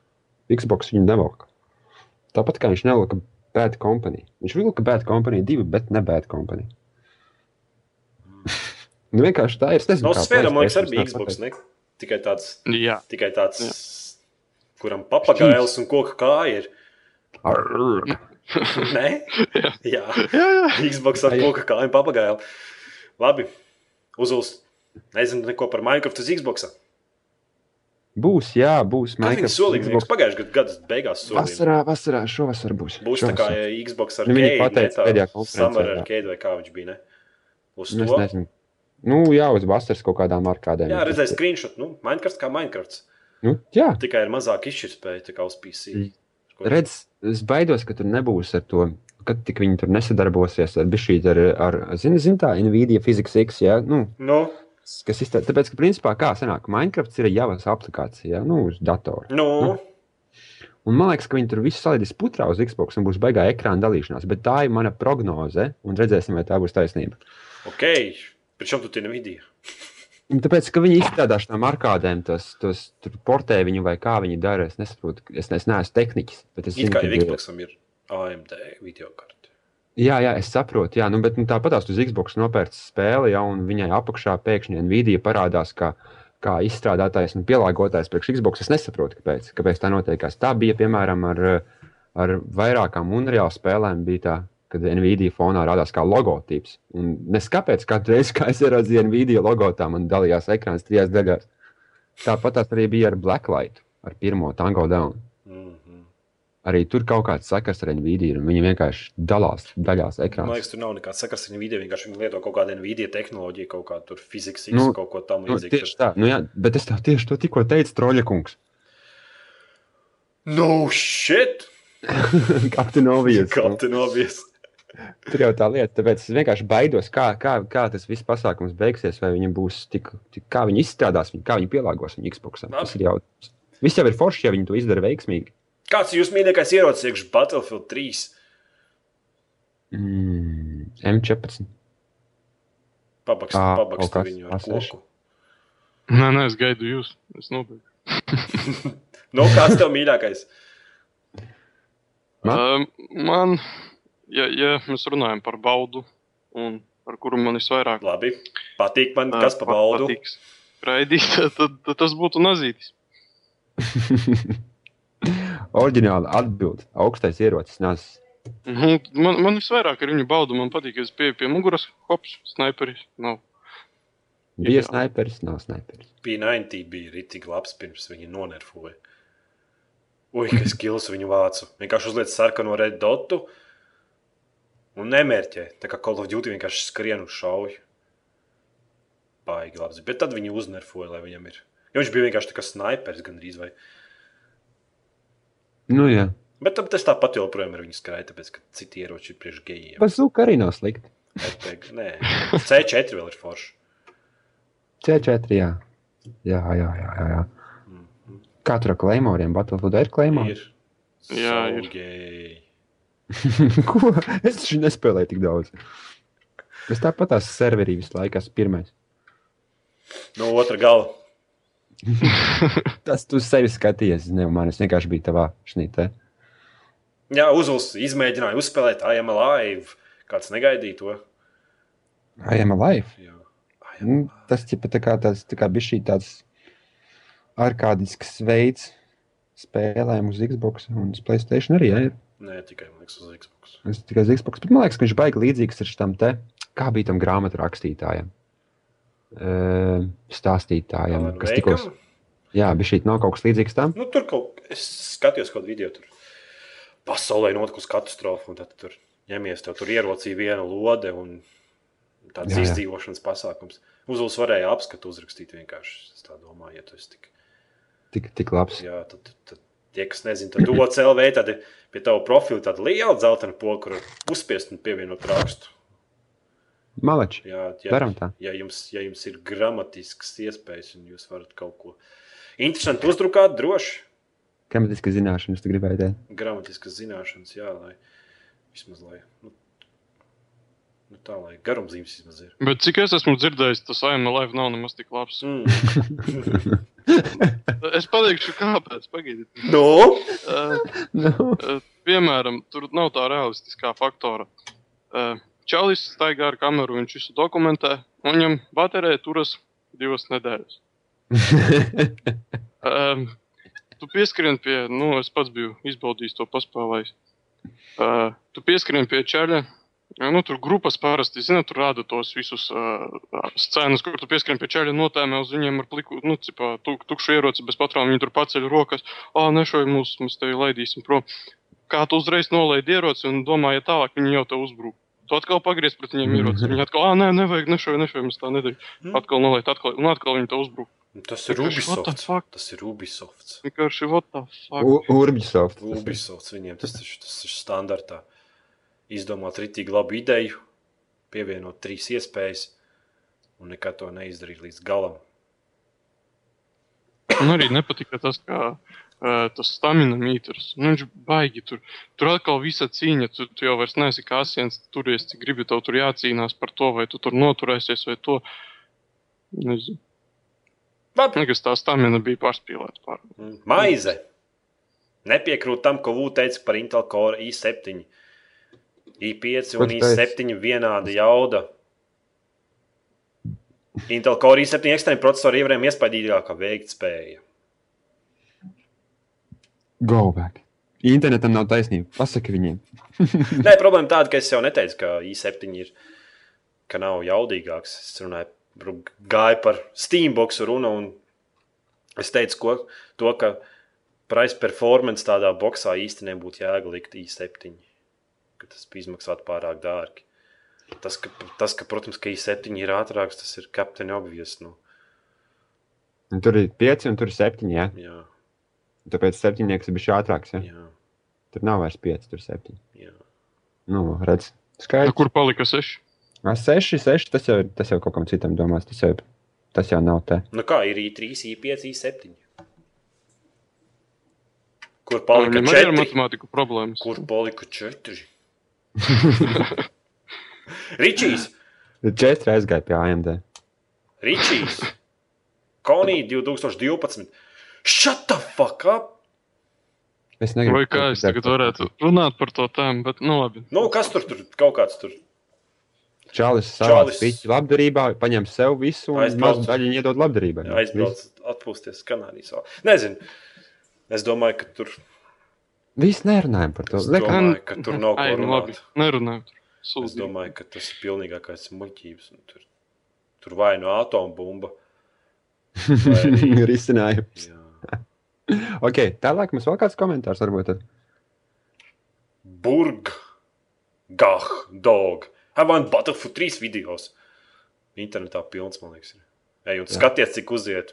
Xbox viņu nevelk. Tāpat kā viņš nevelka Bad Company. Viņš vilka Bad Company 2, bet ne Bad Company. nu, vienkārši tā ir. Es nezinu, No kā sfēra, man liekas, arī bija Xbox. Ne? Tikai tāds, Jā, tikai tāds kuram papagailis un koka kāja ir. Arrrr. Nē, jā. jā, jā. Xbox ar kāju un papagailu. Labi, uzuls. Nezinu neko par Minecraft uz Xbox. Būs, jā, būs. Minecraft solīja? Xbox. Pagājušajā gadā gada beigās solīja. Vasarā, vasarā, šovasar būs. Būs tā kā Šovasar. ja Xbox ar Nu, viņi arcade, pateica pēdējā konferencē, Summer jā. arcade vai kā viņš bija, ne? Uz Nu, Es to. nezinu. Nu, jā, uz vasaras kaut kādām arkādēm. Jā, redzēju screenshot. Nu, Minecraft kā Minecraft. Nu, jā, Tikai ir mazāk izšķirtspēja, tā kā uz PC. Mm. Redz, es baidos, ka tur nebūs ar to. Kad tik viņi tur nesadarbosies ar bišķīt ar, ar zini, zini tā, Nvidia Physics X, jā, nu, Nu, kas iztē, tāpēc, ka principā kā sanāk, Minecraft ir Javas aplikācija, jā, nu, uz datora. nu, Un man liekas, ka viņi tur visu salīdzinās putrā uz Xbox un būs baigā ekrāna dalīšanās. Bet tā ir mana prognoze, un redzēsim, vai tā būs taisnība. Ok, pēc tam tu tie Nvidia. Un Tāpēc, ka viņi izstrādās tām arkādēm, tos, tos portē viņu vai kā viņi dara. Es nesaprotu, es, es neesmu tehniķis. Bet es zinu, ka Xboxam ir AMD video karte. Jā, jā, es saprotu. Jā, nu, bet nu, tāpat tās uz Xbox nopērts spēli, ja, un viņai apakšā pēkšņi Nvidia parādās kā, kā izstrādātājs un pielāgotājs priekš Xbox. Es nesaprotu, kāpēc, kāpēc tā notiekās. Tā bija piemēram ar, ar vairākām Unreal spēlēm. Bija tā, kad Nvidia fonā rādās kā logotips. Un nes kāpēc katru reizi, kad es ieraudzīju Nvidia logo, tā man dalījās ekrāns trijās daļās. Tāpat tās arī bija ar Blacklight, ar pirmo Tango Down. Mm -hmm. Arī tur kaut kāds sakars ar Nvidia, un viņi vienkārši dalās daļās Man ekrānā. liekas, tur nav nekāds sakars ar Nvidia. Vienkārši viņi lieto kaut kādu Nvidia tehnoloģiju, kaut kādu tur fizikas, Nu, nu, kaut ko tam Nu, līdzīgu. tieši tā, nu, jā, bet es tev tieši to tikko teicu, Troļakungs. No shit! Kapteinovijas. Kā te nobies? Tur jau tā lieta, tāpēc es vienkārši baidos, kā, kā, kā tas viss pasākums beigsies, vai viņi būs tik, tik kā viņi izstrādās, viņu, kā viņi pielāgos viņu Xbox. Tas ir jau. Viss jau ir forši, ja viņi to izdara veiksmīgi. Kāds ir jūsu mīļākais ierocis iekš Battlefield 3? Mm, M14. Pabakst, Ā, pabakst kāds viņu ar A6. koku. Nē, nē, es gaidu jūs. Es nobeigšu. Nu, kāds tev mīļākais? Man? Um, man, ja, ja mēs runājam par baudu, un par kuru man visvairāk Labi, patīk man, kas pa pat- baudu. patiks raidīt, tad, tad, tad tas būtu nazītis. Oriģināli atbild. Augstais ierocis. Nes. Mhm, Man, man visvairāk ir viņa bauda. Man patīk, ka es pie, pie muguras hops, sniperis. Nav. Bija Jā. sniperis, nav sniperis. P90 bija rītīgi labs pirms viņi nonerfoja. Ui, kas skills viņu vācu. Vienkārši uzliek sarkano red dotu un nemērķē. Tā kā Call of Duty vienkārši skrien uz šauju. Baigi labs. Bet tad viņi uznerfoja, lai viņam ir. Jo viņš bija vienkārši tā kā sniperis gandrīz vai. Nu, jā. Bet tad tas tāpat joprojām ir viņa skraita, tāpēc ka citi ieroči ir priekš gejiem. Bazuka arī nav slikti. RPG, nē, C4 vēl ir forši. C4, jā. Jā, jā, jā. jā, jā. Kā tur ar klejmoriem? Battlefield ir klejmori? Ir. Jā, So ir. Ko? Es taču nespēlēju tik daudz. Es tāpat tās serverī visu laiku esmu pirmais. No otra gala. Tas tu sevi skaties, ne man. Es vienkārši biju tavā šnītē. Jā, uzvuls izmēģināja uzspēlēt I am alive. Kāds negaidīja to? I am alive. Jā. I am Nu, alive. tas ķipa, tā kā, tāds, tā kā bija šī tāds arkādisks veids spēlēm uz Xbox un uz Playstation arī. Jā, ir. Nē, tikai liekas, uz Xbox. Es tikai uz Xbox, bet man liekas, ka viņš baigi līdzīgs ar tam te, kā bija tam grāmatu rakstītājam. Uh, stāstītājam, Alan kas tikko. Jā, bija šī nav kaut kas līdzīgs tam. Nu, tur kaut kas, es skatījos kaut kādu video. Tur pasaulē notikusi katastrofa, un tad tur ņemies, tev tur ierocīja viena lode un tāds Jā, jā. izdzīvošanas pasākums. Uzvuls varēja apskatu uzrakstīt vienkārši. Es tā domāju, ja tu esi tik. Tik, tik labs. Jā, tad, tad tie, kas nezina, tad dodas LV, tad ir pie tava profila tāda liela zeltaina poga, kur uzspiest un pievienot rakstu. Malači. Jā, tā. ja, jums, ja jums ir gramatisks iespējas un jūs varat kaut ko interesantu uzdrukāt, droši Gramatiski zināšanas, tu gribēji teikt. gramatiskas zināšanas, jā, lai vismaz lai. Nu, nu tā, lai garumzīmes vismaz ir. Bet cik es esmu dzirdējis, tas AML live nav nemaz tik labs. Mm. Es pateikšu, kāpēc. Pagaidiet. no? Uh, nu, uh, piemēram, tur nav tā realistiskā faktora. Uh, Čalis staigā ar kameru, viņš visu dokumentē, un viņam baterija turas divas nedēļas. Um, tu pieskrien pie, nu, es pats biju izbaudījis to paspēlējis. Uh, tu pieskrien pie ceļa. Nu, tur grupas parasti, zinot, tur rāda tos visus uh, scēnus, kur tu pieskrien pie ceļa, notēmē uz viņiem ar pliku, nu, cipā, tuk, tukšu ieroci bez patrām, viņi tur paceļ rokas. Ā, nešauj mūs, mēs tevi laidīsim prom. Kā tu uzreiz nolaidi ieroci un domā, ja tālāk viņi jau te uzbruk. Tu atkal pagriez pret viņiem ieroci. Viņi atkal, ah, nē, nevajag, nešauj, nešauj, mēs tā nedarām. Atkal nolaid, atkal, un atkal viņi te uzbruk. Tas ir Vienkārši, what the Ubisoft. fuck? Tas ir Ubisoft. Vienkārši, what the fuck? U- Ubisoft. tas ir. Ubisoft viņiem tas, taču- tas ir standartā. Izdomāt rītīgi labu ideju, pievienot trīs iespējas un nekad to neizdarīt līdz galam. Man arī nepatika tas, kā uh, tas stamina mīturs. Nu, viņš baigi tur. Tur atkal visa cīņa, tu, tu jau vairs neesi kā asiens, turies, cik gribi tev tur jācīnās par to, vai tu tur noturēsies vai to. Nezinu. Labi. Nekas tā stamina bija pārspīlēta pār. Maize. Nepiekrūt tam, ko Vūta teica par Intel Core i7. I5 Ko un tu teici? i7 vienāda jauda. Intel Core i7 ekstrēma procesora ievarējama iespaidīgākā veiktspēja. Go back. Internetam nav taisnība. Pasaki viņiem. Nē, problēma tāda, ka es jau neteicu, ka i7 ir, ka nav jaudīgāks. Es runāju, par- gāju par Steambox runu, un es teicu, ko, to, ka price performance tādā boxā īsti nebūtu jēga likt i7. Ka tas bija izmaksāt pārāk dārgi. Tas, ka, tas, ka, protams, ka i7 ir ātrāks, tas ir Captain Obvious. Nu, Un tur ir pieci un tur ir septiņi. Ja? jā, Tāpēc septiņnieks ir bijis ātrāks. Ja? jā, Tur nav vairs pieci, tur ir septiņi. jā. Nu, redz. Skaidrs. kur palika seši? Ā, Seši, seši. Tas jau, ir- tas jau kaut kam citam domās. Tas jau, tas jau nav te. Nu kā ir i3, i5, i7? Kur palika Viņam arī ir 4? matemātiku problēmas. Kur palika četri? Ričijs, Četri aizgāja pie AMD. Ričijs, Konī 2012. Shut the fuck up! Es negribu. Vai kā es tagad varētu runāt par to tēmu, bet nu labi. Nu, kas tur tur kaut kāds tur? Čālis savā Čalis. spīķi labdarībā, paņem sev visu un mazu daļu iedod labdarībai. Aizbrauc atpūsties Kanādijas. Nezinu. Es domāju, ka tur, Viss nerunājam par to. es domāju, ka tur nav ko nu runāt. nerunājam. tur. Es domāju, ka tas ir pilnīgākais muļķības. Tur, tur vai no atombumba. vai risinājums. Ok, tālāk mums vēl kāds komentārs varbūt. Tad. Burg, Gah, Dog. Havana Battlefield 3 videos. Internetā pilns, man liekas. Ir. Ej, un skaties, cik uziet.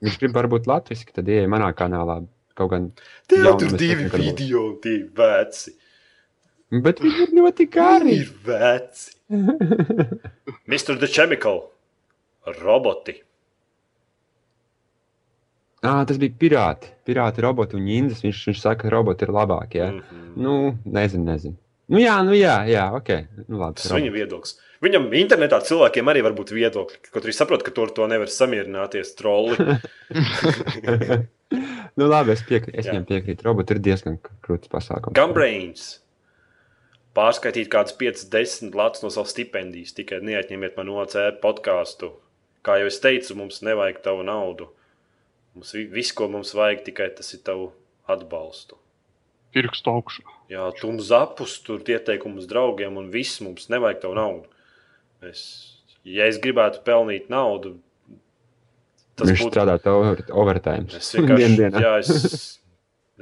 Viņš grib varbūt latviski, tad ieeja manā kanālā. Kaut gan. Tev Jaunu tur divi būs. video, divi veci. Bet viņi ir ļoti gari. Ir veci. Mr. The Chemical. Roboti. ah, tas bija pirāti. Pirāti, roboti un ņēmas. Viņš, viņš saka, ka roboti ir labākie. Ja? Mm -hmm. Nu, nezinu, nezinu. Nu, jā, nu, jā, jā, ok. Nu, labi, Tas ir viņa viedoklis. Viņam internetā cilvēkiem arī var būt viedokļi. Kaut arī saprot, ka tur to nevar samierināties troli. nu, labi, es, piekri, es viņam piekrītu. Roboti ir diezgan krūts pasākums. Gumbrains. Pārskaitīt kādus 5, 10 latus no savas stipendijas. Tikai neatņemiet man OCR podkāstu. Kā jau es teicu, mums nevajag tavu naudu. Mums vi- viss, ko mums vajag, tikai tas ir tavu atbalstu. Pirkstu augšā. Jā, tu mums zapus, tur ieteikumus draugiem, un viss mums nevajag tavu naudu. Es, ja es gribētu pelnīt naudu, tas Viņš būtu strādā over, overtime. Es vienkārši, jā, es,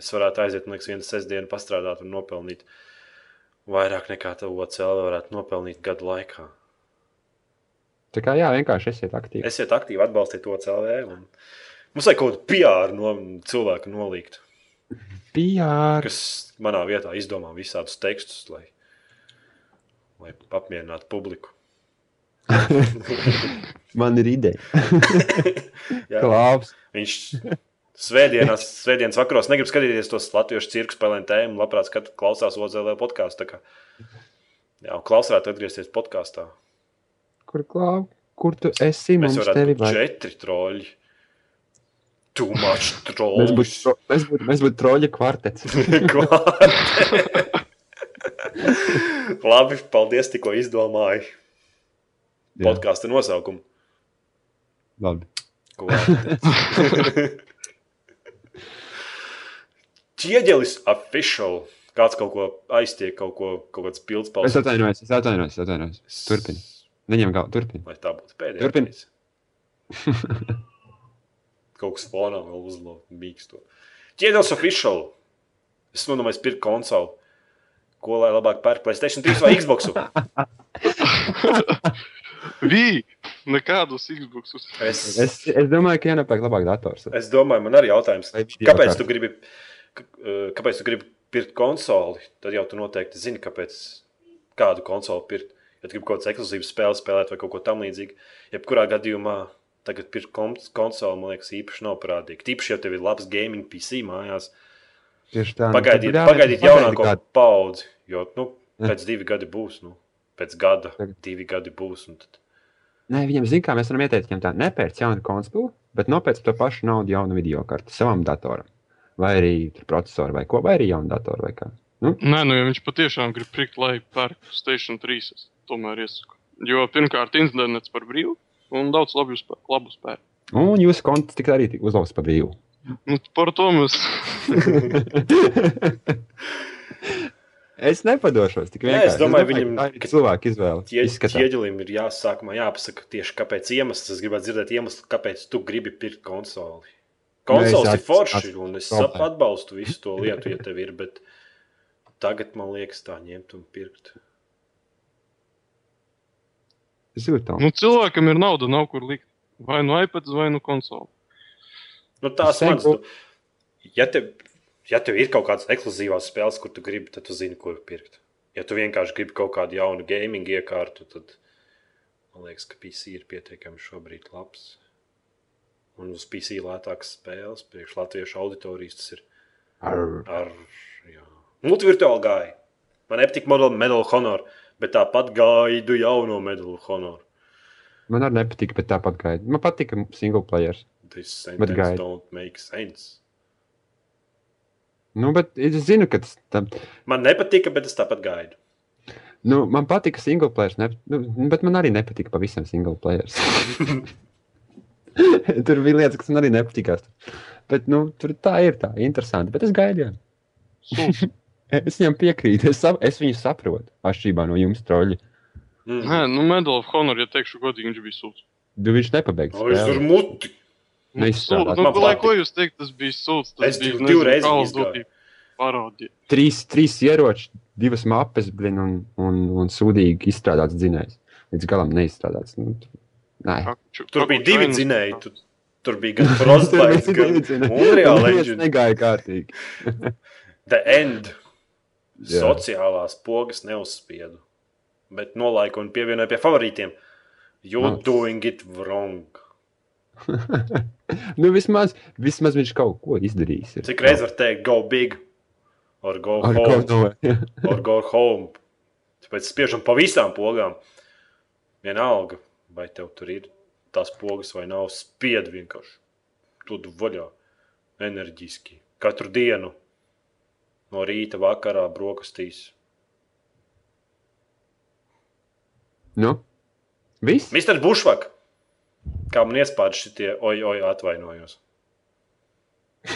es varētu aiziet, man liekas, vienu sestdienu pastrādāt un nopelnīt vairāk nekā tev OCL varētu nopelnīt gadu laikā. Tā kā jā, vienkārši esiet aktīvi. Esiet aktīvi, atbalstiet OCL. Un... Mums vajag kaut kādu PR no cilvēku nolikt, PR. kas manā vietā izdomā visādus tekstus, lai, lai apmierinātu publiku. Man ir ideja. Jā. Klaus. Viņš svētdienās, svētdienas vakaros negrib skatīties tos latviešu cirku spēlēm tēmu, labprāt skat, klausās OZL podkāstu. Jā, un Klaus varētu atgriezties podkāstā. Kur, Klau? Kur tu esi? Mēs Mums varētu tevi četri troļi. Too much Mēs trolls. būtu tro- mēs būtu- mēs būtu troļa kvartets. Labi, paldies, tikko izdomāju podkāstu nosaukumu. Labi. Ķieģelis official. Kāds kaut ko aiztiek, kaut, ko, kaut kāds pilns Es atvainojos, es atvainojos. Es atvainojos. Turpini. Viņam gal, turpini. Vai tā būtu pēdējā? Turpini. Kaut kas fonā vēl uzlūk, mīksto. Ķieģelis official. Es nodomāju, pirkt konsoli. Ko lai labāk pērk PlayStation 3 vai Xbox? Vī! Nekādus Xbox. Es, Es, es domāju, ka jānopērk labāk dators. es domāju, man arī jautājums. Kāpēc tu gribi, kāpēc tu gribi pirkt konsoli? Tad jau tu noteikti zini, kāpēc kādu konsoli pirkt. Ja tu gribi kaut kādas ekskluzīvas spēles spēlēt vai kaut ko tamlīdzīgu, jebkurā gadījumā Tagad pirkt kons- konsoli, man liekas, īpaši nav parādīgi. Tīpaši, ja tev ir labs gaming PC mājās. Tieši tā. nu, Pagaidiet, jā, pagaidiet pagaidi jaunāko kādu- paudzi, jo nu, pēc divi gadi būs. Nu, pēc gada, Tagad. divi gadi būs. un Tad... Nē, viņam zina, kā mēs varam ieteikt, viņam tā nepērc jaunu konsoli, bet nopērc to pašu naudu jaunu video karti savam datoram. Vai arī tur procesoru vai ko, vai arī jaunu datoru vai kā. Nē, nu, ja viņš patiešām grib prikt, lai pērk Station 3, es tomēr iesaku. Jo pirmkārt, internets par brīvu un daudz labu, spē, labu spēku. Un jūsu konts tik arī tika uzlauzts pa brīvu. Nu, par to mēs. es nepadošos tik Nē, vienkārši. es domāju, ka viņam- tā ir cilvēka izvēle. Ķieģelim ir jāsākumā jāpasaka tieši kāpēc iemesls. Es gribētu dzirdēt iemeslu, kāpēc tu gribi pirkt konsoli. Konsoles ir es forši, un es sap- atbalstu visu to lietu, ja tev ir, bet tagad man liekas tā ņemt un pirkt. Zūtām. Nu, cilvēkam ir nauda, nav kur likt. Vai nu iPad, vai nu konsole. Nu, tās manas, tu, ja, tev, ja tev ir kaut kādas ekskluzīvās spēles, kur tu gribi, tad tu zini, kur pirkt. Ja tu vienkārši gribi kaut kādu jaunu gaming iekārtu, tad man liekas, ka PC ir pietiekami šobrīd labs. Un uz PC lētākas spēles, priekš latviešu auditorijas tas ir Arr. ar jā. multivirtuālu gāju. Man nepatīk Medal Medal of Honor, bet tāpat gaidu jauno Medal of Honor. Man arī nepatika, bet tāpat gaida. Man patika single players. This Bet sentence gaidu. don't make sense. Nu, bet es zinu, ka tas tam. Man nepatika, bet es tāpat gaidu. Nu, man patika single players, ne, nu, bet man arī nepatika pavisam single players. tur bija lietas, kas man arī nepatikās. Bet, nu, tur tā ir tā, interesanti. Bet es gaidīju. Es viņam piekrītu. Es, sap, es viņu saprotu. Atšķirībā no jums, troļļi. Mm. Nē, nu, Medal of Honor, ja teikšu godīgi, viņš bija sūds. Du viņš nepabeigs. O, es tur muti. Nu, sūds. Nu, lai ko jūs teikt, tas bija sūds. Tas Es bija div- divreiz parodija. Trīs, trīs ieroči, divas mapes, blin, un, un, un sūdīgi izstrādāts dzinējs. Līdz galam neizstrādāts. Nu, nē. Kakču- Tur bija divi dzinēji. Tu, tur bija gan Frostbite, gan Unreal Engine. negāja kārtīgi. The End. Jā. Sociālās pogas neuzspiedu. Bet nolaiku un pievienoju pie favorītiem. You're Mans. doing it wrong. nu, vismaz, vismaz viņš kaut ko izdarījis. ir. Cik reizes var teikt, go big, or go Ar home, no? or go home. Tāpēc spiežam pa visām pogām. Vienalga, vai tev tur ir tās pogas vai nav, spied vienkārši. Tur vaļā, enerģiski. Katru dienu, no rīta, vakarā, brokastīs. nu? Viss? Mister Bušvak, kā man iespēja šitie, oi, oi, atvainojos.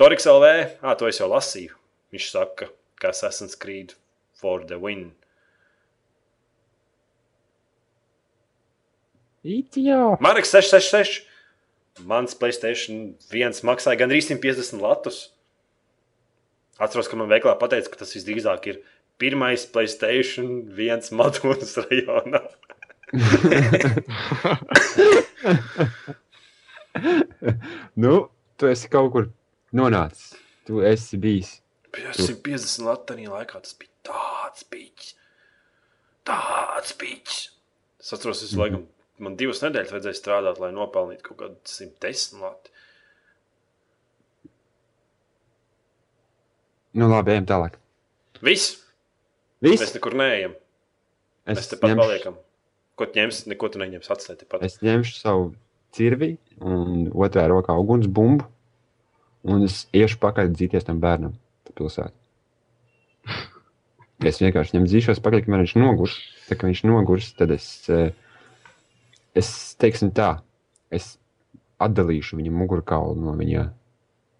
Toriks LV, ah, to es jau lasīju. Viņš saka, ka Assassin's Creed for the win. It, jā. Marks 666. Mans Playstation 1 maksāja gandrīz 150 latus. Atceros, ka man veiklā pateica, ka tas visdrīzāk ir pirmais Playstation 1 Madonas rajonā. nu, tu esi kaut kur nonācis. Tu esi bijis. 150 latu tajā laikā tas bija tāds pīķis. Tāds pīķis. Es atceros, es laikam, man divas nedēļas vajadzēja strādāt, lai nopelnītu kaut kādu 110 latu. Nu, labi, ejam tālāk. Viss! Viss. Mēs nekur neejam. Mēs tepat ņemšu- paliekam. Ko tu ņemsi? Neko tu neņemsi atstāt tepat. Es ņemšu savu cirvi un otrā rokā uguns bumbu. Un es iešu pakaļ dzīties tam bērnam pa pilsētu. Es vienkārši viņam dzīšos pakaļ, kamēr viņš nogurs. Tā kā viņš nogurs, tad es, eh, es teiksim tā, es atdalīšu viņa mugurkaulu no viņa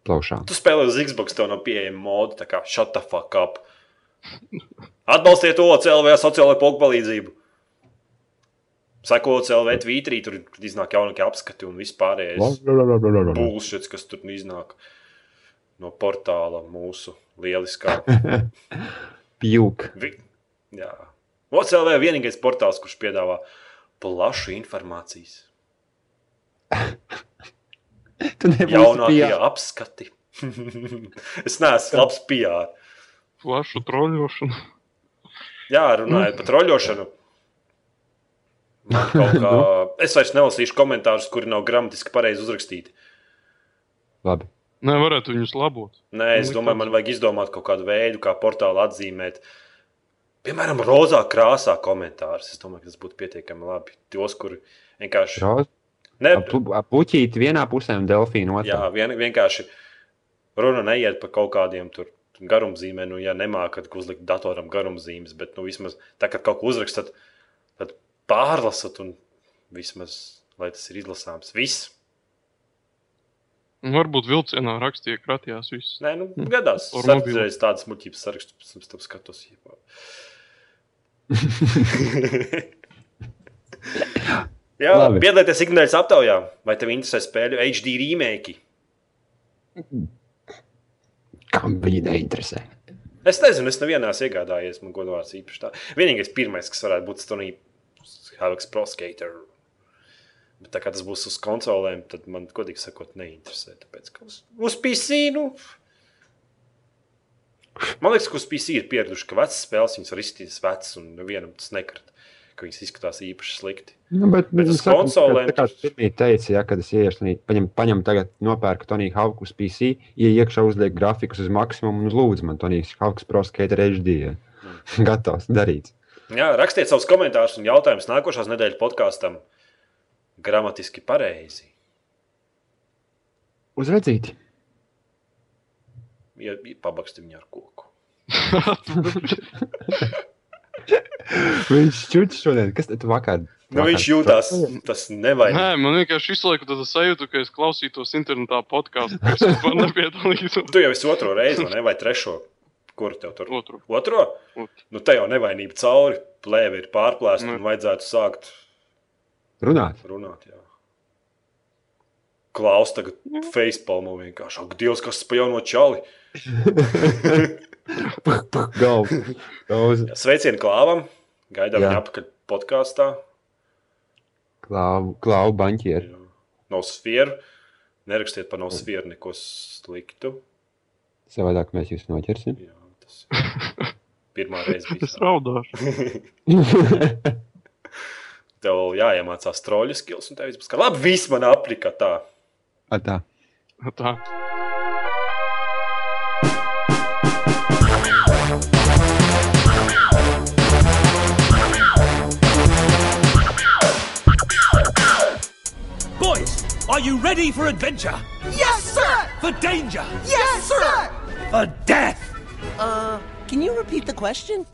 plaušām. Tu spēlē uz Xbox, tev nav pieejama moda, tā kā shut the fuck up. Atbalstiet to CLV sociālo pogu palīdzību. Seko CLV tvītrī, tur iznāk jaunākie apskati un vispārējais bullshit, kas tur iznāk no portāla mūsu lieliskā. Pjūk. Vi... Jā. OCLV vienīgais portāls, kurš piedāvā plašu informācijas. Tu nebūsi Jaunākie pie... apskati. es neesmu labs PR. Plašu troļošanu. Jā, runājot par kaut kā, es vairs nelasīšu komentārus, kuri nav gramatiski pareizi uzrakstīti. Labi. Nē, varētu viņus labot. Nē, es Nu, domāju, man vajag izdomāt kaut kādu veidu, kā portālu atzīmēt. Piemēram, rozā krāsā komentārus. Es domāju, ka tas būtu pietiekami labi. Tos, kuri vienkārši. Roz, Ne, puķīti vienā pusē un delfīnu jā, otrā. vien, vienkārši runa neiet par kaut kādiem tur garumzīmēm. Nu, ja nemākat uzlikt datoram garumzīmes, bet nu, vismaz tā, kad kaut ko uzrakstat, tad pārlasat un vismaz, lai tas ir izlasāms. Viss. Varbūt vilcienā rakstīja, kratījās viss. Nē, nu, gadās. Ar redzēju tādas muļķības sarakstu, pēc tam skatos. Jā, Labi. piedalieties ikdienas aptaujā. Vai tev interesē spēļu HD remake? Kam viņi neinteresē? Es nezinu, es nevienā esmu iegādājies. Man godvārds īpaši tā. Vienīgais, pirmais, kas varētu būt Stoney Havaks Pro Skater. Bet tā kā tas būs uz konsolēm, tad man, godīgi sakot, neinteresē. Tāpēc, uz, uz PC, nu. Man liekas, ka uz PC ir pieraduši, ka vecas spēles viņas var izskatīties vecas, un nevienam tas nekrīt, ka viņas izskatās īpaši slikti. Nu, bet, Bet uz konsolēm Tā kā pirmie teica, ja, kad es ieiešu, paņem, paņem tagad, nopērku Toniju Hauku uz PC, ieej iekšā uzliek grafikus uz maksimumu un lūdzu man Tonijas Hauks Pro Skater HD. Ja. Gatavs darīt. Jā, rakstiet savus komentārus un jautājumus nākošās nedēļas podkāstam. Gramatiski pareizi. Uz redzīti. Ja, pabaksti viņu ar koku. Viņš čučs šodien. Kas tad vakar? Nu, vakar- viņš jūtas tas nevainīgs. Nē, man vienkārši visu laiku tāda sajūta, ka es klausītos internetā podkāstu, kas man nepiedalītos. Tu jau esi otro reizi, vai ne? Vai trešo? Kur tev tur? Otru. Otro? Otru. Nu, te jau nevainība cauri. Plēve ir pārplēsta un vajadzētu sākt Runāt. runāt. Jā. Klaus tagad facepalmo vienkārši. Ak, Dievs, kas tas pa jauno čali? Galvu. Uz Sveicienu klāvam. Gaidām viņu apakaļ podkāstā. klauvu banķieru. Jā. Nav sfēru. Nerakstiet par nav sfēru neko sliktu. Savādāk mēs jūs noķersim. Jā, tas ir pirmā reize. bija Es tā. raudāšu. Tev jāiemācās troļļu skills, un tev viss būs kā labi. Viss man aprika tā. A, tā. Tā. Boys, are you ready for adventure? Yes, sir! For danger? Yes, sir! For death? Uh, can you repeat the question?